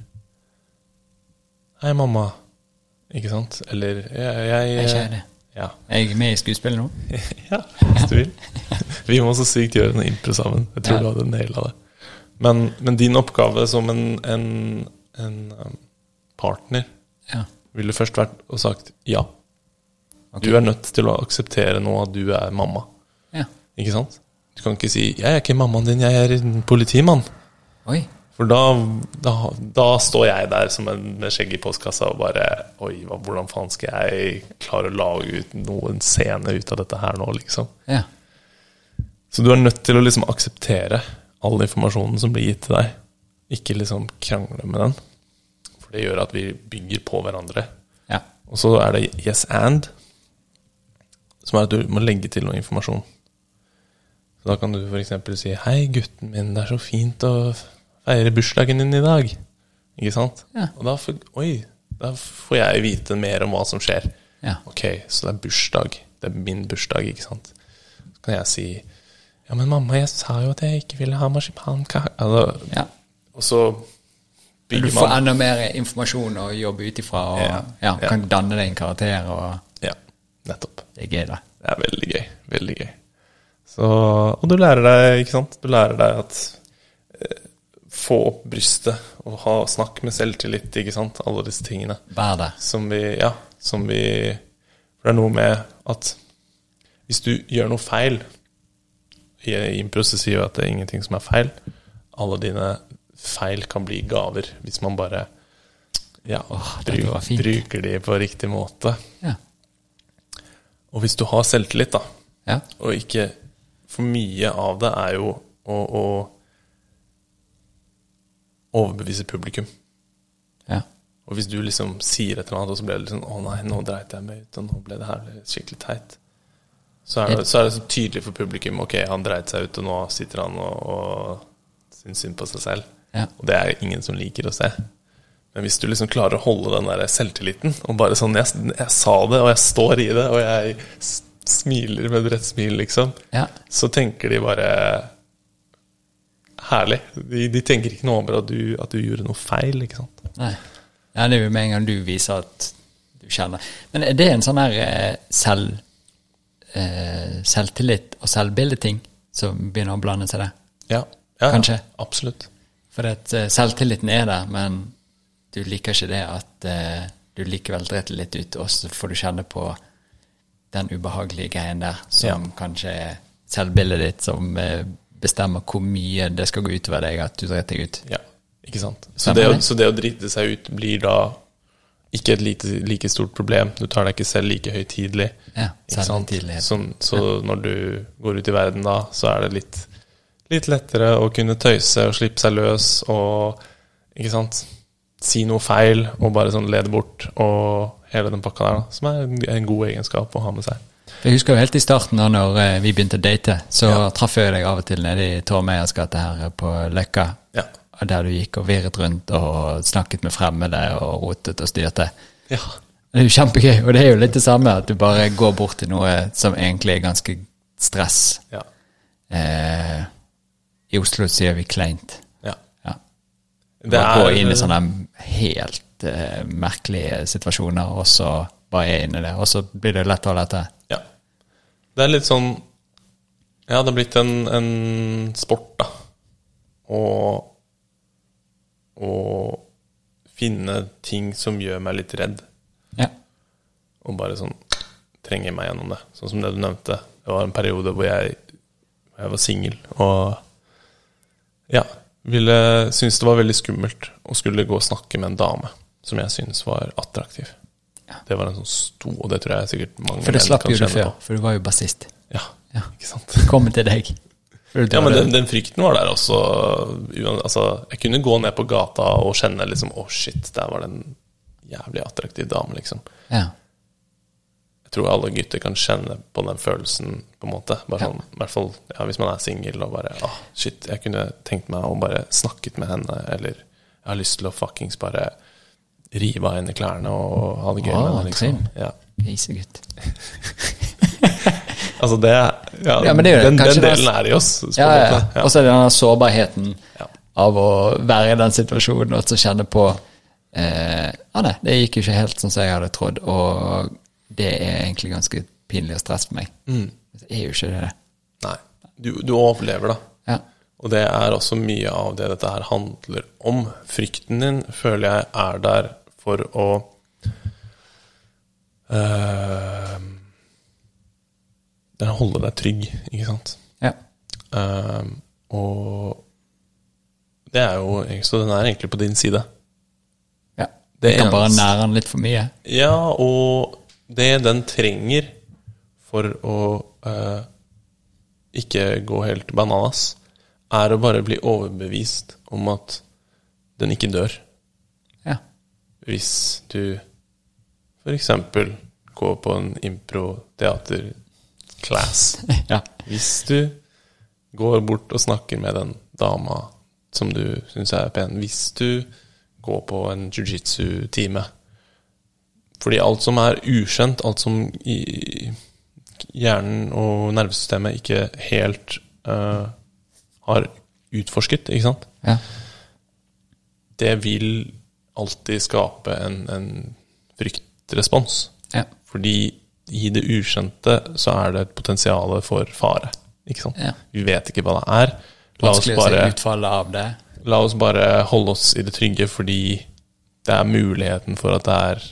Hei, mamma. Ikke sant? Eller jeg, jeg, kjære!» ser det. Ja. Jeg er med i skuespillet nå. ja, hvis du vil. Vi må så sykt gjøre en impro sammen. Jeg tror Ja. du hadde naila det. Men, men din oppgave som en, en, en um, partner Ja. ville først vært og sagt ja. Okay. Du er nødt til å akseptere nå at du er mamma. Ja. Ikke sant? Du kan ikke si 'jeg er ikke mammaen din, jeg er en politimann'. Oi. For da, da, da står jeg der som en med skjegg i postkassa og bare Oi, hvordan faen skal jeg klare å lage ut noen scene ut av dette her nå, liksom? Ja. Så du er nødt til å liksom akseptere all informasjonen som blir gitt til deg. Ikke liksom krangle med den. For det gjør at vi bygger på hverandre. Ja. Og så er det yes and, som er at du må legge til noe informasjon. Så da kan du f.eks. si 'Hei, gutten min, det er så fint å feire bursdagen din i dag'. Ikke sant? Ja. Og da får, oi, da får jeg vite mer om hva som skjer. Ja. Ok, så det er bursdag. Det er min bursdag, ikke sant. Så kan jeg si Ja, men mamma, jeg sa jo at jeg ikke ville ha marsipankake. Altså, ja. og så Du får man enda mer informasjon å jobbe ut ifra, og Ja. ja, kan danne deg en karakter, og Ja, nettopp. det er gøy, da. Det er veldig gøy. Veldig gøy. Så, og du lærer deg, ikke sant? Du lærer deg at Få opp brystet og ha, snakk med selvtillit, ikke sant? Alle disse tingene. Vær det. Som vi Ja, som vi For det er noe med at hvis du gjør noe feil I Impros impro sier vi at det er ingenting som er feil. Alle dine feil kan bli gaver hvis man bare ja, Åh, bruk, bruker de på riktig måte. Ja. Og hvis du har selvtillit, da, Ja. og ikke For mye av det er jo å, å overbevise publikum. Ja. Og hvis du liksom sier et eller annet, og så ble det liksom Å nei, nå dreit jeg meg ut, og nå ble det her skikkelig teit. Så er det så, er det så tydelig for publikum. Ok, han dreit seg ut, og nå sitter han og, og syns synd på seg selv. Ja. Og det er ingen som liker å se. Men hvis du liksom klarer å holde den der selvtilliten, og bare sånn jeg, jeg sa det, og jeg står i det, og jeg smiler med et bredt smil, liksom, Ja. så tenker de bare Herlig. De, de tenker ikke noe over at du, at du gjorde noe feil, ikke sant. Nei. Ja, det er jo med en gang du viser at du kjenner Men er det en sånn her eh, selv, eh, selvtillit og selvbildeting som begynner å blande seg der? Ja, ja Kanskje. Absolutt. For at eh, selvtilliten er der, men du liker ikke det at du likevel driter litt ut, og så får du kjenne på den ubehagelige greien der, som Ja. kanskje er selvbildet ditt som bestemmer hvor mye det skal gå utover deg at du driter deg ut. Ja, ikke sant. Så det, å, så det å drite seg ut blir da ikke et lite, like stort problem. Du tar deg ikke selv like høytidelig. Ja. Så, så når du går ut i verden da, så er det litt, litt lettere å kunne tøyse og slippe seg løs og ikke sant? si noe feil og bare sånn lede bort og hele den pakka der, da, som er en god egenskap å ha med seg. Jeg husker jo helt i starten da når eh, vi begynte å date, så traff jeg deg av og til nede i Tor Meyers gate her på Løkka. Ja. Der du gikk og virret rundt og snakket med fremmede og rotet og styrte. Ja. Det er jo kjempegøy, og det er jo litt det samme, at du bare går bort til noe som egentlig er ganske stress. Ja. Eh, I Oslo sier vi kleint. ja. Ja. Det er, gå inn i sånne helt eh, merkelige situasjoner, og så bare er inne i det. Og så blir det lettere og lettere. Det er litt sånn Ja, det er blitt en, en sport, da. Å finne ting som gjør meg litt redd, Ja. og bare sånn trenge meg gjennom det. Sånn som det du nevnte. Det var en periode hvor jeg, jeg var singel og ja, ville synes det var veldig skummelt å skulle gå og snakke med en dame som jeg syntes var attraktiv. Det var en sånn stor Og det tror jeg sikkert mange For det slapp jo du før, for du var jo bassist. Ja, Ja. ikke sant. Kommer til deg. Ja, men den, den frykten var der også. Altså, jeg kunne gå ned på gata og kjenne liksom Å, shit, der var det en jævlig attraktiv dame, liksom. ja. Jeg tror alle gutter kan kjenne på den følelsen, på en måte. Bare sånn, ja. hvert fall ja, hvis man er singel og bare Å, shit, jeg kunne tenkt meg å bare snakket med henne, eller jeg har lyst til å fuckings bare rive av henne klærne og ha det gøy Å, med henne, liksom. Ja. Grisegutt. Altså, det Ja, Ja, men det er jo den, den delen er i oss. Ja, Ja, ja. Og så er det denne sårbarheten av å være i den situasjonen og så kjenne på eh, Ja, nei, det gikk jo ikke helt sånn som jeg hadde trodd, og det er egentlig ganske pinlig og stress for meg. Mm. Det er jo ikke det. Nei. Du, du overlever, da. Ja. Og det er også mye av det dette her handler om. Frykten din føler jeg er der for å uh, å holde deg trygg, ikke sant. ja. Eh, og det er jo Så den er egentlig på din side. ja. Det Du kan bare nære den litt for mye. Ja, og det den trenger for å uh, ikke gå helt bananas, er å bare bli overbevist om at den ikke dør. Hvis du f.eks. går på en impro-teater-class. ja. Hvis du går bort og snakker med den dama som du syns er pen. Hvis du går på en jiu-jitsu-time. Fordi alt som er ukjent, alt som hjernen og nervesystemet ikke helt uh, har utforsket, ikke sant, ja. det vil alltid skape en, en fryktrespons. ja. Fordi i det ukjente så er det et potensial for fare. Ikke sant? Ja. Vi vet ikke hva det er. La oss, bare, av det. la oss bare holde oss i det trygge fordi det er muligheten for at det er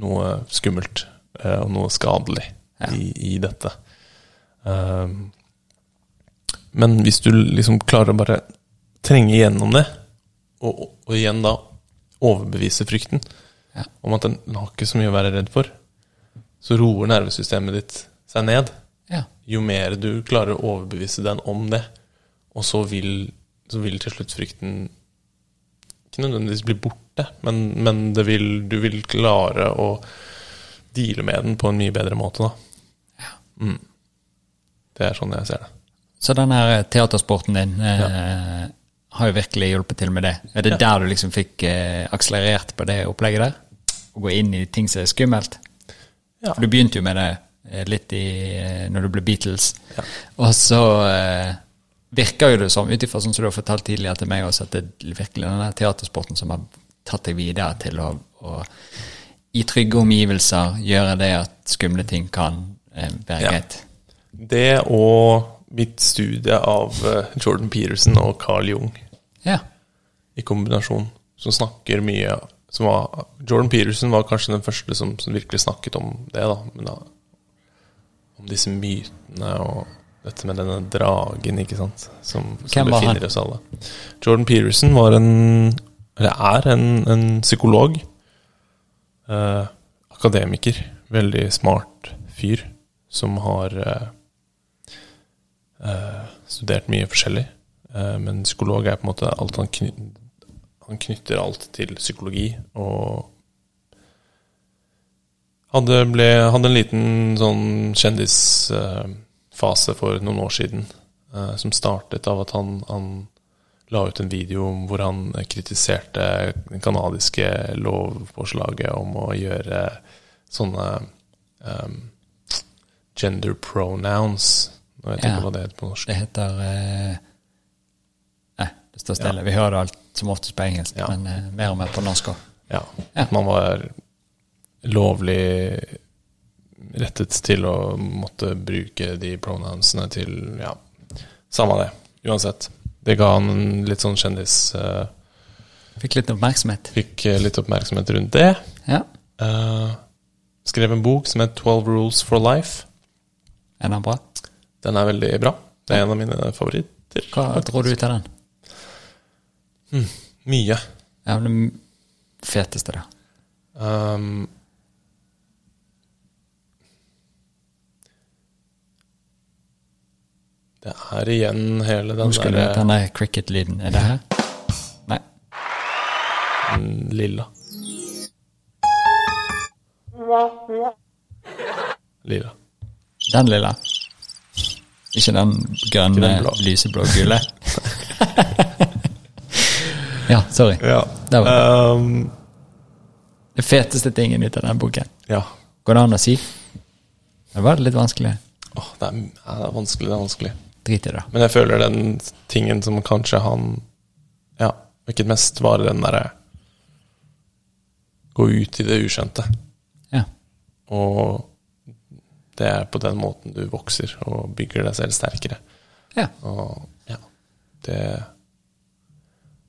noe skummelt eh, og noe skadelig Ja. i, i dette. Um, men hvis du liksom klarer å bare trenge gjennom det, og, og igjen da overbevise frykten Ja. om at den har ikke så mye å være redd for, så roer nervesystemet ditt seg ned. Ja. Jo mer du klarer å overbevise den om det, og så vil, så vil til slutt frykten ikke nødvendigvis bli borte, men, men det vil, du vil klare å deale med den på en mye bedre måte, da. Mm. Det er sånn jeg ser det. Så den her teatersporten din eh, har jo virkelig hjulpet til med det. Er det der du liksom fikk eh, akselerert på det opplegget der? Å gå inn i ting som er skummelt? Ja. For du begynte jo med det eh, litt i, eh, når du ble Beatles. Og så virker jo det som, ut ifra sånn som du har fortalt tidligere til meg også, at det er virkelig denne teatersporten som har tatt deg videre til å, å i trygge omgivelser gjøre det at skumle ting kan eh, være Ja. greit. Det og mitt studie av Jordan Peterson og Carl Jung Ja. i kombinasjon, som snakker mye som var, Jordan Peterson var kanskje den første som, som virkelig snakket om det, da, men da om disse mytene og dette med denne dragen, ikke sant, som, som befinner oss alle. Jordan Peterson var en Eller er en, en psykolog. Eh, akademiker. Veldig smart fyr som har eh, eh, studert mye forskjellig. Eh, men psykolog er på en måte alt han knytter Han knytter alt til psykologi og hadde, ble, hadde en liten sånn kjendisfase for noen år siden, eh, som startet av at han, han la ut en video hvor han kritiserte det kanadiske lovforslaget om å gjøre sånne um, gender pronouns. Nå vet jeg Ja. ikke hva det heter på norsk. Det heter Nei, det står stille. Vi hører alt som oftest på engelsk, Ja. men uh, mer og mer på norsk òg. Ja, Ja. Man var lovlig rettet til å måtte bruke de pronounsene til Ja, samme det. Uansett. Det ga han en litt sånn kjendis Uh, Fikk litt oppmerksomhet. Fikk uh, litt oppmerksomhet rundt det. Ja. Uh, skrev en bok som het 12 Rules for Life. Er den bra? Den er veldig bra. Det er en av mine favoritter. Hva dro du ut av den? Mye. Ja, det feteste, da. Um, det er igjen hele den Husker du der den der cricket-lyden? Er det her? Nei. mm, lilla. Lilla. Den lilla. Ikke den grønne, Ikke ja, sorry. Ja. Det var Um, det feteste tingen ut av den boken. ja. Går det an å si? Det var litt vanskelig. Åh, det, er, ja, det er vanskelig, det er vanskelig. Drit i det. Men jeg føler den tingen som kanskje han Ja, hvilket mest, var den derre Gå ut i det ukjente. Ja. Og det er på den måten du vokser og bygger deg selv sterkere. ja. Og ja, det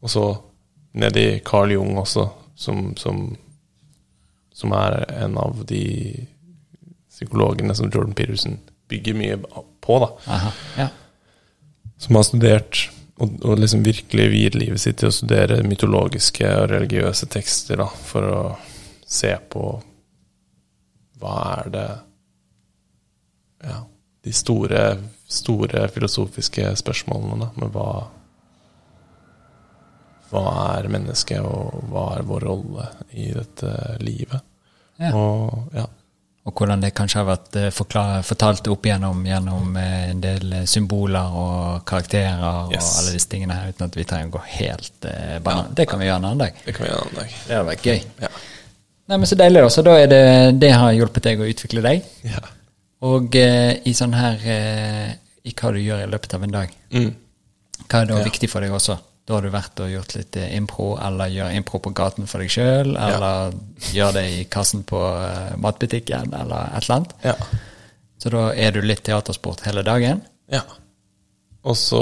Og så ned i Carl Jung også, som, som, som er en av de psykologene som Jordan Peterson bygger mye på, da. Aha. Ja. Som har studert og, og liksom virkelig viet livet sitt til å studere mytologiske og religiøse tekster, da, for å se på hva er det Ja, de store, store filosofiske spørsmålene, da, med hva Hva er mennesket, og hva er vår rolle i dette livet? Ja. Og ja. Og hvordan det kanskje har vært eh, fortalt opp igjennom gjennom eh, en del eh, symboler og karakterer og alle disse tingene her, uten at vi trenger å gå helt eh, banan. Det kan vi gjøre en annen dag. Det kan vi gjøre en annen dag. Det hadde vært gøy. Ja. Nei, men Så deilig, da. Så da er det, det har hjulpet deg å utvikle deg. ja. Og eh, i sånn her eh, I hva du gjør i løpet av en dag. Mm. Hva er da Ja. viktig for deg også? Da har du vært og gjort litt eh, impro, eller gjør impro på gaten for deg sjøl, eller gjør det i kassen på eh, matbutikken, eller et eller annet. ja. Så da er du litt teatersport hele dagen. Ja. Og så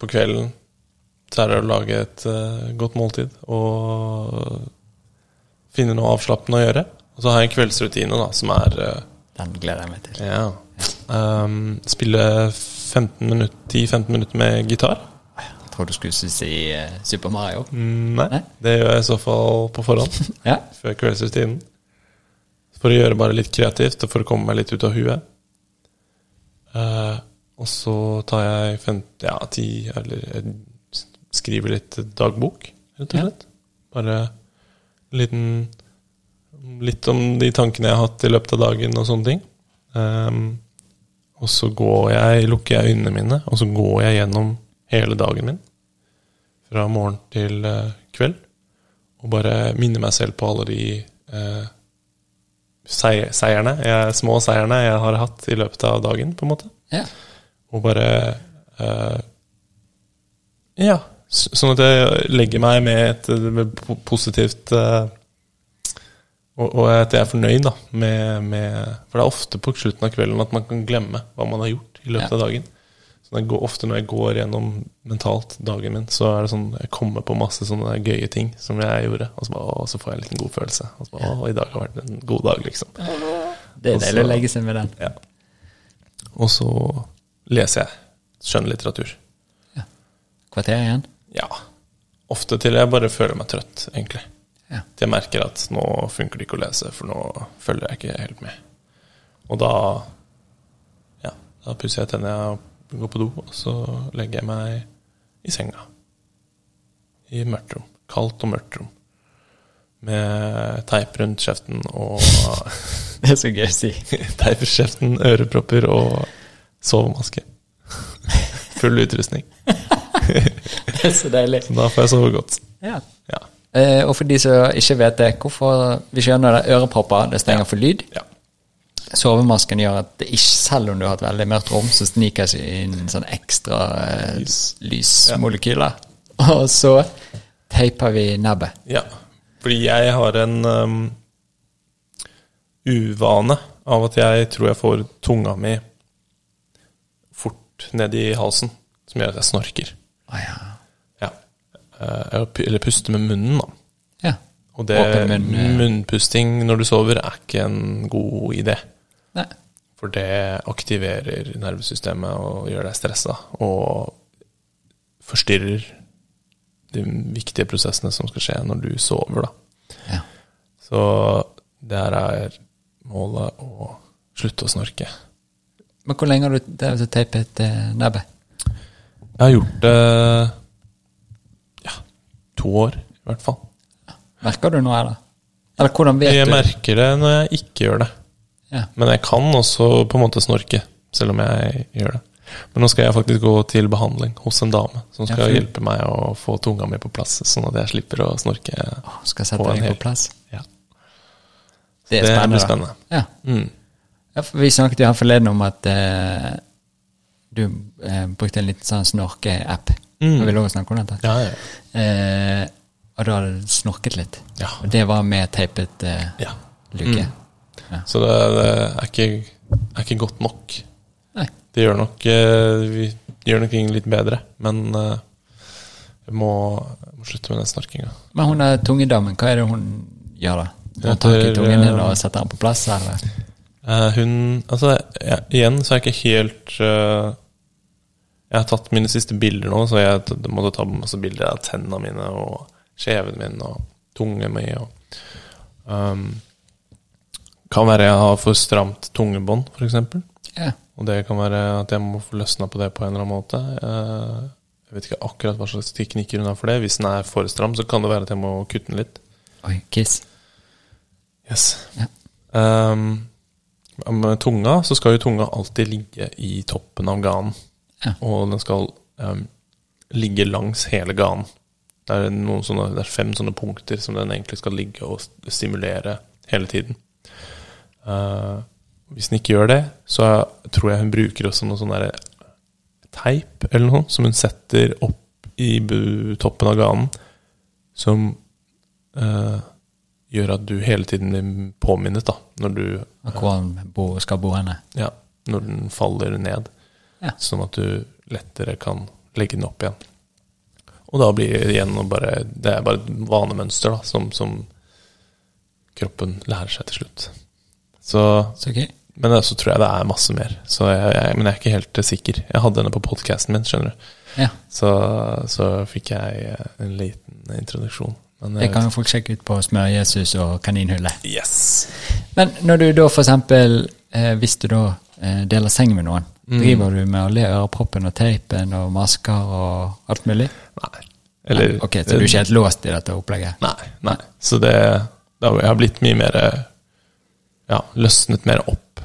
på kvelden så er det å lage et uh, godt måltid og finne noe avslappende å gjøre. Og så har jeg en kveldsrutine da, som er uh, Den gleder jeg meg til. ja, um, spille 10-15 minutter med gitar. Tror du skulle si eh, Super Mario. Mm, nei, Nei. det gjør jeg i så fall på forhånd. Ja. før kveldsrutinen. For å gjøre bare litt kreativt, og for å komme meg litt ut av huet. Uh, og så tar jeg fem, ja, ti, eller jeg skriver litt dagbok, rett og slett. Bare en liten Litt om de tankene jeg har hatt i løpet av dagen, og sånne ting. Um, og så går jeg, lukker jeg øynene mine, og så går jeg gjennom hele dagen min. Fra morgen til eh, kveld. Og bare minne meg selv på alle de eh, seierne, jeg, små seierne jeg har hatt i løpet av dagen, på en måte. ja. Og bare eh, Ja. Sånn at jeg legger meg med et med positivt eh, og, og at jeg er fornøyd da med, med For det er ofte på slutten av kvelden at man kan glemme hva man har gjort i løpet Ja. av dagen. Så går, ofte når jeg går gjennom mentalt dagen min, så er det sånn jeg kommer på masse sånne gøye ting som jeg gjorde, og så, bare, å, så får jeg en liten god følelse. Og så bare, å, i dag har vært en god dag, liksom. Det er deilig å legge seg med den. Ja. Og så leser jeg skjønnlitteratur. Kvarter igjen? Ja. Ofte til jeg bare føler meg trøtt, egentlig. Ja. Til jeg merker at nå funker det ikke å lese, for nå følger jeg ikke helt med. Og da ja, da pusser jeg tennene går på do, og så legger jeg meg i senga. I mørkt rom. Kaldt og mørkt rom. Med teip rundt kjeften og Det er så gøy å si. teip rundt kjeften, ørepropper og sovemaske. Full utrustning. Det er så deilig. Så da får jeg sove godt. Ja. Ja. Eh, og for de som ikke vet det, hvorfor vi skjønner det, ørepropper, det stenger for lyd. ja. Sovemasken gjør at det ikke, selv om du har et veldig mørkt rom, så sniker det inn sånn ekstra eh, Lys. lysmolekyler. Og så teiper vi nebbet. Ja, fordi jeg har en um, uvane av at jeg tror jeg får tunga mi fort ned i halsen, som gjør at jeg snorker. Ah, ja. Ja. Eh, Eller puster med munnen, da. ja. Og det, munn, eh. munnpusting når du sover er ikke en god idé. Nei. For det aktiverer nervesystemet og gjør deg stressa, og forstyrrer de viktige prosessene som skal skje når du sover, da. Ja. Så der er målet å slutte å snorke. Men hvor lenge har du drevet og teipet eh, nebbet? Jeg har gjort det ja, to år, i hvert fall. Merker du noe, eller? Eller hvordan vet Jeg du? merker det når jeg ikke gjør det. Ja. Men jeg kan også på en måte snorke, selv om jeg gjør det. Men nå skal jeg faktisk gå til behandling hos en dame som skal Ja, hjelpe meg å få tunga mi på plass, sånn at jeg slipper å snorke. Å, skal sette deg på plass? Ja. Det er Det spennende. blir spennende. Ja. Mm. Vi snakket jo her forleden om at eh, du eh, brukte en liten sånn snorke-app. Mm. Har vi lov å snakke om dette? Ja, ja. Eh, og du hadde snorket litt. Ja. Og det var med teipet eh, ja. luke. Mm. Så det, det er, ikke, er ikke godt nok. Nei. Det gjør nok, eh, vi gjør nok ting litt bedre, men eh, jeg må, jeg må slutte med den snarkinga. Men hun er tungedamen, hva er det hun gjør da? Hun tar tak i tungen din eh, og setter den på plass, eller? Eh, hun Altså, jeg, igjen så er jeg ikke helt eh, Jeg har tatt mine siste bilder nå, så jeg måtte ta masse bilder av tennene mine og kjeven min og tungen min og um, Kan være jeg har for stramt tungebånd, f.eks. Yeah. Og det kan være at jeg må få løsna på det på en eller annen måte. Eh, jeg vet ikke akkurat hva slags teknikker hun har for det. Hvis den er for stram, så kan det være at jeg må kutte den litt. Oi, kiss. Yes. Yeah. Um, med tunga så skal jo tunga alltid ligge i toppen av ganen. Ja. Og den skal um, ligge langs hele ganen. Det er, det er fem sånne punkter som den egentlig skal ligge og stimulere hele tiden. Uh, hvis den ikke gjør det, så tror jeg hun bruker også noe sånn teip eller noe som hun setter opp i toppen av ganen, som uh, gjør at du hele tiden blir påminnet da, når du uh, hvor han skal bo henne. ja, når den faller ned. Ja. Sånn at du lettere kan legge den opp igjen. Og da blir det igjen bare Det er bare et vanemønster da, som, som kroppen lærer seg til slutt. Så, Så gøy. men så tror jeg det er masse mer. Så jeg, jeg, men jeg er ikke helt sikker. Jeg hadde henne på podkasten min, skjønner du. Ja. Så, så fikk jeg eh, en liten introduksjon. Men Det kan jo folk sjekke ut på Smør-Jesus og Kaninhullet. Yes! Men når du da eksempel, eh, hvis du da eh, deler seng med noen, Mm. driver du med å le øreproppen og teipen og masker og alt mulig? Nei. Eller ok, så du er ikke helt låst i dette opplegget? Nei, nei. Så det, det har, har blitt mye mer Ja, løsnet mer opp.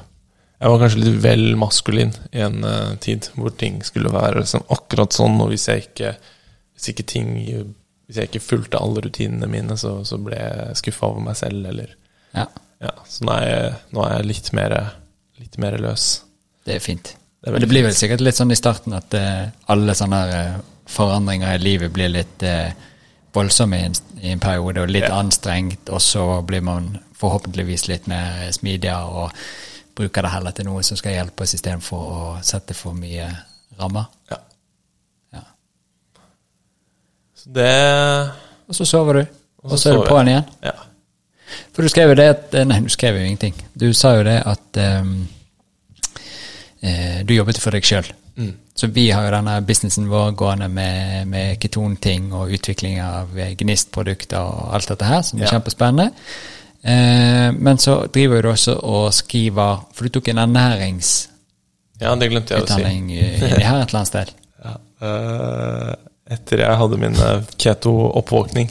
Jeg var kanskje litt vel maskulin i en uh, tid hvor ting skulle være liksom akkurat sånn, og hvis jeg ikke Hvis ikke ting Hvis jeg ikke fulgte alle rutinene mine, så, så ble jeg skuffa over meg selv, eller Ja, Ja, så nå er jeg, nå er jeg litt mer Litt mer løs. det er fint. Det er det blir vel sikkert litt sånn i starten at uh, alle sånne her, eh, forandringer i livet blir litt eh, voldsomme i en, i en periode, og litt Ja. anstrengt, og så blir man forhåpentligvis litt mer smidigere og bruker det heller til noe som skal hjelpe oss istedenfor å sette for mye rammer. Ja. Ja. Så det Og så sover du, Og så er du på på'n igjen. Ja. For du skrev jo det at Nei, du skrev jo ingenting. Du sa jo det at um, eh, du jobbet for deg sjøl. Så vi har jo denne businessen vår gående med, med ketonting og utvikling av eh, gnistprodukter og alt dette her, som er Ja. kjempespennende. Eh, men så driver du også og skriver For du tok en ernæringsutdanning Ja, si. inni her et eller annet sted. Ja. eh, etter jeg hadde min eh, keto-oppvåkning,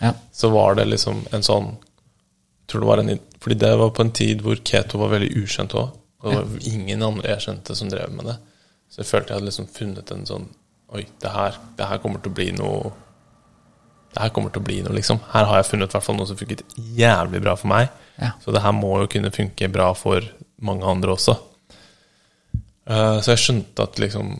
Ja. så var det liksom en sånn jeg tror det var en, Fordi det var på en tid hvor keto var veldig ukjent òg. Og det var ingen andre jeg kjente som drev med det. Så jeg følte jeg hadde liksom funnet en sånn Oi, det her, det her kommer til å bli noe Det her kommer til å bli noe, liksom. Her har jeg funnet hvert noe som funket jævlig bra for meg. Ja. Så det her må jo kunne funke bra for mange andre også. Uh, så jeg skjønte at liksom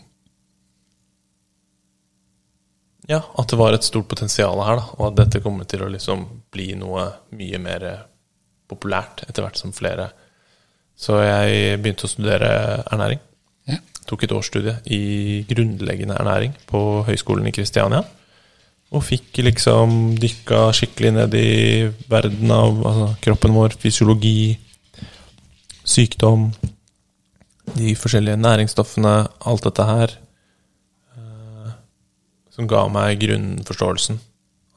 Ja, at det var et stort potensial her, da, og at dette kommer til å liksom bli noe mye mer populært etter hvert som flere Så jeg begynte å studere ernæring. Ja. Tok et årsstudie i grunnleggende ernæring på Høgskolen i Kristiania. Og fikk liksom dykka skikkelig ned i verden av altså, kroppen vår, fysiologi, sykdom, de forskjellige næringsstoffene, alt dette her. eh, Som ga meg grunnforståelsen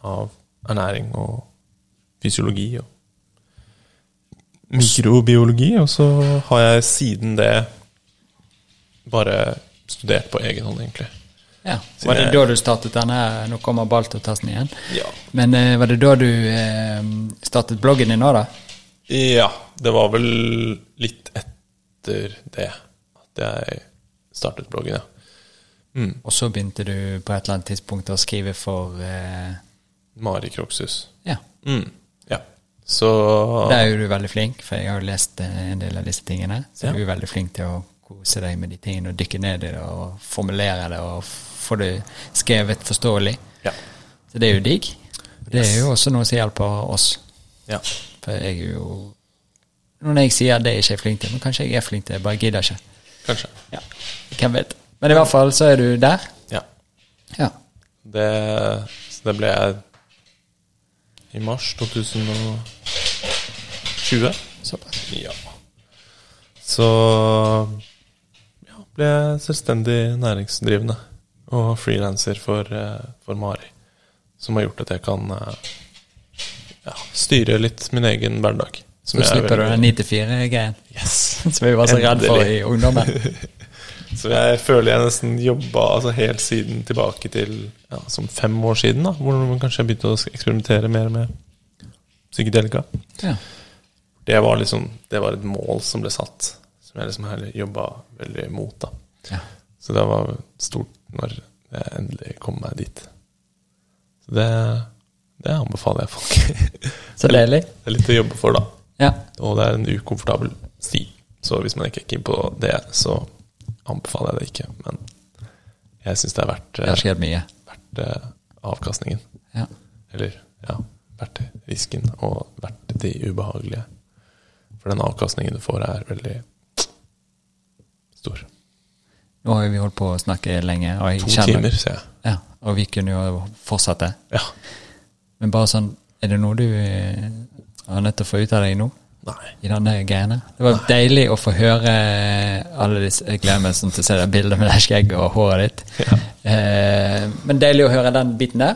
av ernæring og fysiologi og mikrobiologi. Og så har jeg siden det bare studert på egen hånd, egentlig. Ja. Var det da du startet denne? Nå kommer Balto-testen igjen. Ja. Men eh, var det da du eh, startet bloggen din nå, da? Ja, det var vel litt etter det at jeg startet bloggen, ja. Og så begynte du på et eller annet tidspunkt å skrive for eh, Mari Kroksus. Ja. Mm, ja. Så Der er jo du veldig flink, for jeg har jo lest eh, en del av disse tingene. Så Ja. du er veldig flink til å kose deg med de tingene og dykke ned i det og formulere det og få det skrevet forståelig. Ja. Så det er jo digg. Det er jo også noe som hjelper oss. ja. For jeg er jo Når jeg sier det er ikke jeg flink til, men kanskje jeg er flink til, jeg bare gidder ikke. Kanskje. Ja. Hvem vet. Men i hvert fall så er du der. Ja. Ja. Det, så det ble jeg i mars 2020. Såpass. Ja. Så ble jeg selvstendig næringsdrivende og frilanser for, eh, for Mari. Som har gjort at jeg kan eh, ja, styre litt min egen hverdag. Som Så er slipper du den 9-4-greien Yes. som vi var så redd for i ungdommen. Så jeg føler jeg nesten jobba altså helt siden tilbake til ja, som fem år siden, da, hvor man kanskje begynte å eksperimentere mer med psykedelika. Ja. Det var liksom Det var et mål som ble satt, som jeg liksom har jobba veldig mot. da Ja. Så det var stort når jeg endelig kom meg dit. Så det, det anbefaler jeg folk. Så deilig. Det er litt å jobbe for, da. Ja. Og det er en ukomfortabel sti. Så hvis man ikke er keen på det, så anbefaler jeg det ikke. Men jeg syns det er verdt, Det har skjedd mye. verdt eh, avkastningen. Ja. Eller ja, verdt risken og verdt de ubehagelige. For den avkastningen du får, er veldig stor. Nå har vi holdt på å snakke lenge, To kjenner timer, ser jeg. Ja, og vi kunne jo fortsette. Ja. Men bare sånn, er det noe du eh, har nødt til å få ut av deg nå? Nei. I denne greiene? Det var deilig å få høre alle disse Jeg gleder meg sånn til å se det bildet med det skjegget og håret ditt. Eh, men deilig å høre den biten der.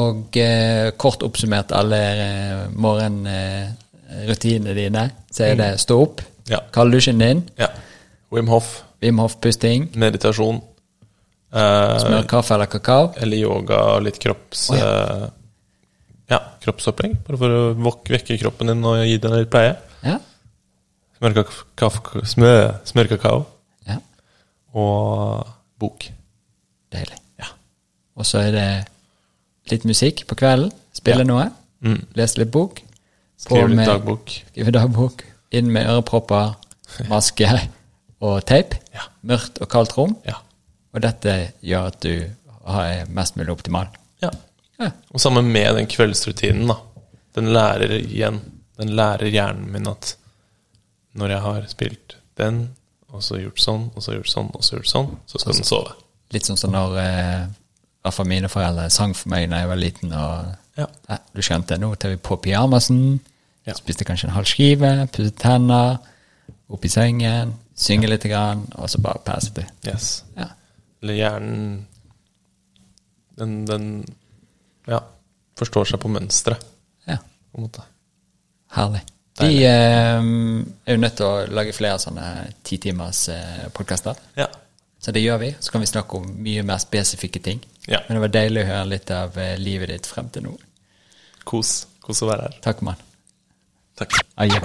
Og eh, kort oppsummert alle eh, morgenrutinene dine, så er det stå opp, Ja. kalddusjen din, Ja. Wim Hof, Wim Hof-pusting, meditasjon. Eh, smør kaffe eller kakao. eller yoga, litt kropps... Å, eh, ja, kroppsopplegg. Bare for å vekke kroppen din og gi den litt pleie. Ja. Smørkak- Smør, smør, kakao ja. og bok. Deilig. Ja. Og så er det litt musikk på kvelden. Spille Ja. noe. Mm. Lese litt bok. Skrive litt dagbok. Skrive dagbok. Inn med ørepropper, maske og teip. Ja. Mørkt og kaldt rom. Ja. Og dette gjør at du er mest mulig optimal. ja. Ja. Og sammen med den kveldsrutinen, da. Den lærer igjen Den lærer hjernen min at når jeg har spilt den, og så gjort sånn, og så gjort sånn, og så gjort sånn, så skal den sove. Litt sånn som når eh, i mine foreldre sang for meg da jeg var liten. og Ja. ja, Du skjønte, nå tar vi på pyjamasen. Ja. Spiste kanskje en halv skive, pusset tenner, opp i sengen. Synge litt, grann, og så bare passe til. Yes. Ja. Eller hjernen Den, den ja, forstår seg på mønsteret, ja. på en måte. Herlig. Vi eh, er jo nødt til å lage flere sånne titimers eh, podkaster. Ja. Så det gjør vi. Så kan vi snakke om mye mer spesifikke ting. Ja. Men det var deilig å høre litt av eh, livet ditt frem til nå. Kos. Kos å være her. Takk, mann. Takk. Adjø.